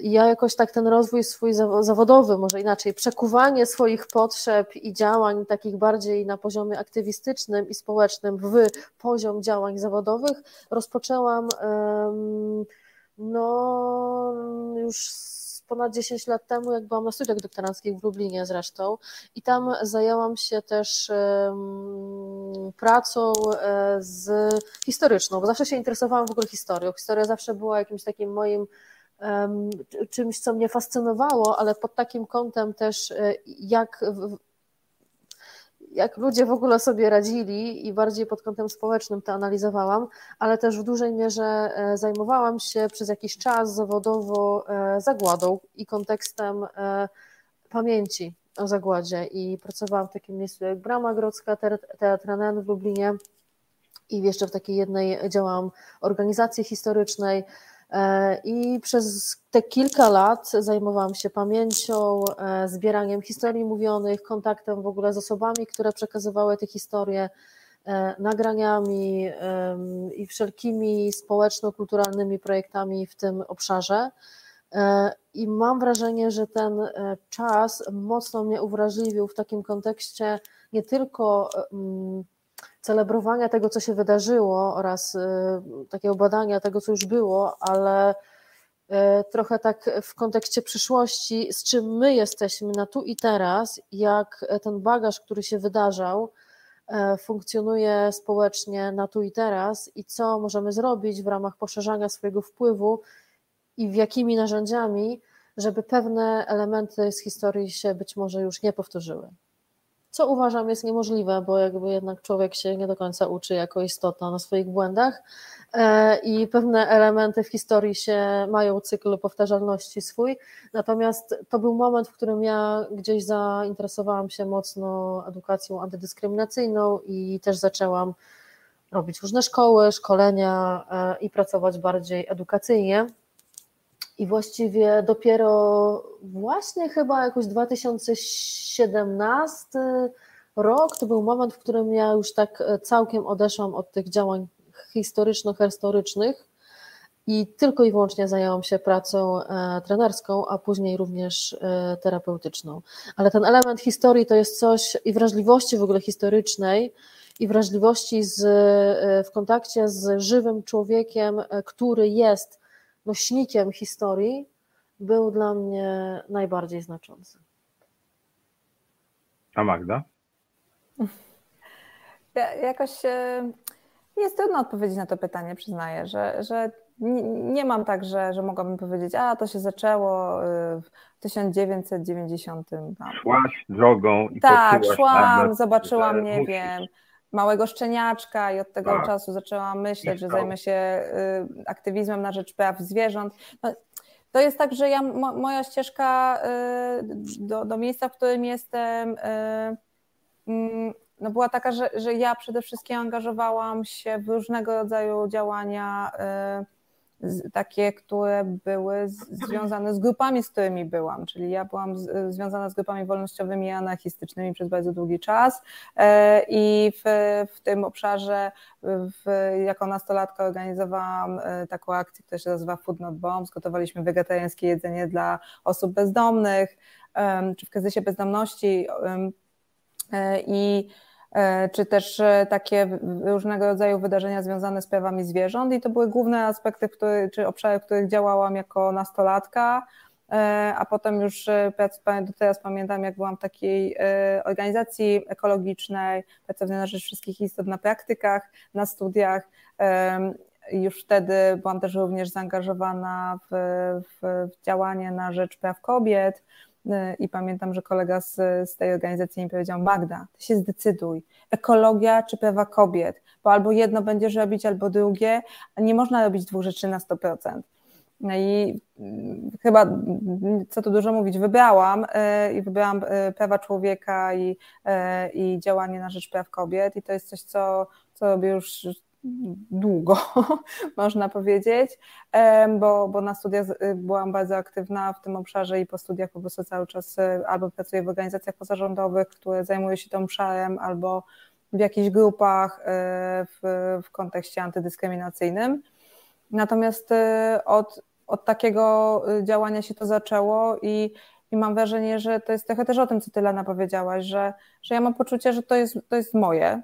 Ja jakoś tak ten rozwój swój zawodowy, może inaczej, przekuwanie swoich potrzeb i działań takich bardziej na poziomie aktywistycznym i społecznym w poziom działań zawodowych rozpoczęłam no już ponad 10 lat temu, jak byłam na studiach doktoranckich w Lublinie zresztą i tam zajęłam się też pracą e, z historyczną, bo zawsze się interesowałam w ogóle historią. Historia zawsze była jakimś takim moim czymś, co mnie fascynowało, ale pod takim kątem też, e, jak jak ludzie w ogóle sobie radzili i bardziej pod kątem społecznym to analizowałam, ale też w dużej mierze e, zajmowałam się przez jakiś czas zawodowo e, zagładą i kontekstem e, pamięci o zagładzie. I pracowałam w takim miejscu jak Brama Grodzka, Teatr NN w Lublinie. I jeszcze w takiej jednej działałam organizacji historycznej, I przez te kilka lat zajmowałam się pamięcią, e, zbieraniem historii mówionych, kontaktem w ogóle z osobami, które przekazywały te historie, e, nagraniami i wszelkimi społeczno-kulturalnymi projektami w tym obszarze. I mam wrażenie, że ten czas mocno mnie uwrażliwił w takim kontekście nie tylko celebrowania tego, co się wydarzyło oraz y, takiego badania tego, co już było, ale y, trochę tak w kontekście przyszłości, z czym my jesteśmy na tu i teraz, jak ten bagaż, który się wydarzał, e, funkcjonuje społecznie na tu i teraz i co możemy zrobić w ramach poszerzania swojego wpływu i w jakimi narzędziami, żeby pewne elementy z historii się być może już nie powtórzyły co uważam jest niemożliwe, bo jakby jednak człowiek się nie do końca uczy jako istota na swoich błędach e, i pewne elementy w historii się mają cykl powtarzalności swój. Natomiast to był moment, w którym ja gdzieś zainteresowałam się mocno edukacją antydyskryminacyjną i też zaczęłam robić różne szkoły, szkolenia e, i pracować bardziej edukacyjnie. I właściwie dopiero właśnie chyba jakoś 2017 rok to był moment, w którym ja już tak e, całkiem odeszłam od tych działań historyczno-historycznych i tylko i wyłącznie zajęłam się pracą e, trenerską, a później również e, terapeutyczną. Ale ten element historii to jest coś i wrażliwości w ogóle historycznej, i wrażliwości z, w kontakcie z żywym człowiekiem, który jest nośnikiem historii, był dla mnie najbardziej znaczący. A Magda? Ja, jakoś e, jest trudno odpowiedzieć na to pytanie, przyznaję, że, że nie mam tak, że, że mogłabym powiedzieć, a to się zaczęło e, w 1990. Tam. Szłaś drogą i Tak, szłam, zobaczyłam, nie musisz. wiem, małego szczeniaczka i od tego tak. czasu zaczęłam myśleć, że zajmę się y, aktywizmem na rzecz praw zwierząt. No, to jest tak, że ja, moja ścieżka y, do, do miejsca, w którym jestem, y, mm, no była taka, że, że ja przede wszystkim angażowałam się w różnego rodzaju działania takie, które były związane z grupami, z którymi byłam, czyli ja byłam związana z grupami wolnościowymi i anarchistycznymi przez bardzo długi czas e, i w, w tym obszarze w, jako nastolatka organizowałam e, taką akcję, która się nazywa Food Not Bombs, gotowaliśmy wegetariańskie jedzenie dla osób bezdomnych, czy w kryzysie bezdomności i E, czy też e, takie różnego rodzaju wydarzenia związane z prawami zwierząt i to były główne aspekty, który, czy obszary, w których działałam jako nastolatka, e, a potem już do teraz pamiętam, jak byłam w takiej organizacji ekologicznej, pracownia na rzecz wszystkich istot na praktykach, na studiach. Już wtedy byłam też również zaangażowana w, w, w działanie na rzecz praw kobiet. I pamiętam, że kolega z, z tej organizacji mi powiedział: Magda, ty się zdecyduj, ekologia czy prawa kobiet, bo albo jedno będziesz robić, albo drugie, nie można robić dwóch rzeczy na 100%. No i mm, chyba, co tu dużo mówić, wybrałam y, i wybrałam y, prawa człowieka i, i działanie na rzecz praw kobiet, i to jest coś, co, co robię już długo, można powiedzieć, bo, bo na studiach y, byłam bardzo aktywna w tym obszarze i po studiach po prostu cały czas y, albo pracuję w organizacjach pozarządowych, które zajmują się tym obszarem, albo w jakichś grupach y, w, w kontekście antydyskryminacyjnym. Natomiast od, od takiego działania się to zaczęło i, i mam wrażenie, że to jest trochę też o tym, co ty Lena powiedziałaś, że, że ja mam poczucie, że to jest, to jest moje,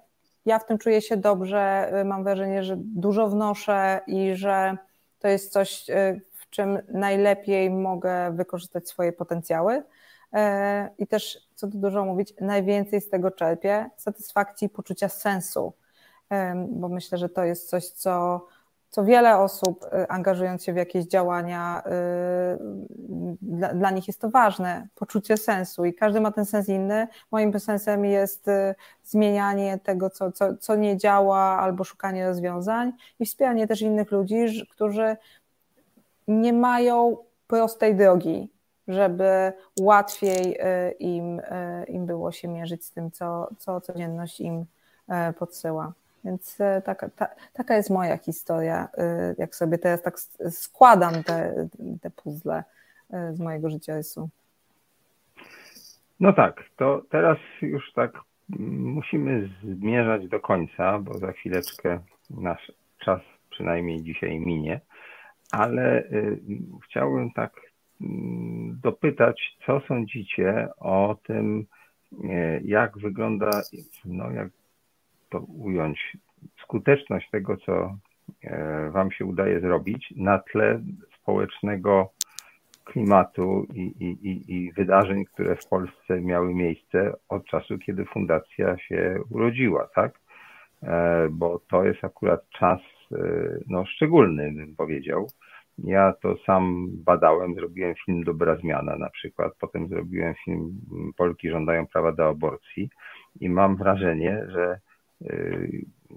ja w tym czuję się dobrze, y, mam wrażenie, że dużo wnoszę i że to jest coś, y, w czym najlepiej mogę wykorzystać swoje potencjały. Y, I też, co tu dużo mówić, najwięcej z tego czerpię satysfakcji i poczucia sensu, bo myślę, że to jest coś, co co wiele osób y, angażując się w jakieś działania, y, dla, dla, nich jest to ważne, poczucie sensu i każdy ma ten sens inny. Moim sensem jest y, zmienianie tego, co, co, co nie działa, albo szukanie rozwiązań i wspieranie też innych ludzi, którzy nie mają prostej drogi, żeby łatwiej im, im było się mierzyć z tym, co, co codzienność im podsyła. Więc e, taka, ta, taka jest moja historia, e, jak sobie teraz tak składam te, te puzzle e, z mojego życiorysu. No tak, to teraz już tak musimy zmierzać do końca, bo za chwileczkę nasz czas przynajmniej dzisiaj minie, ale chciałbym tak mm, dopytać, co sądzicie o tym, jak wygląda, no jak to ująć, skuteczność tego, co e, Wam się udaje zrobić na tle społecznego klimatu i, i, i wydarzeń, które w Polsce miały miejsce od czasu, kiedy fundacja się urodziła, tak? E, bo to jest akurat czas e, no, szczególny, bym powiedział. Ja to sam badałem, zrobiłem film Dobra Zmiana na przykład, potem zrobiłem film Polki żądają prawa do aborcji i mam wrażenie, że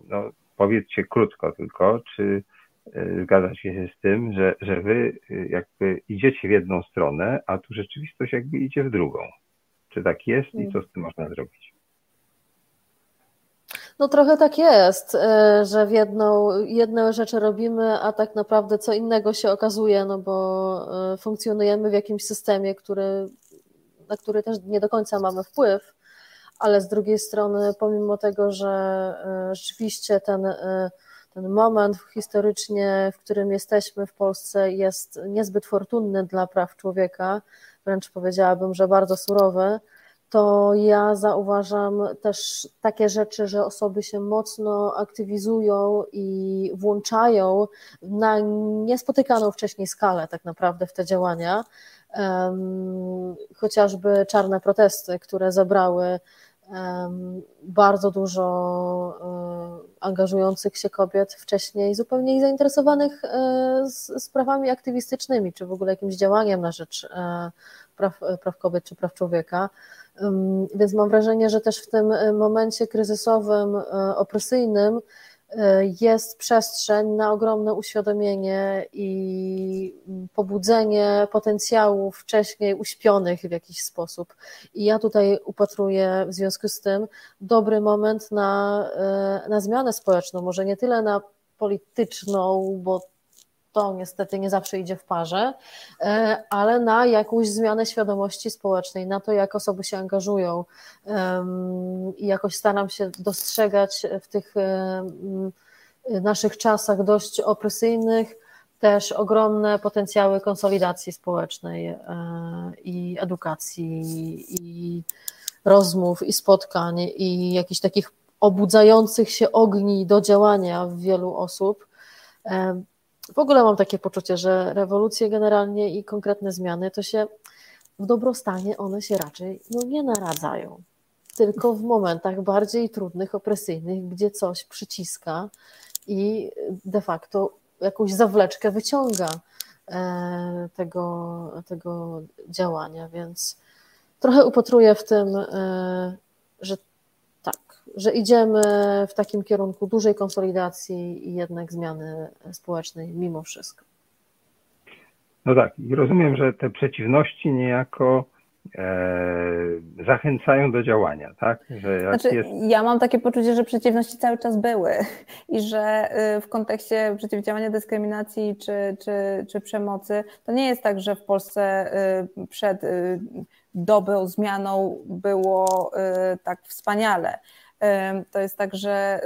no, powiedzcie krótko tylko, czy yy, zgadzacie się z tym, że, że wy yy, jakby idziecie w jedną stronę, a tu rzeczywistość jakby idzie w drugą. Czy tak jest i co z tym można zrobić? No trochę tak jest, że w jedną, jedne rzeczy robimy, a tak naprawdę co innego się okazuje, no bo funkcjonujemy w jakimś systemie, który, na który też nie do końca mamy wpływ ale z drugiej strony, pomimo tego, że e, rzeczywiście ten, e, ten moment historycznie, w którym jesteśmy w Polsce, jest niezbyt fortunny dla praw człowieka, wręcz powiedziałabym, że bardzo surowy, to ja zauważam też takie rzeczy, że osoby się mocno aktywizują i włączają na niespotykaną wcześniej skalę tak naprawdę w te działania. Chociażby czarne protesty, które zabrały bardzo dużo e, angażujących się kobiet wcześniej, zupełnie zainteresowanych e, sprawami aktywistycznymi, czy w ogóle jakimś działaniem na rzecz e, praw, praw kobiet czy praw człowieka. Więc mam wrażenie, że też w tym momencie kryzysowym, opresyjnym, jest przestrzeń na ogromne uświadomienie i pobudzenie potencjałów wcześniej uśpionych w jakiś sposób. I ja tutaj upatruję w związku z tym dobry moment na, na zmianę społeczną, może nie tyle na polityczną, bo to niestety nie zawsze idzie w parze, e, ale na jakąś zmianę świadomości społecznej, na to, jak osoby się angażują i jakoś staram się dostrzegać w tych naszych czasach dość opresyjnych też ogromne potencjały konsolidacji społecznej e, i edukacji, i rozmów, i spotkań, i jakichś takich obudzających się ogni do działania w wielu osób. W ogóle mam takie poczucie, że rewolucje generalnie i konkretne zmiany to się w dobrostanie one się raczej no, nie naradzają. Tylko w momentach bardziej trudnych, opresyjnych, gdzie coś przyciska i de facto jakąś zawleczkę wyciąga e, tego, tego działania, więc trochę upatruję w tym, e, że że idziemy w takim kierunku dużej konsolidacji i jednak zmiany społecznej mimo wszystko. No tak, i rozumiem, że te przeciwności niejako E, zachęcają do działania, tak? Że znaczy, jest... Ja mam takie poczucie, że przeciwności cały czas były i że y, w kontekście przeciwdziałania dyskryminacji czy, czy, czy przemocy, to nie jest tak, że w Polsce y, przed y, dobrą zmianą było tak wspaniale. To jest tak, że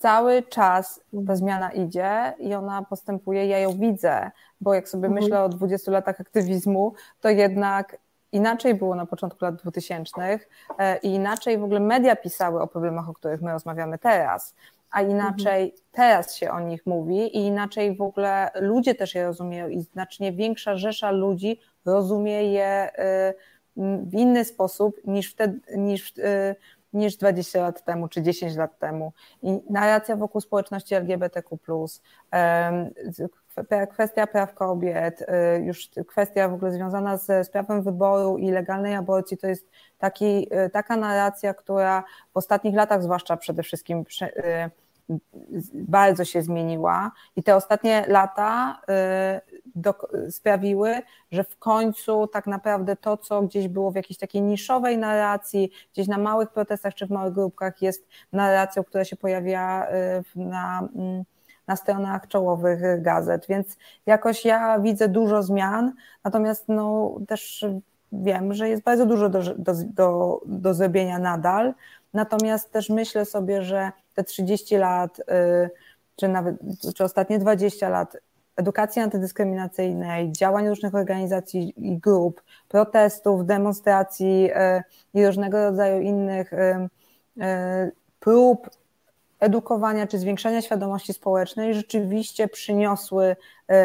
cały czas ta zmiana idzie i ona postępuje, ja ją widzę, bo jak sobie mhm. myślę o 20 latach aktywizmu, to jednak inaczej było na początku lat 2000 e, i inaczej w ogóle media pisały o problemach, o których my rozmawiamy teraz, a inaczej mhm. teraz się o nich mówi i inaczej w ogóle ludzie też je rozumieją i znacznie większa rzesza ludzi rozumie je e, w inny sposób niż wtedy, niż e, niż 20 lat temu czy 10 lat temu. I narracja wokół społeczności LGBTQ, kwestia praw kobiet, y, już kwestia w ogóle związana z, z prawem wyboru i legalnej aborcji, to jest taki, y, taka narracja, która w ostatnich latach, zwłaszcza przede wszystkim, y, bardzo się zmieniła i te ostatnie lata do, sprawiły, że w końcu tak naprawdę to, co gdzieś było w jakiejś takiej niszowej narracji, gdzieś na małych protestach czy w małych grupkach, jest narracją, która się pojawia na mm, na stronach czołowych gazet, więc jakoś ja widzę dużo zmian, natomiast no, też wiem, że jest bardzo dużo do, do, do, do zrobienia nadal, natomiast też myślę sobie, że te 30 lat, y, czy nawet czy ostatnie 20 lat edukacji antydyskryminacyjnej, działań różnych organizacji i grup, protestów, demonstracji y, i różnego rodzaju innych y, prób edukowania czy zwiększania świadomości społecznej rzeczywiście przyniosły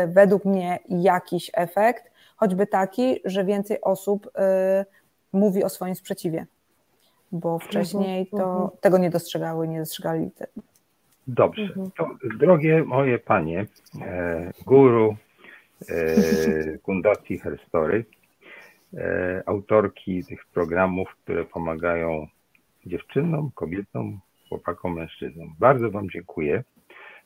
według mnie jakiś efekt, choćby taki, że więcej osób mówi o swoim sprzeciwie, bo wcześniej mhm, to mhm. tego nie dostrzegały, nie dostrzegali. Dobrze, mhm. to drogie moje panie, e, guru Fundacji Herstory, autorki tych programów, które pomagają dziewczynom, kobietom, chłopakom, mężczyznom. Bardzo Wam dziękuję.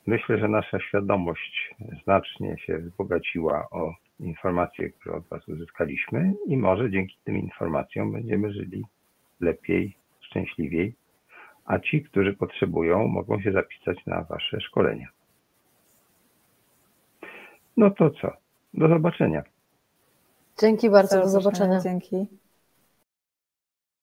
Myślę, że nasza świadomość znacznie się wzbogaciła o informacje, które od Was uzyskaliśmy i może dzięki tym informacjom będziemy żyli lepiej, szczęśliwiej, a ci, którzy potrzebują, mogą się zapisać na Wasze szkolenia. No to co? Do zobaczenia. Dzięki bardzo, do zobaczenia. Dzięki.